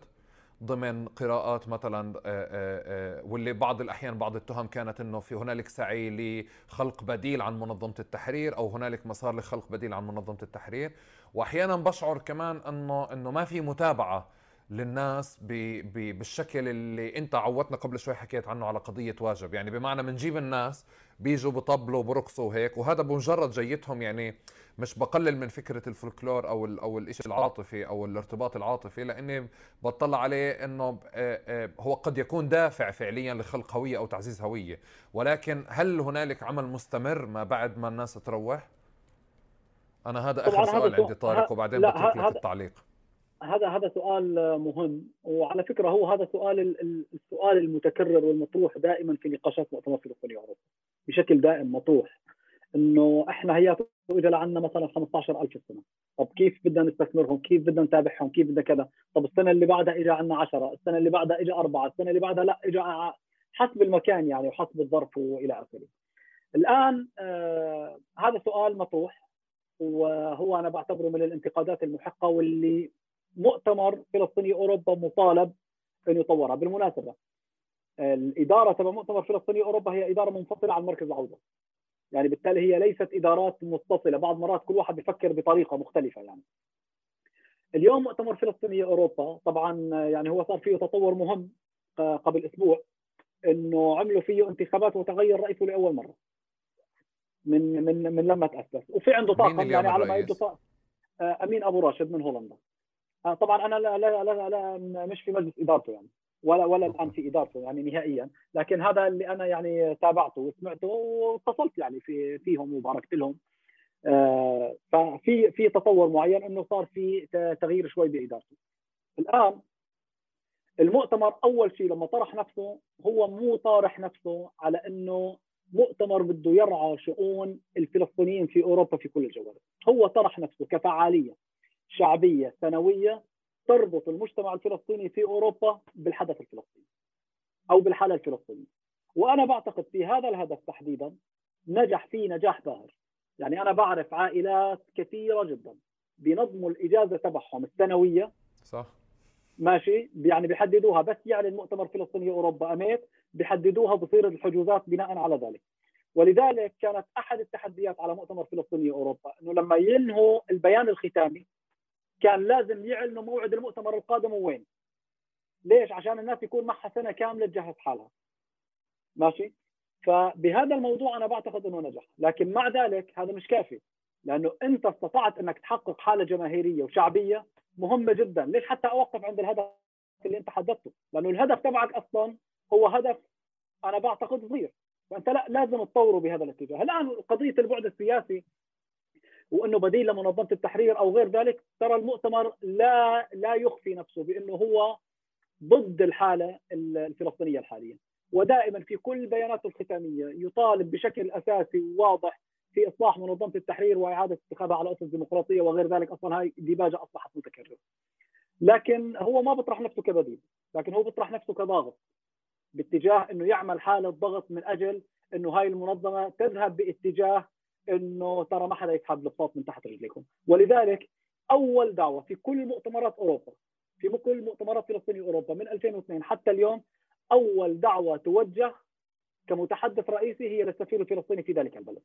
ضمن قراءات مثلا واللي بعض الأحيان بعض التهم كانت إنه في هنالك سعي لخلق بديل عن منظمة التحرير أو هنالك مسار لخلق بديل عن منظمة التحرير. وأحيانا بشعر كمان إنه إنه ما في متابعة للناس بي بي بالشكل اللي أنت عودتنا قبل شوي حكيت عنه على قضية واجب. يعني بمعنى بنجيب الناس بيجوا بطبلوا برقصوا وهيك وهذا بمجرد جيتهم يعني مش بقلل من فكرة الفولكلور أو ال أو الشيء العاطفي أو الارتباط العاطفي لأني بطلع عليه إنه آه، آه، هو قد يكون دافع فعليا لخلق هوية أو تعزيز هوية. ولكن هل هنالك عمل مستمر ما بعد ما الناس تروح؟ أنا هذا آخر سؤال عندي طارق وبعدين بترك لك التعليق. هذا هذا سؤال مهم وعلى فكرة هو هذا سؤال السؤال المتكرر والمطروح دائما في نقاشات مؤتمر فلسطيني اوروبا بشكل دائم مطروح إنه إحنا هي اجى لعنا مثلا 15000 السنة طب كيف بدنا نستثمرهم؟ كيف بدنا نتابعهم؟ كيف بدنا كذا؟ طب السنة اللي بعدها اجى عنا 10 السنة اللي بعدها اجى أربعة السنة اللي بعدها لا اجى حسب المكان يعني وحسب الظرف وإلى آخره. الآن آه هذا سؤال مطروح وهو أنا بعتبره من الانتقادات المحقة واللي مؤتمر فلسطيني أوروبا مطالب أن يطورها. بالمناسبة الإدارة تبع مؤتمر فلسطيني أوروبا هي إدارة منفصلة عن مركز العودة. يعني بالتالي هي ليست إدارات متصلة. بعض مرات كل واحد بيفكر بطريقة مختلفة يعني. اليوم مؤتمر فلسطيني أوروبا طبعا يعني هو صار فيه تطور مهم قبل أسبوع إنه عملوا فيه انتخابات وتغير رئيسه لأول مرة. من من من لما تاسس وفي عنده طاقم يعني على ما يبدو أمين أبو راشد من هولندا. آه، طبعا أنا لا لا لا, لا مش في مجلس إدارته يعني ولا ولا الآن في إدارته يعني نهائيا. لكن هذا اللي أنا يعني تابعته وسمعته واتصلت يعني في فيهم وباركت لهم. آه، ففي في تطور معين إنه صار في تغيير شوي بإدارته. الآن المؤتمر أول شيء لما طرح نفسه هو مو طارح نفسه على إنه مؤتمر بده يرعى شؤون الفلسطينيين في أوروبا في كل الجوانب. هو طرح نفسه كفعالية شعبية سنوية تربط المجتمع الفلسطيني في أوروبا بالحدث الفلسطيني أو بالحالة الفلسطينية. وأنا بعتقد في هذا الهدف تحديدا نجح فيه نجاح باهر. يعني أنا بعرف عائلات كثيرة جدا بينظموا الإجازة تبعهم السنوية. صح. ماشي؟ يعني بيحددوها بس يعلن مؤتمر فلسطيني أوروبا اميت بيحددوها بصير الحجوزات بناء على ذلك. ولذلك كانت أحد التحديات على مؤتمر فلسطيني أوروبا إنه لما ينهوا البيان الختامي كان لازم يعلنوا موعد المؤتمر القادم وين. ليش؟ عشان الناس يكون معها سنة كاملة تجهز حالها. ماشي؟ فبهذا الموضوع أنا بعتقد إنه نجح. لكن مع ذلك هذا مش كافي لأنه أنت استطعت إنك تحقق حالة جماهيرية وشعبية مهمة جدا. ليش حتى أوقف عند الهدف اللي أنت حددته؟ لأنه الهدف تبعك أصلا هو هدف أنا بعتقد صغير. فأنت لا لازم تطوره بهذا الاتجاه. الآن قضية البعد السياسي وأنه بديل لمنظمة التحرير أو غير ذلك ترى المؤتمر لا لا يخفي نفسه بأنه هو ضد الحالة الفلسطينية الحالية. ودائما في كل بياناته الختامية يطالب بشكل أساسي وواضح في إصلاح منظمة التحرير وإعادة اتخاذها على أسس ديمقراطية وغير ذلك أصلا هاي ديباجة أصبحت متكررة. لكن هو ما بيطرح نفسه كبديل، لكن هو بيطرح نفسه كضاغط. باتجاه إنه يعمل حالة ضغط من أجل إنه هاي المنظمة تذهب باتجاه إنه ترى ما حدا يسحب البساط من تحت رجليكم، ولذلك أول دعوة في كل مؤتمرات أوروبا في كل مؤتمرات فلسطيني أوروبا من 2002 حتى اليوم أول دعوة توجه كمتحدث رئيسي هي للسفير الفلسطيني في ذلك البلد.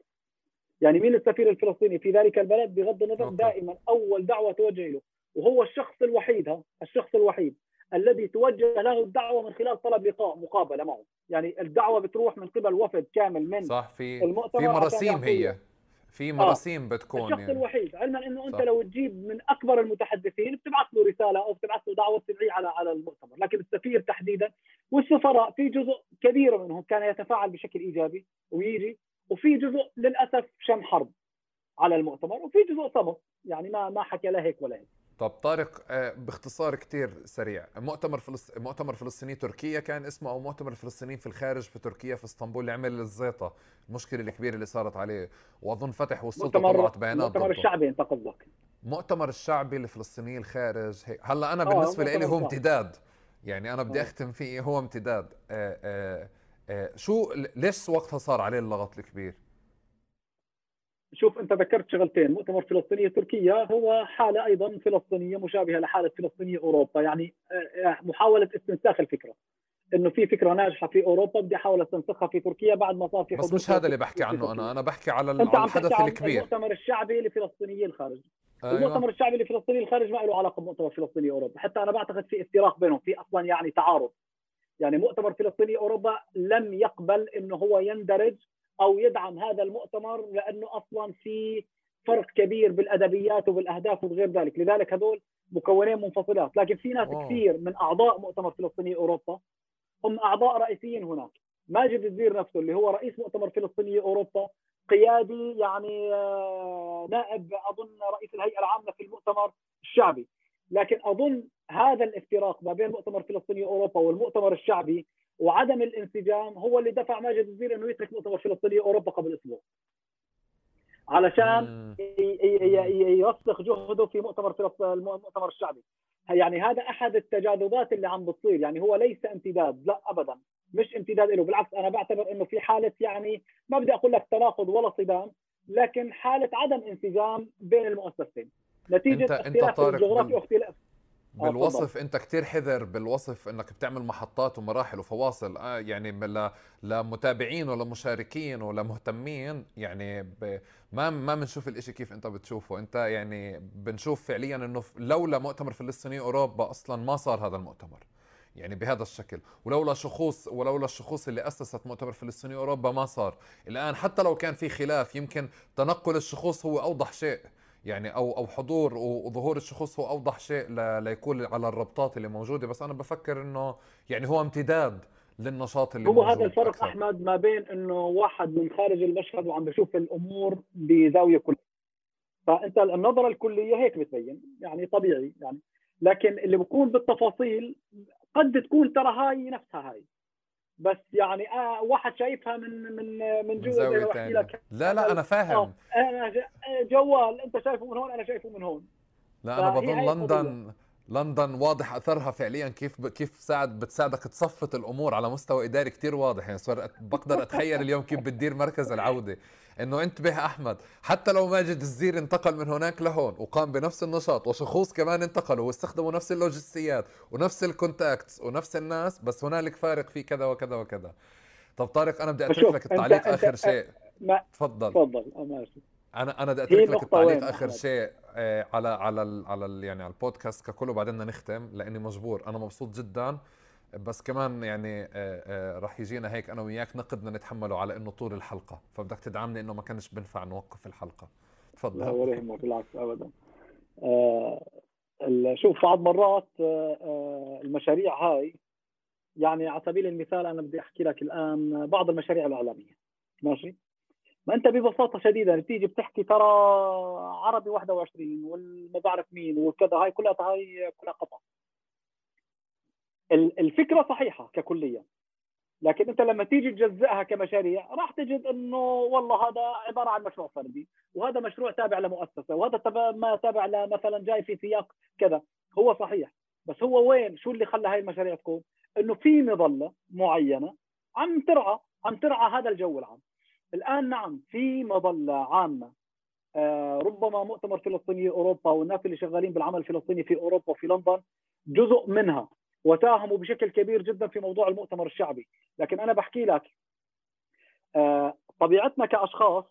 يعني مين السفير الفلسطيني في ذلك البلد بغض النظر. دائما أول دعوة توجه له وهو الشخص الوحيد ها الشخص الوحيد الذي توجه له الدعوة من خلال طلب لقاء مقابلة معه. يعني الدعوة بتروح من قبل وفد كامل من صح في المؤتمر في مراسيم هي. في آه. مراسيم آه. بتكون الشخص يعني. الوحيد. علما إنه أنت لو تجيب من أكبر المتحدثين بتبعث له رسالة أو بتبعث له دعوة تدعيه على على المؤتمر. لكن السفير تحديدا. والسفراء في جزء كبير منهم كان يتفاعل بشكل إيجابي ويجي. وفي جزء للأسف شن حرب على المؤتمر. وفي جزء صمت. يعني ما ما حكى لا هيك ولا هيك. طب طارق آه، باختصار كتير سريع. مؤتمر فلس... مؤتمر فلسطيني تركيا كان اسمه أو مؤتمر الفلسطينيين في الخارج في تركيا في اسطنبول اللي عمل الزيطة المشكلة الكبيرة اللي صارت عليه. وأظن فتح والسلطة طلعت بيانات المؤتمر الشعبي انت قصدك مؤتمر الشعبي للفلسطينيين الخارج هيك هلا أنا آه، بالنسبة لي هو امتداد. يعني أنا بدي آه. أختم فيه هو امتداد. آآ آآ آآ شو ليش وقتها صار عليه اللغط الكبير؟ شوف أنت ذكرت شغلتين مؤتمر فلسطينية تركيا هو حالة أيضا فلسطينية مشابهة لحالة فلسطينية أوروبا. يعني آه، آه، محاولة استنساخ الفكرة إنه في فكرة ناجحة في أوروبا بدي أحاول استنسخها في تركيا بعد ما صار في بس مش هذا اللي بحكي عنه أنا. أنا بحكي على الحدث الكبير. المؤتمر الشعبي لفلسطينيي الخارج أيوة. المؤتمر الشعبي لفلسطيني الخارج ما له علاقة بمؤتمر فلسطيني أوروبا. حتى أنا بعتقد في افتراق بينهم في أصلا يعني تعارض. يعني مؤتمر فلسطيني أوروبا لم يقبل إنه هو يندرج أو يدعم هذا المؤتمر لأنه أصلا في فرق كبير بالأدبيات وبالأهداف وغير ذلك، لذلك هذول مكونين منفصلات، لكن في ناس أوه. كثير من أعضاء مؤتمر فلسطيني أوروبا هم أعضاء رئيسيين هناك، ماجد الزير نفسه اللي هو رئيس مؤتمر فلسطيني أوروبا قيادي يعني آه، نائب أظن رئيس الهيئة العامة في المؤتمر الشعبي، لكن أظن هذا الافتراق ما بين مؤتمر فلسطيني أوروبا والمؤتمر الشعبي وعدم الانسجام هو اللي دفع ماجد الزير إنه يترك مؤتمر فلسطيني أوروبا قبل أسبوع. علشان يرسخ جهده في مؤتمر المؤتمر الشعبي. يعني هذا أحد التجاذبات اللي عم بتصير. يعني هو ليس امتداد لا ابدا. مش امتداد له بالعكس أنا بعتبر إنه في حالة يعني ما بدي أقول لك تناقض ولا صدام لكن حالة عدم انسجام بين المؤسستين نتيجة انت اختلاف انت الجغرافيا واختلاف بالوصف أنت كتير حذر بالوصف إنك بتعمل محطات ومراحل وفواصل آه يعني لمتابعين ولا مشاركين ولا مهتمين يعني. ما ما بنشوف الإشي كيف أنت بتشوفه. أنت يعني بنشوف فعليا إنه لولا مؤتمر فلسطيني أوروبا أصلا ما صار هذا المؤتمر يعني بهذا الشكل. ولولا شخوص ولولا الشخوص اللي أسست مؤتمر فلسطيني أوروبا ما صار. الآن حتى لو كان في خلاف يمكن تنقل الشخوص هو أوضح شيء. يعني أو أو حضور وظهور الشخوص هو أوضح شيء ليكون على الربطات اللي موجودة. بس أنا بفكر إنه يعني هو امتداد للنشاط اللي هو موجود هذا الفرق أكثر. أحمد ما بين إنه واحد من خارج المشهد وعم بشوف الأمور بزاوية كليه فأنت النظرة الكلية هيك بتبين يعني طبيعي يعني. لكن اللي بكون بالتفاصيل قد تكون ترى هاي نفسها هاي. بس يعني آه واحد شايفها من من من جوا لك. لا لا أنا فاهم. آه أنا جوال أنت شايفه من هون أنا شايفه من هون. لا أنا بظن لندن. لندن واضح أثرها فعليا. كيف كيف ساعد بتساعدك تصفط الأمور على مستوى إداري كتير واضح. يعني صار بقدر أتخيل اليوم كيف بتدير مركز العودة. إنه انتبه أحمد حتى لو ماجد الزير انتقل من هناك لهون وقام بنفس النشاط وشخوص كمان انتقلوا واستخدموا نفس اللوجستيات ونفس ال contacts ونفس الناس بس هنالك فارق في كذا وكذا وكذا. طب طارق أنا بدي أترك لك التعليق آخر شيء. تفضل. تفضل ماشي أنا أنا بدي أترك لك التعليق آخر شيء. على على ال على ال يعني على البودكاست ككل وبعدين نختم لأني مجبور. أنا مبسوط جدا بس كمان يعني آه، آه، راح يجينا هيك أنا وياك نقد بدنا نتحمله على إنه طول الحلقة. فبدك تدعمني إنه ما كانش بنفع نوقف الحلقة. تفضل. لا ولا يهمك بالعكس ابدا. آه شوف بعض مرات آه المشاريع هاي يعني على سبيل المثال أنا بدي أحكي لك الآن بعض المشاريع الاعلاميه ماشي؟ ما أنت ببساطة شديدة بتيجي بتحكي ترى عربي 21 والما بعرف مين وكذا هاي كلها هاي كلها قطع. الفكرة صحيحة ككلية لكن أنت لما تيجي تجزئها كمشاريع راح تجد إنه والله هذا عبارة عن مشروع فردي وهذا مشروع تابع لمؤسسة وهذا تبع ما تابع لمثلا جاي في سياق كذا. هو صحيح بس هو وين؟ شو اللي خلى هاي المشاريع تكون؟ إنه في مظلة معينة عم ترعى عم ترعى هذا الجو العام. الآن نعم في مظلة عامة. آه ربما مؤتمر فلسطيني أوروبا والناس اللي شغالين بالعمل الفلسطيني في أوروبا وفي لندن جزء منها وساهموا بشكل كبير جدا في موضوع المؤتمر الشعبي. لكن أنا بحكي لك آه طبيعتنا كأشخاص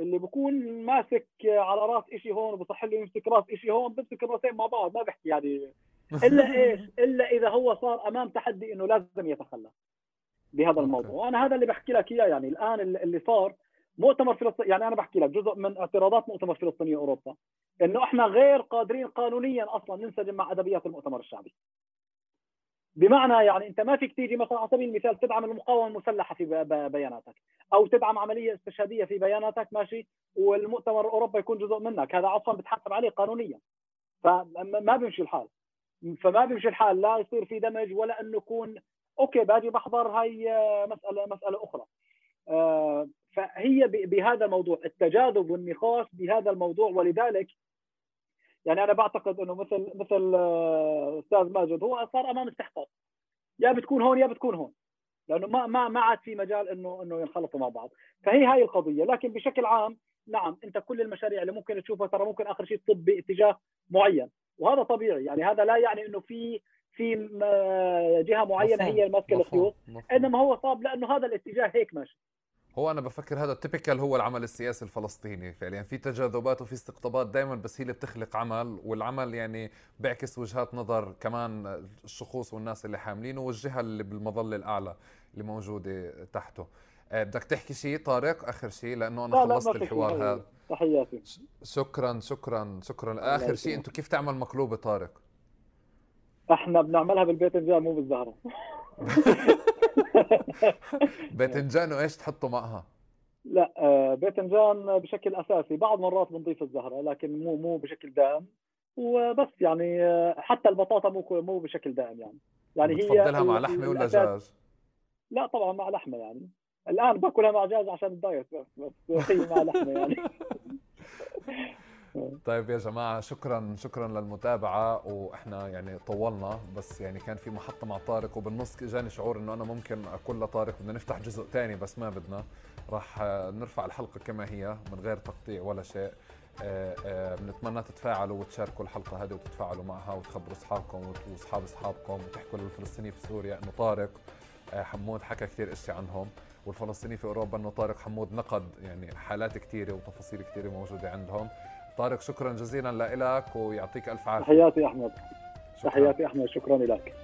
اللي بكون ماسك على رأس شيء هون وبصح له يمسك رأس شيء هون بمسك الراسين مع بعض ما بحكي يعني. إلا [LAUGHS] إيش؟ إلا إذا هو صار أمام تحدي إنه لازم يتخلى. بهذا الموضوع. وأنا هذا اللي بحكي لك إياه يعني الآن اللي صار مؤتمر فلسطين يعني أنا بحكي لك جزء من اعتراضات مؤتمر فلسطيني أوروبا إنه إحنا غير قادرين قانونيا أصلا ننسجم مع أدبيات المؤتمر الشعبي. بمعنى يعني أنت ما فيك تيجي مثلا على سبيل المثال تدعم المقاومة المسلحة في بياناتك أو تدعم عملية استشهادية في بياناتك ماشي والمؤتمر الأوروبي يكون جزء منك. هذا أصلا بتحاسب عليه قانونيا. فما بيمشي الحال. فما بيمشي الحال لا يصير في دمج ولا انه يكون أوكي باجي بحضر هاي مسألة مسألة أخرى. آه، فهي بهذا الموضوع التجاذب والنقاش بهذا الموضوع. ولذلك يعني أنا بعتقد إنه مثل مثل آه، أستاذ ماجد هو صار أمام استحقاق. يا بتكون هون يا بتكون هون. لأنه ما ما ما عاد في مجال إنه إنه ينخلطوا مع بعض. فهي هاي القضية. لكن بشكل عام نعم أنت كل المشاريع اللي ممكن تشوفها ترى ممكن آخر شيء تصب باتجاه معين. وهذا طبيعي. يعني هذا لا يعني إنه في في آه، جهة معينة هي ماسكه الخيوط إنما هو صاب لأنه هذا الاتجاه هيك ماشي. هو أنا بفكر هذا تيبيكال هو العمل السياسي الفلسطيني فعليا. في تجاذبات وفي استقطابات دائما بس هي اللي بتخلق عمل والعمل يعني بيعكس وجهات نظر كمان الشخوص والناس اللي حاملينه والجهة اللي بالمظلة الأعلى اللي موجودة تحته. آه، بدك تحكي شيء طارق؟ آخر شيء لأنه أنا خلصت الحوار هذا. تحياتي. شكرا شكرا شكرا. آخر شيء أنتم كيف تعمل مقلوبة طارق؟ إحنا بنعملها بالباذنجان مو بالزهرة. [LAUGHS] باذنجان وإيش تحطوا معها؟ لا آه، باذنجان بشكل أساسي. بعض مرات بنضيف الزهرة لكن مو مو بشكل دائم. وبس يعني آه، حتى البطاطا مو مو بشكل دائم يعني. يعني هي بتفضلها مع لحمة ولا دجاج؟ لا طبعا مع لحمة يعني. الآن باكلها مع دجاج عشان الدايت بس بس هي مع لحمة يعني. [LAUGHS] طيب يا جماعة شكرا شكرا للمتابعة. وإحنا يعني طولنا بس يعني كان في محطة مع طارق وبالنص اجاني شعور إنه أنا ممكن أقول لطارق بدنا نفتح جزء ثاني بس ما بدنا. راح نرفع الحلقة كما هي من غير تقطيع ولا شيء. بنتمنى تتفاعلوا وتشاركوا الحلقة هذه وتتفاعلوا معها وتخبروا أصحابكم وأصحاب أصحابكم وتحكوا للفلسطينيين في سوريا إنه طارق حمود حكى كثير اشياء عنهم. والفلسطيني في أوروبا إنه طارق حمود نقد يعني حالات كثيره وتفاصيل كثيره موجودة عندهم. طارق شكرا جزيلا لك ويعطيك ألف عافية. تحياتي أحمد. تحياتي أحمد شكرا لك.